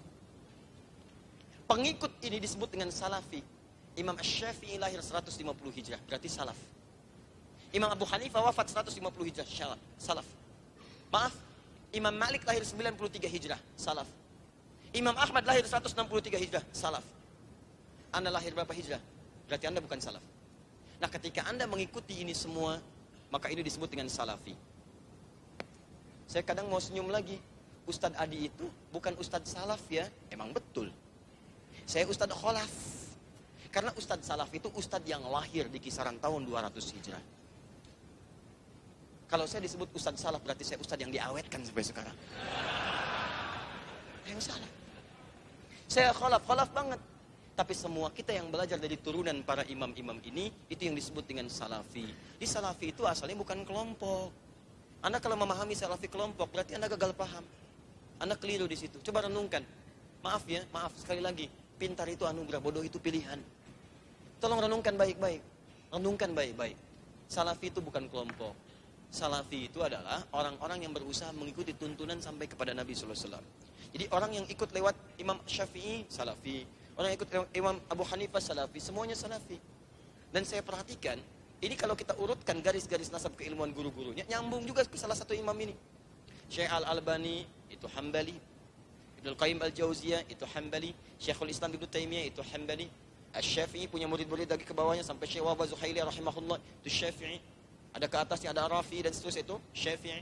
Pengikut ini disebut dengan salafi. Imam Ash-Syafi'i lahir 150 hijrah, berarti salaf. Imam Abu Hanifah wafat 150 hijrah, salaf. Maaf, Imam Malik lahir 93 hijrah, salaf. Imam Ahmad lahir 163 hijrah, salaf. Anda lahir berapa hijrah? Berarti Anda bukan salaf. Nah ketika Anda mengikuti ini semua, maka ini disebut dengan salafi. Saya kadang mau senyum lagi. Ustadz Adi itu bukan Ustadz Salaf ya, emang betul. Saya Ustadz Kholaf. Karena Ustadz Salaf itu Ustadz yang lahir di kisaran tahun 200 Hijrah. Kalau saya disebut Ustadz Salaf berarti saya Ustadz yang diawetkan sampai sekarang. Yang salah. Saya kholaf, kholaf banget. Tapi semua kita yang belajar dari turunan para imam-imam ini, itu yang disebut dengan salafi. Di salafi itu asalnya bukan kelompok. Anda kalau memahami salafi kelompok, berarti Anda gagal paham. Anda keliru di situ. Coba renungkan. Maaf ya, maaf sekali lagi. Pintar itu anugerah, bodoh itu pilihan. Tolong renungkan baik-baik. Renungkan baik-baik. Salafi itu bukan kelompok. Salafi itu adalah orang-orang yang berusaha mengikuti tuntunan sampai kepada Nabi SAW. Jadi orang yang ikut lewat Imam Syafi'i, Salafi. Orang yang ikut lewat Imam Abu Hanifah, Salafi. Semuanya Salafi. Dan saya perhatikan, ini kalau kita urutkan garis-garis nasab keilmuan guru-gurunya, nyambung juga ke salah satu imam ini. Syekh Al-Albani itu Hambali. Ibnu Qayyim Al-Jauziyah itu Hambali. Syekhul Islam Ibnu Taimiyah itu Hambali. Asy-Syafi'i punya murid-murid lagi ke bawahnya sampai Syekh Wahbah Zuhaili rahimahullah itu Syafi'i. Ada ke atasnya ada Rafi dan seterusnya itu Syafi'i.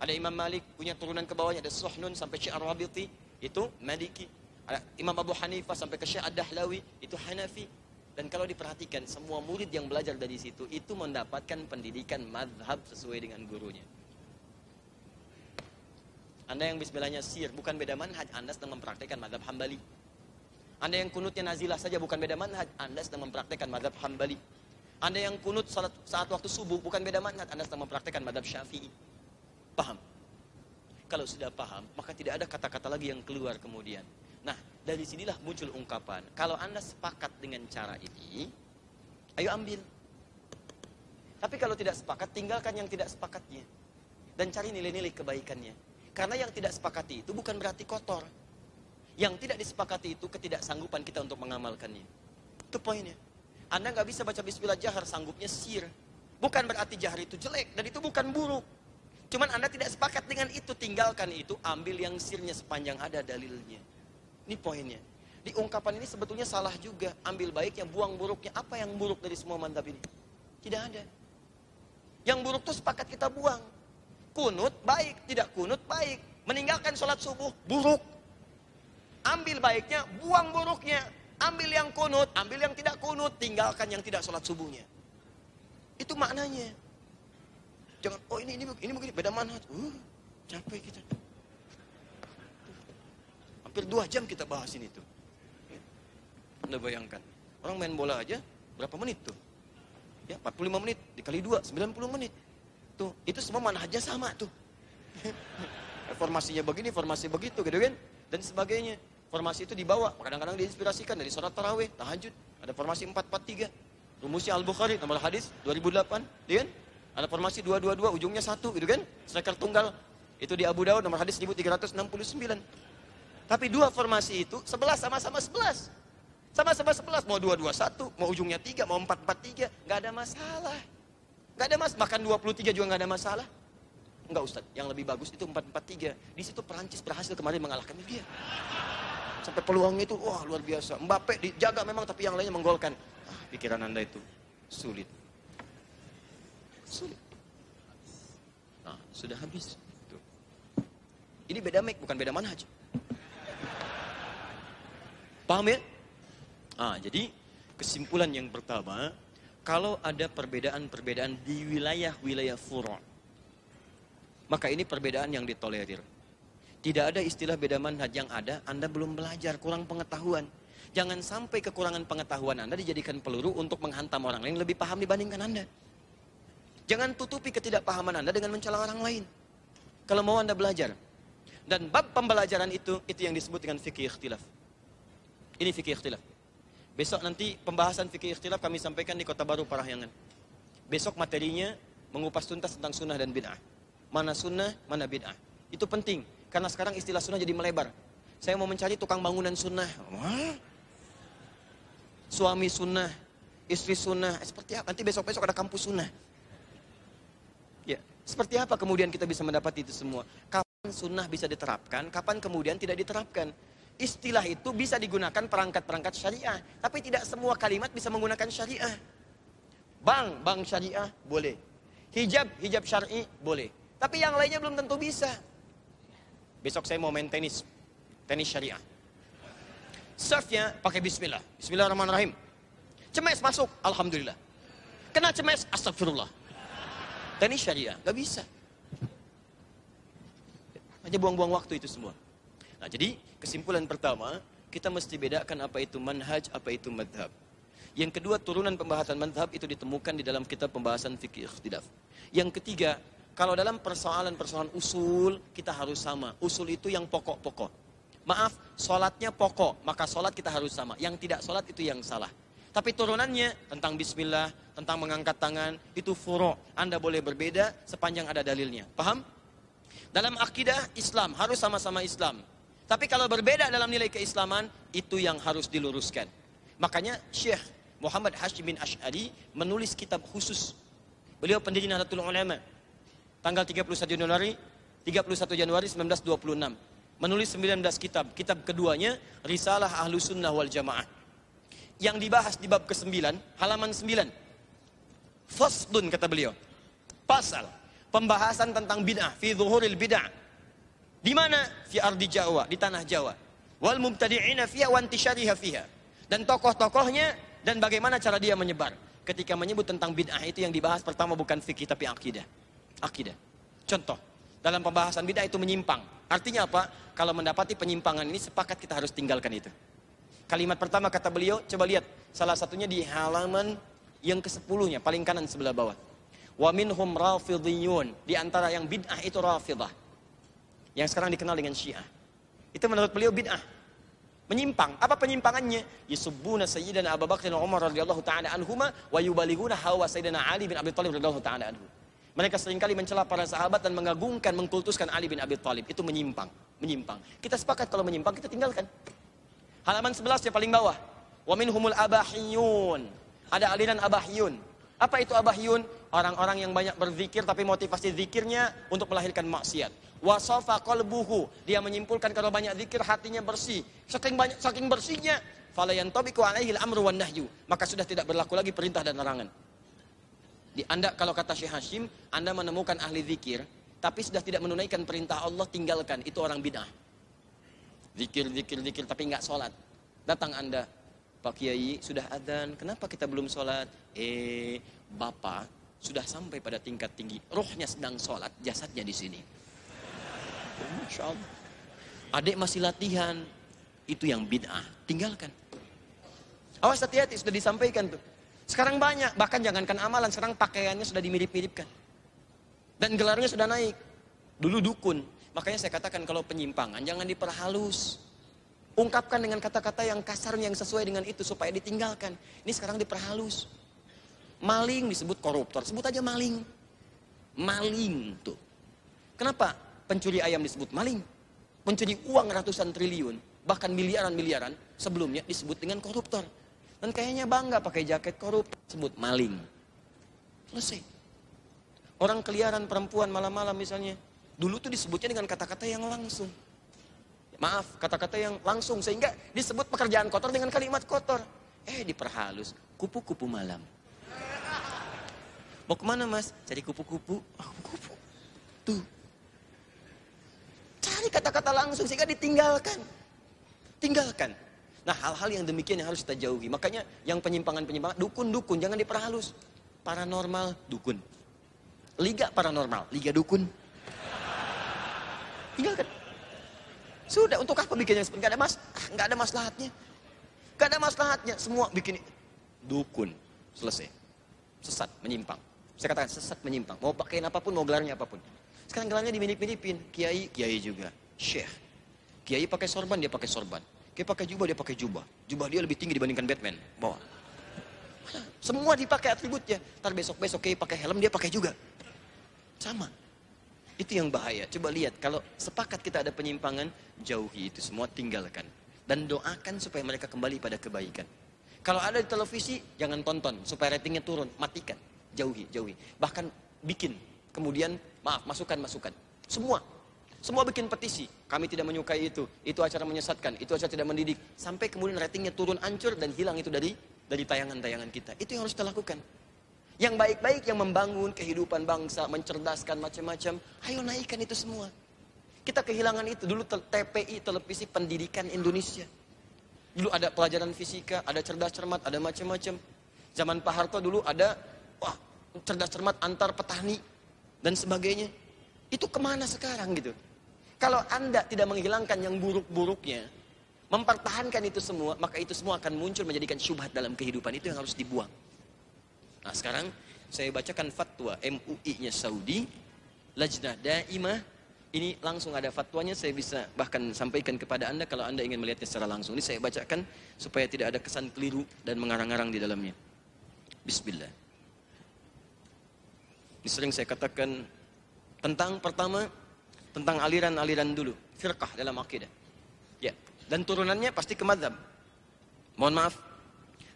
Ada Imam Malik punya turunan ke bawahnya ada Suhnun sampai Syekh Ar-Rabiti itu Maliki. Ada Imam Abu Hanifah sampai ke Syekh Ad-Dahlawi itu Hanafi. Dan kalau diperhatikan, semua murid yang belajar dari situ itu mendapatkan pendidikan madhab sesuai dengan gurunya. Anda yang bismillahnya sir, bukan beda manhaj, Anda sedang mempraktekkan madhab hambali. Anda yang kunutnya nazilah saja, bukan beda manhaj, Anda sedang mempraktekkan madhab hambali. Anda yang kunut saat, saat waktu subuh, bukan beda manhaj, Anda sedang mempraktekkan madhab syafi'i. Paham? Kalau sudah paham, maka tidak ada kata-kata lagi yang keluar kemudian. Nah, dari sinilah muncul ungkapan. Kalau Anda sepakat dengan cara ini, ayo ambil. Tapi kalau tidak sepakat, tinggalkan yang tidak sepakatnya. Dan cari nilai-nilai kebaikannya. Karena yang tidak sepakati itu bukan berarti kotor. Yang tidak disepakati itu ketidaksanggupan kita untuk mengamalkannya. Itu poinnya. Anda nggak bisa baca bismillah jahar, sanggupnya sir. Bukan berarti jahar itu jelek, dan itu bukan buruk. Cuman Anda tidak sepakat dengan itu, tinggalkan itu, ambil yang sirnya sepanjang ada dalilnya. Ini poinnya. Di ungkapan ini sebetulnya salah juga. Ambil baiknya, buang buruknya. Apa yang buruk dari semua mantap ini? Tidak ada. Yang buruk itu sepakat kita buang. Kunut baik, tidak kunut baik. Meninggalkan sholat subuh buruk. Ambil baiknya, buang buruknya. Ambil yang kunut, ambil yang tidak kunut, tinggalkan yang tidak sholat subuhnya. Itu maknanya. Jangan, oh ini ini ini begini, beda manhaj. Uh, capek kita. Hampir dua jam kita bahas ini tuh. Anda bayangkan, orang main bola aja berapa menit tuh? Ya, 45 menit dikali dua, 90 menit. Tuh, itu semua manhajnya sama tuh. Formasinya begini, formasi begitu gitu kan? Dan sebagainya. Formasi itu dibawa, kadang-kadang diinspirasikan dari sholat tarawih, tahajud. Ada formasi 443. Rumusnya Al-Bukhari, nomor hadis 2008, ya kan? Ada formasi 222, ujungnya satu, gitu kan? Striker tunggal. Itu di Abu Dawud, nomor hadis 1369. Tapi dua formasi itu, sebelas sama-sama sebelas. Sama-sama sebelas, mau dua-dua-satu, mau ujungnya tiga, mau empat-empat-tiga, nggak ada masalah. Nggak ada mas, bahkan 23 juga nggak ada masalah. Enggak Ustaz, yang lebih bagus itu 443. Di situ Perancis berhasil kemarin mengalahkan dia. Sampai peluangnya itu wah luar biasa. Mbappe dijaga memang tapi yang lainnya menggolkan. Ah, pikiran Anda itu sulit. Sulit. Nah, sudah habis. Tuh. Ini beda make, bukan beda manhaj. Paham ya? Ah, jadi kesimpulan yang pertama, kalau ada perbedaan-perbedaan di wilayah-wilayah furu' maka ini perbedaan yang ditolerir. Tidak ada istilah beda manhaj yang ada, Anda belum belajar, kurang pengetahuan. Jangan sampai kekurangan pengetahuan Anda dijadikan peluru untuk menghantam orang lain lebih paham dibandingkan Anda. Jangan tutupi ketidakpahaman Anda dengan mencela orang lain. Kalau mau Anda belajar. Dan bab pembelajaran itu, itu yang disebut dengan fikih ikhtilaf. Ini fikih ikhtilaf. Besok nanti pembahasan fikih ikhtilaf kami sampaikan di Kota Baru Parahyangan. Besok materinya mengupas tuntas tentang sunnah dan bid'ah. Mana sunnah, mana bid'ah. Itu penting. Karena sekarang istilah sunnah jadi melebar. Saya mau mencari tukang bangunan sunnah. Suami sunnah, istri sunnah. Eh, seperti apa? Nanti besok-besok ada kampus sunnah. Ya, seperti apa kemudian kita bisa mendapat itu semua? Kapan sunnah bisa diterapkan? Kapan kemudian tidak diterapkan? Istilah itu bisa digunakan perangkat-perangkat syariah. Tapi tidak semua kalimat bisa menggunakan syariah. Bank, bank syariah boleh. Hijab, hijab syar'i boleh. Tapi yang lainnya belum tentu bisa. Besok saya mau main tenis. Tenis syariah. Serve-nya pakai bismillah. Bismillahirrahmanirrahim. Cemes masuk, alhamdulillah. Kena cemes, astagfirullah. Tenis syariah, gak bisa. Hanya buang-buang waktu itu semua. Nah, jadi kesimpulan pertama, kita mesti bedakan apa itu manhaj, apa itu madhab. Yang kedua, turunan pembahasan madhab itu ditemukan di dalam kitab pembahasan fikih ikhtilaf. Yang ketiga, kalau dalam persoalan-persoalan usul, kita harus sama. Usul itu yang pokok-pokok. Maaf, sholatnya pokok, maka sholat kita harus sama. Yang tidak sholat itu yang salah. Tapi turunannya tentang bismillah, tentang mengangkat tangan, itu furo. Anda boleh berbeda sepanjang ada dalilnya. Paham? Dalam akidah Islam harus sama-sama Islam. Tapi kalau berbeda dalam nilai keislaman, itu yang harus diluruskan. Makanya Syekh Muhammad Hashim bin Ash'ari menulis kitab khusus. Beliau pendiri Nahdlatul Ulama. Tanggal 31 Januari 31 Januari 1926. Menulis 19 kitab. Kitab keduanya Risalah Ahlu Sunnah wal Jamaah. Yang dibahas di bab ke-9, halaman 9. Fasdun kata beliau. Pasal pembahasan tentang bid'ah fi zuhuril bid'ah. Di mana? Fi ardi Jawa, di tanah Jawa. Wal mubtadi'ina fiha wa intishariha fiha. Dan tokoh-tokohnya dan bagaimana cara dia menyebar. Ketika menyebut tentang bid'ah itu yang dibahas pertama bukan fikih tapi akidah. Akidah. Contoh, dalam pembahasan bid'ah itu menyimpang. Artinya apa? Kalau mendapati penyimpangan ini sepakat kita harus tinggalkan itu. Kalimat pertama kata beliau, coba lihat. Salah satunya di halaman yang ke-10-nya, paling kanan sebelah bawah. Wa minhum rafidhiyun. Di antara yang bid'ah itu rafidah. Yang sekarang dikenal dengan syiah. Itu menurut beliau bid'ah. Menyimpang. Apa penyimpangannya? Yisubbuna sayyidina Abu Bakar dan Umar radhiyallahu taala anhuma wa yubalighuna hawa sayyidina Ali bin Abi Thalib radhiyallahu taala anhu. Mereka sering kali mencela para sahabat dan mengagungkan, mengkultuskan Ali bin Abi Thalib. Itu menyimpang. Menyimpang. Kita sepakat kalau menyimpang kita tinggalkan. Halaman 11 ya paling bawah. Wa minhumul abahiyun. Ada aliran abahiyun. Apa itu abahiyun? Orang-orang yang banyak berzikir tapi motivasi zikirnya untuk melahirkan maksiat. Wasofa kolbuhu. Dia menyimpulkan kalau banyak zikir hatinya bersih. Saking banyak saking bersihnya, falayan tabiku alaihi amru wan nahyu. Maka sudah tidak berlaku lagi perintah dan larangan. Di Anda kalau kata Syekh Hashim, Anda menemukan ahli zikir tapi sudah tidak menunaikan perintah Allah tinggalkan. Itu orang bid'ah. Zikir, zikir, zikir tapi nggak sholat. Datang Anda, Pak Kiai sudah adzan, kenapa kita belum sholat? Eh, Bapak sudah sampai pada tingkat tinggi. Rohnya sedang sholat, jasadnya di sini. Masya Allah. Adik masih latihan, itu yang bid'ah. Tinggalkan. Awas hati-hati, sudah disampaikan tuh. Sekarang banyak, bahkan jangankan amalan, sekarang pakaiannya sudah dimirip-miripkan. Dan gelarnya sudah naik. Dulu dukun. Makanya saya katakan kalau penyimpangan jangan diperhalus. Ungkapkan dengan kata-kata yang kasar yang sesuai dengan itu supaya ditinggalkan. Ini sekarang diperhalus. Maling disebut koruptor, sebut aja maling. Maling tuh. Kenapa pencuri ayam disebut maling? Pencuri uang ratusan triliun, bahkan miliaran-miliaran sebelumnya disebut dengan koruptor. Dan kayaknya bangga pakai jaket korup, sebut maling. Selesai. Orang keliaran perempuan malam-malam misalnya, dulu tuh disebutnya dengan kata-kata yang langsung. Maaf, kata-kata yang langsung sehingga disebut pekerjaan kotor dengan kalimat kotor. Eh diperhalus, kupu-kupu malam. Mau ke mana mas? Cari kupu-kupu. Oh, kupu. Tuh. Cari kata-kata langsung sehingga ditinggalkan. Tinggalkan. Nah hal-hal yang demikian yang harus kita jauhi. Makanya yang penyimpangan-penyimpangan, dukun-dukun, jangan diperhalus. Paranormal, dukun. Liga paranormal, liga dukun. Tinggalkan. Sudah, untuk apa bikin yang seperti ada mas, ah, gak ada maslahatnya. Gak ada maslahatnya, semua bikin dukun. Selesai. Sesat, menyimpang. Saya katakan sesat menyimpang. Mau pakaiin apa pun, mau gelarnya apa pun. Sekarang gelarnya dimirip-miripin. Kiai, kiai juga. Syekh. Kiai pakai sorban, dia pakai sorban. Kiai pakai jubah, dia pakai jubah. Jubah dia lebih tinggi dibandingkan Batman. Bawa. Semua dipakai atributnya. Ntar besok-besok kiai pakai helm, dia pakai juga. Sama. Itu yang bahaya. Coba lihat, kalau sepakat kita ada penyimpangan, jauhi itu semua, tinggalkan. Dan doakan supaya mereka kembali pada kebaikan. Kalau ada di televisi, jangan tonton, supaya ratingnya turun, matikan. Jauhi, jauhi. Bahkan bikin, kemudian maaf, masukan, masukan. Semua. Semua bikin petisi. Kami tidak menyukai itu. Itu acara menyesatkan. Itu acara tidak mendidik. Sampai kemudian ratingnya turun ancur dan hilang itu dari dari tayangan-tayangan kita. Itu yang harus kita lakukan. Yang baik-baik yang membangun kehidupan bangsa, mencerdaskan macam-macam. Ayo naikkan itu semua. Kita kehilangan itu. Dulu TPI, televisi pendidikan Indonesia. Dulu ada pelajaran fisika, ada cerdas cermat, ada macam-macam. Zaman Pak Harto dulu ada wah cerdas cermat antar petani dan sebagainya. Itu ke mana sekarang gitu? Kalau Anda tidak menghilangkan yang buruk-buruknya, mempertahankan itu semua, maka itu semua akan muncul menjadikan syubhat dalam kehidupan. Itu yang harus dibuang. Nah sekarang saya bacakan fatwa MUI-nya Saudi, Lajnah Daimah ini langsung ada fatwanya, saya bisa bahkan sampaikan kepada Anda kalau Anda ingin melihatnya secara langsung. Ini saya bacakan supaya tidak ada kesan keliru dan mengarang-arang di dalamnya. Bismillah. Ini sering saya katakan tentang pertama, tentang aliran-aliran dulu. Firqah dalam akidah. Ya. Dan turunannya pasti ke madhab. Mohon maaf.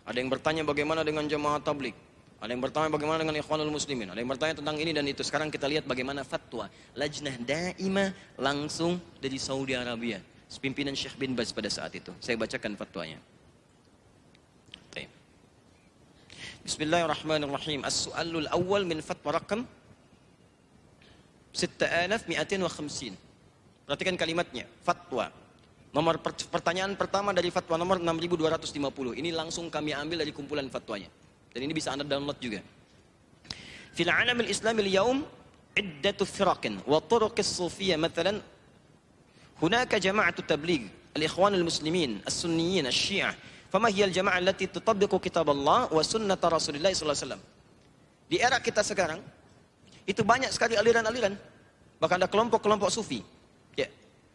Ada yang bertanya bagaimana dengan jamaah tablik. Ada yang bertanya bagaimana dengan ikhwanul muslimin. Ada yang bertanya tentang ini dan itu. Sekarang kita lihat bagaimana fatwa. Lajnah daimah langsung dari Saudi Arabia. Pimpinan Syekh bin Baz pada saat itu. Saya bacakan fatwanya. Bismillahirrahmanirrahim. As-su'alul awal min fatwa rakam 6,250. Perhatikan kalimatnya, fatwa. Nomor per, pertanyaan pertama dari fatwa nomor 6250. Ini langsung kami ambil dari kumpulan fatwanya. Dan ini bisa Anda download juga. Fil alamil islamil yaum iddatu firaqin wa turuqis sufiyya mathalan hunaka jama'atu tabligh al-ikhwan al-muslimin as-sunniyin asy-syi'ah fama hiya al-jama'ah allati tutabbiqu kitab Allah wa sunnat Rasulillah sallallahu alaihi wasallam di era kita sekarang itu banyak sekali aliran-aliran bahkan ada kelompok-kelompok sufi ya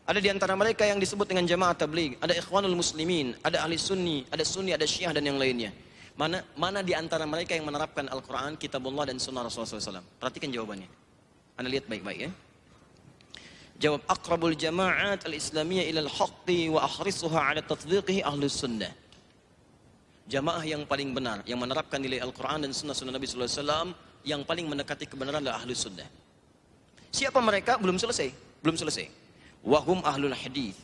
ada di antara mereka yang disebut dengan jamaah tabligh ada ikhwanul muslimin ada ahli sunni ada sunni ada syiah dan yang lainnya Mana mana di antara mereka yang menerapkan Al-Quran, Kitabullah dan Sunnah Rasulullah SAW? Perhatikan jawabannya. Anda lihat baik-baik ya. Jawab akrabul jama'at al-islamiyah ila al-haqqi wa akhrisuha ala tatbiqihi ahlus sunnah. Jamaah yang paling benar, yang menerapkan nilai Al-Quran dan sunnah-sunnah Nabi SAW, yang paling mendekati kebenaran adalah ahlus sunnah. Siapa mereka? Belum selesai. Belum selesai. Wahum ahlul hadith.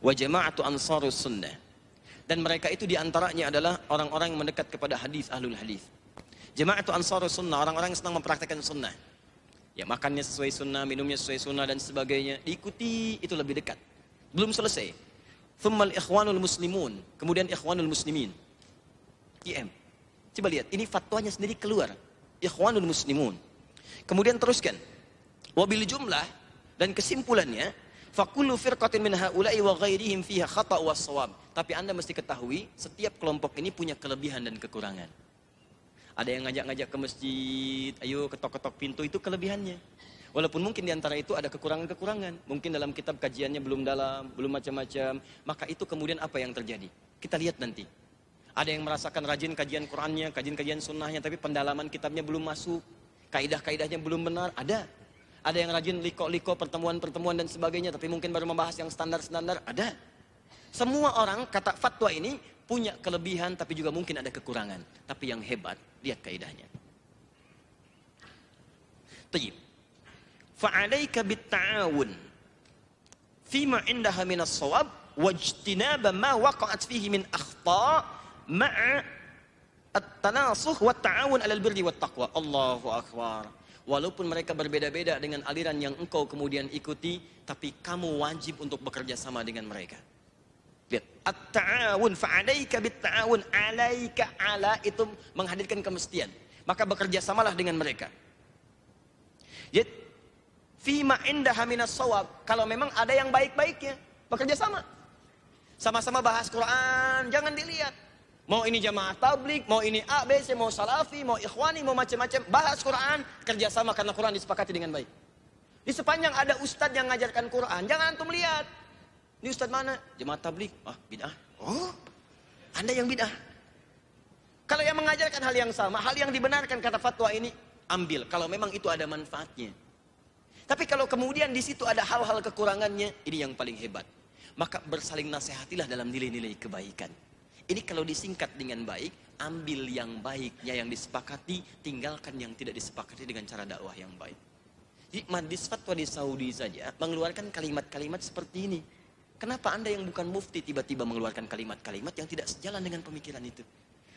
Wa jama'atu sunnah. Dan mereka itu di antaranya adalah orang-orang yang mendekat kepada hadis ahlul hadis. Jemaah itu ansarus sunnah, orang-orang yang senang mempraktekkan sunnah. Ya makannya sesuai sunnah, minumnya sesuai sunnah dan sebagainya. Diikuti itu lebih dekat. Belum selesai. Thummal ikhwanul muslimun. Kemudian ikhwanul muslimin. IM. Coba lihat, ini fatwanya sendiri keluar. Ikhwanul muslimun. Kemudian teruskan. Wabil jumlah dan kesimpulannya Fakulu firqatin min haula'i wa ghairihim fiha khata' wa sawab. Tapi Anda mesti ketahui, setiap kelompok ini punya kelebihan dan kekurangan. Ada yang ngajak-ngajak ke masjid, ayo ketok-ketok pintu, itu kelebihannya. Walaupun mungkin di antara itu ada kekurangan-kekurangan. Mungkin dalam kitab kajiannya belum dalam, belum macam-macam. Maka itu kemudian apa yang terjadi? Kita lihat nanti. Ada yang merasakan rajin kajian Qurannya, kajian-kajian sunnahnya, tapi pendalaman kitabnya belum masuk. Kaidah-kaidahnya belum benar, ada. Ada yang rajin liko-liko pertemuan-pertemuan dan sebagainya, tapi mungkin baru membahas yang standar-standar. Ada. Semua orang kata fatwa ini punya kelebihan tapi juga mungkin ada kekurangan. Tapi yang hebat, lihat kaidahnya. Tayyib. Fa'alaika bitta'awun fima indaha minas sawab wajtinaba ma waqa'at fihi min akhta' ma'a at-tanasuh wa ta'awun alal birri wat taqwa. Allahu akbar. Walaupun mereka berbeda-beda dengan aliran yang engkau kemudian ikuti, tapi kamu wajib untuk bekerja sama dengan mereka. Lihat, at-ta'awun fa'alaika bit-ta'awun alaika ala itu menghadirkan kemestian. Maka bekerja samalah dengan mereka. Jadi, fima indaha minas sawab. Kalau memang ada yang baik-baiknya, bekerja sama. Sama-sama bahas Quran, jangan dilihat. Mau ini jamaah tablik, mau ini A, B, C, mau salafi, mau ikhwani, mau macam-macam. Bahas Quran, kerjasama karena Quran disepakati dengan baik. Di sepanjang ada ustadz yang ngajarkan Quran, jangan antum lihat. Ini ustadz mana? Jamaah tablik. Ah, bid'ah. Oh, anda yang bid'ah. Kalau yang mengajarkan hal yang sama, hal yang dibenarkan kata fatwa ini, ambil. Kalau memang itu ada manfaatnya. Tapi kalau kemudian di situ ada hal-hal kekurangannya, ini yang paling hebat. Maka bersaling nasihatilah dalam nilai-nilai kebaikan. Ini kalau disingkat dengan baik, ambil yang baiknya yang disepakati, tinggalkan yang tidak disepakati dengan cara dakwah yang baik. Jadi Madis Fatwa di Saudi saja mengeluarkan kalimat-kalimat seperti ini. Kenapa Anda yang bukan mufti tiba-tiba mengeluarkan kalimat-kalimat yang tidak sejalan dengan pemikiran itu?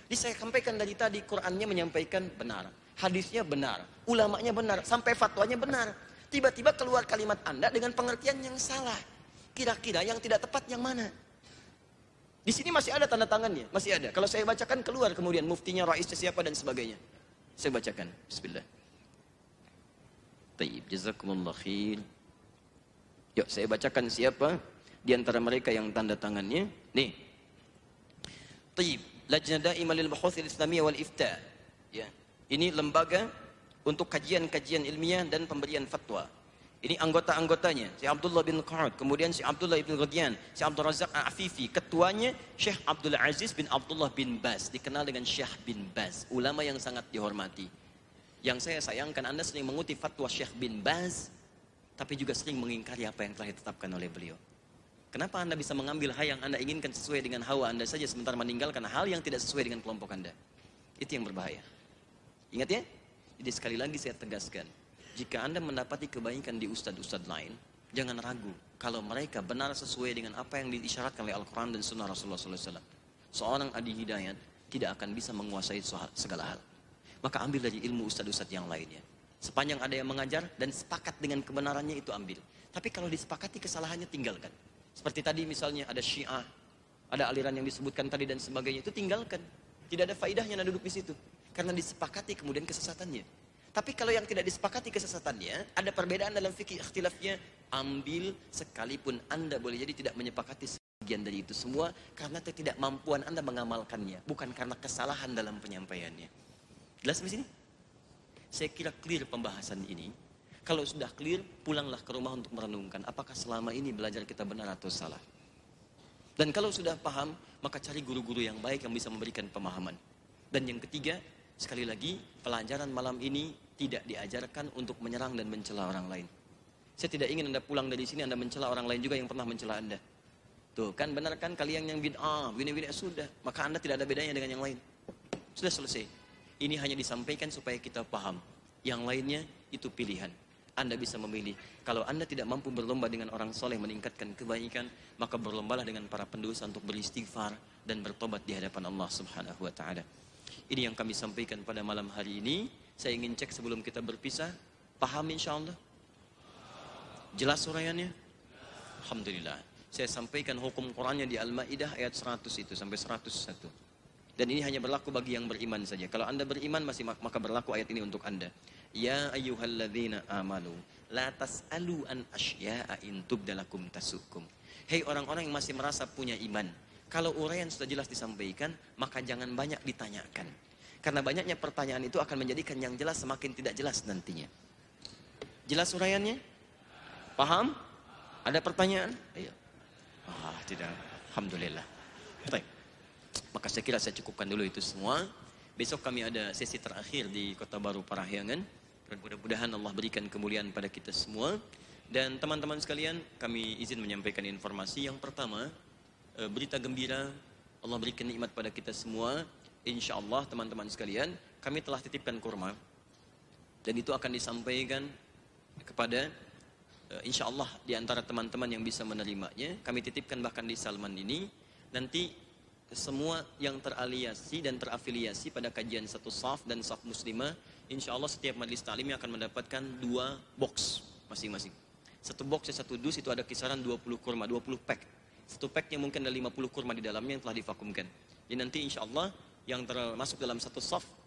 Jadi saya sampaikan dari tadi, Qurannya menyampaikan benar. Hadisnya benar. Ulamanya benar. Sampai fatwanya benar. Tiba-tiba keluar kalimat Anda dengan pengertian yang salah. Kira-kira yang tidak tepat yang mana? Di sini masih ada tanda tangannya, masih ada. Kalau saya bacakan keluar kemudian muftinya, raisnya siapa dan sebagainya. Saya bacakan. Bismillah. Taib, jazakumullah khair. Yuk, saya bacakan siapa di antara mereka yang tanda tangannya. Nih. Taib, Lajnah Daimah lil Buhuth Islamiyah wal Ifta. Ya. Ini lembaga untuk kajian-kajian ilmiah dan pemberian fatwa. Ini anggota-anggotanya, si Abdullah bin Qa'ud, kemudian si Abdullah bin Ghadian, si Abdul Razak Afifi, ketuanya Syekh Abdul Aziz bin Abdullah bin Baz, dikenal dengan Syekh bin Baz, ulama yang sangat dihormati. Yang saya sayangkan Anda sering mengutip fatwa Syekh bin Baz, tapi juga sering mengingkari apa yang telah ditetapkan oleh beliau. Kenapa Anda bisa mengambil hal yang Anda inginkan sesuai dengan hawa Anda saja sementara meninggalkan hal yang tidak sesuai dengan kelompok Anda? Itu yang berbahaya. Ingat ya? Jadi sekali lagi saya tegaskan, jika Anda mendapati kebaikan di ustadz-ustadz lain, jangan ragu kalau mereka benar sesuai dengan apa yang diisyaratkan oleh Al-Quran dan Sunnah Rasulullah SAW. Seorang adi hidayat tidak akan bisa menguasai segala hal. Maka ambil dari ilmu ustadz-ustadz yang lainnya. Sepanjang ada yang mengajar dan sepakat dengan kebenarannya itu ambil. Tapi kalau disepakati kesalahannya tinggalkan. Seperti tadi misalnya ada syiah, ada aliran yang disebutkan tadi dan sebagainya, itu tinggalkan. Tidak ada faidahnya anda duduk di situ. Karena disepakati kemudian kesesatannya. Tapi kalau yang tidak disepakati kesesatannya, ada perbedaan dalam fikih ikhtilafnya, ambil sekalipun Anda boleh jadi tidak menyepakati sebagian dari itu semua karena ketidakmampuan Anda mengamalkannya, bukan karena kesalahan dalam penyampaiannya. Jelas di sini? Saya kira clear pembahasan ini. Kalau sudah clear, pulanglah ke rumah untuk merenungkan apakah selama ini belajar kita benar atau salah. Dan kalau sudah paham, maka cari guru-guru yang baik yang bisa memberikan pemahaman. Dan yang ketiga, sekali lagi, pelajaran malam ini tidak diajarkan untuk menyerang dan mencela orang lain. Saya tidak ingin Anda pulang dari sini Anda mencela orang lain juga yang pernah mencela Anda. Tuh, kan benar kan kalian yang bid'ah, bid'ah sudah, maka Anda tidak ada bedanya dengan yang lain. Sudah selesai. Ini hanya disampaikan supaya kita paham. Yang lainnya itu pilihan. Anda bisa memilih. Kalau Anda tidak mampu berlomba dengan orang soleh meningkatkan kebaikan, maka berlombalah dengan para pendosa untuk beristighfar dan bertobat di hadapan Allah Subhanahu wa taala. Ini yang kami sampaikan pada malam hari ini. Saya ingin cek sebelum kita berpisah. Paham insya Allah? Jelas suraiannya? Alhamdulillah. Saya sampaikan hukum Qurannya di Al-Ma'idah ayat 100 itu sampai 101. Dan ini hanya berlaku bagi yang beriman saja. Kalau anda beriman masih maka berlaku ayat ini untuk anda. Ya ayyuhalladzina amanu la tas'alu an asya'a in tubdalakum tasukum. Hei orang-orang yang masih merasa punya iman. Kalau uraian sudah jelas disampaikan, maka jangan banyak ditanyakan. Karena banyaknya pertanyaan itu akan menjadikan yang jelas semakin tidak jelas nantinya. Jelas uraiannya? Paham? Ada pertanyaan? Ayo. Ah, tidak. Alhamdulillah. Baik. Maka saya kira saya cukupkan dulu itu semua. Besok kami ada sesi terakhir di Kota Baru Parahyangan. Mudah-mudahan Allah berikan kemuliaan pada kita semua. Dan teman-teman sekalian, kami izin menyampaikan informasi. Yang pertama, eh, berita gembira Allah berikan nikmat pada kita semua insya Allah teman-teman sekalian, kami telah titipkan kurma. Dan itu akan disampaikan kepada eh, insya Allah di antara teman-teman yang bisa menerimanya. Kami titipkan bahkan di Salman ini. Nanti semua yang teraliasi dan terafiliasi pada kajian satu saf dan saf muslimah, insya Allah setiap majlis taklim akan mendapatkan dua box masing-masing. Satu box dan satu dus itu ada kisaran 20 kurma, 20 pack. Satu packnya mungkin ada 50 kurma di dalamnya yang telah divakumkan. Jadi nanti insya Allah yang termasuk dalam satu soft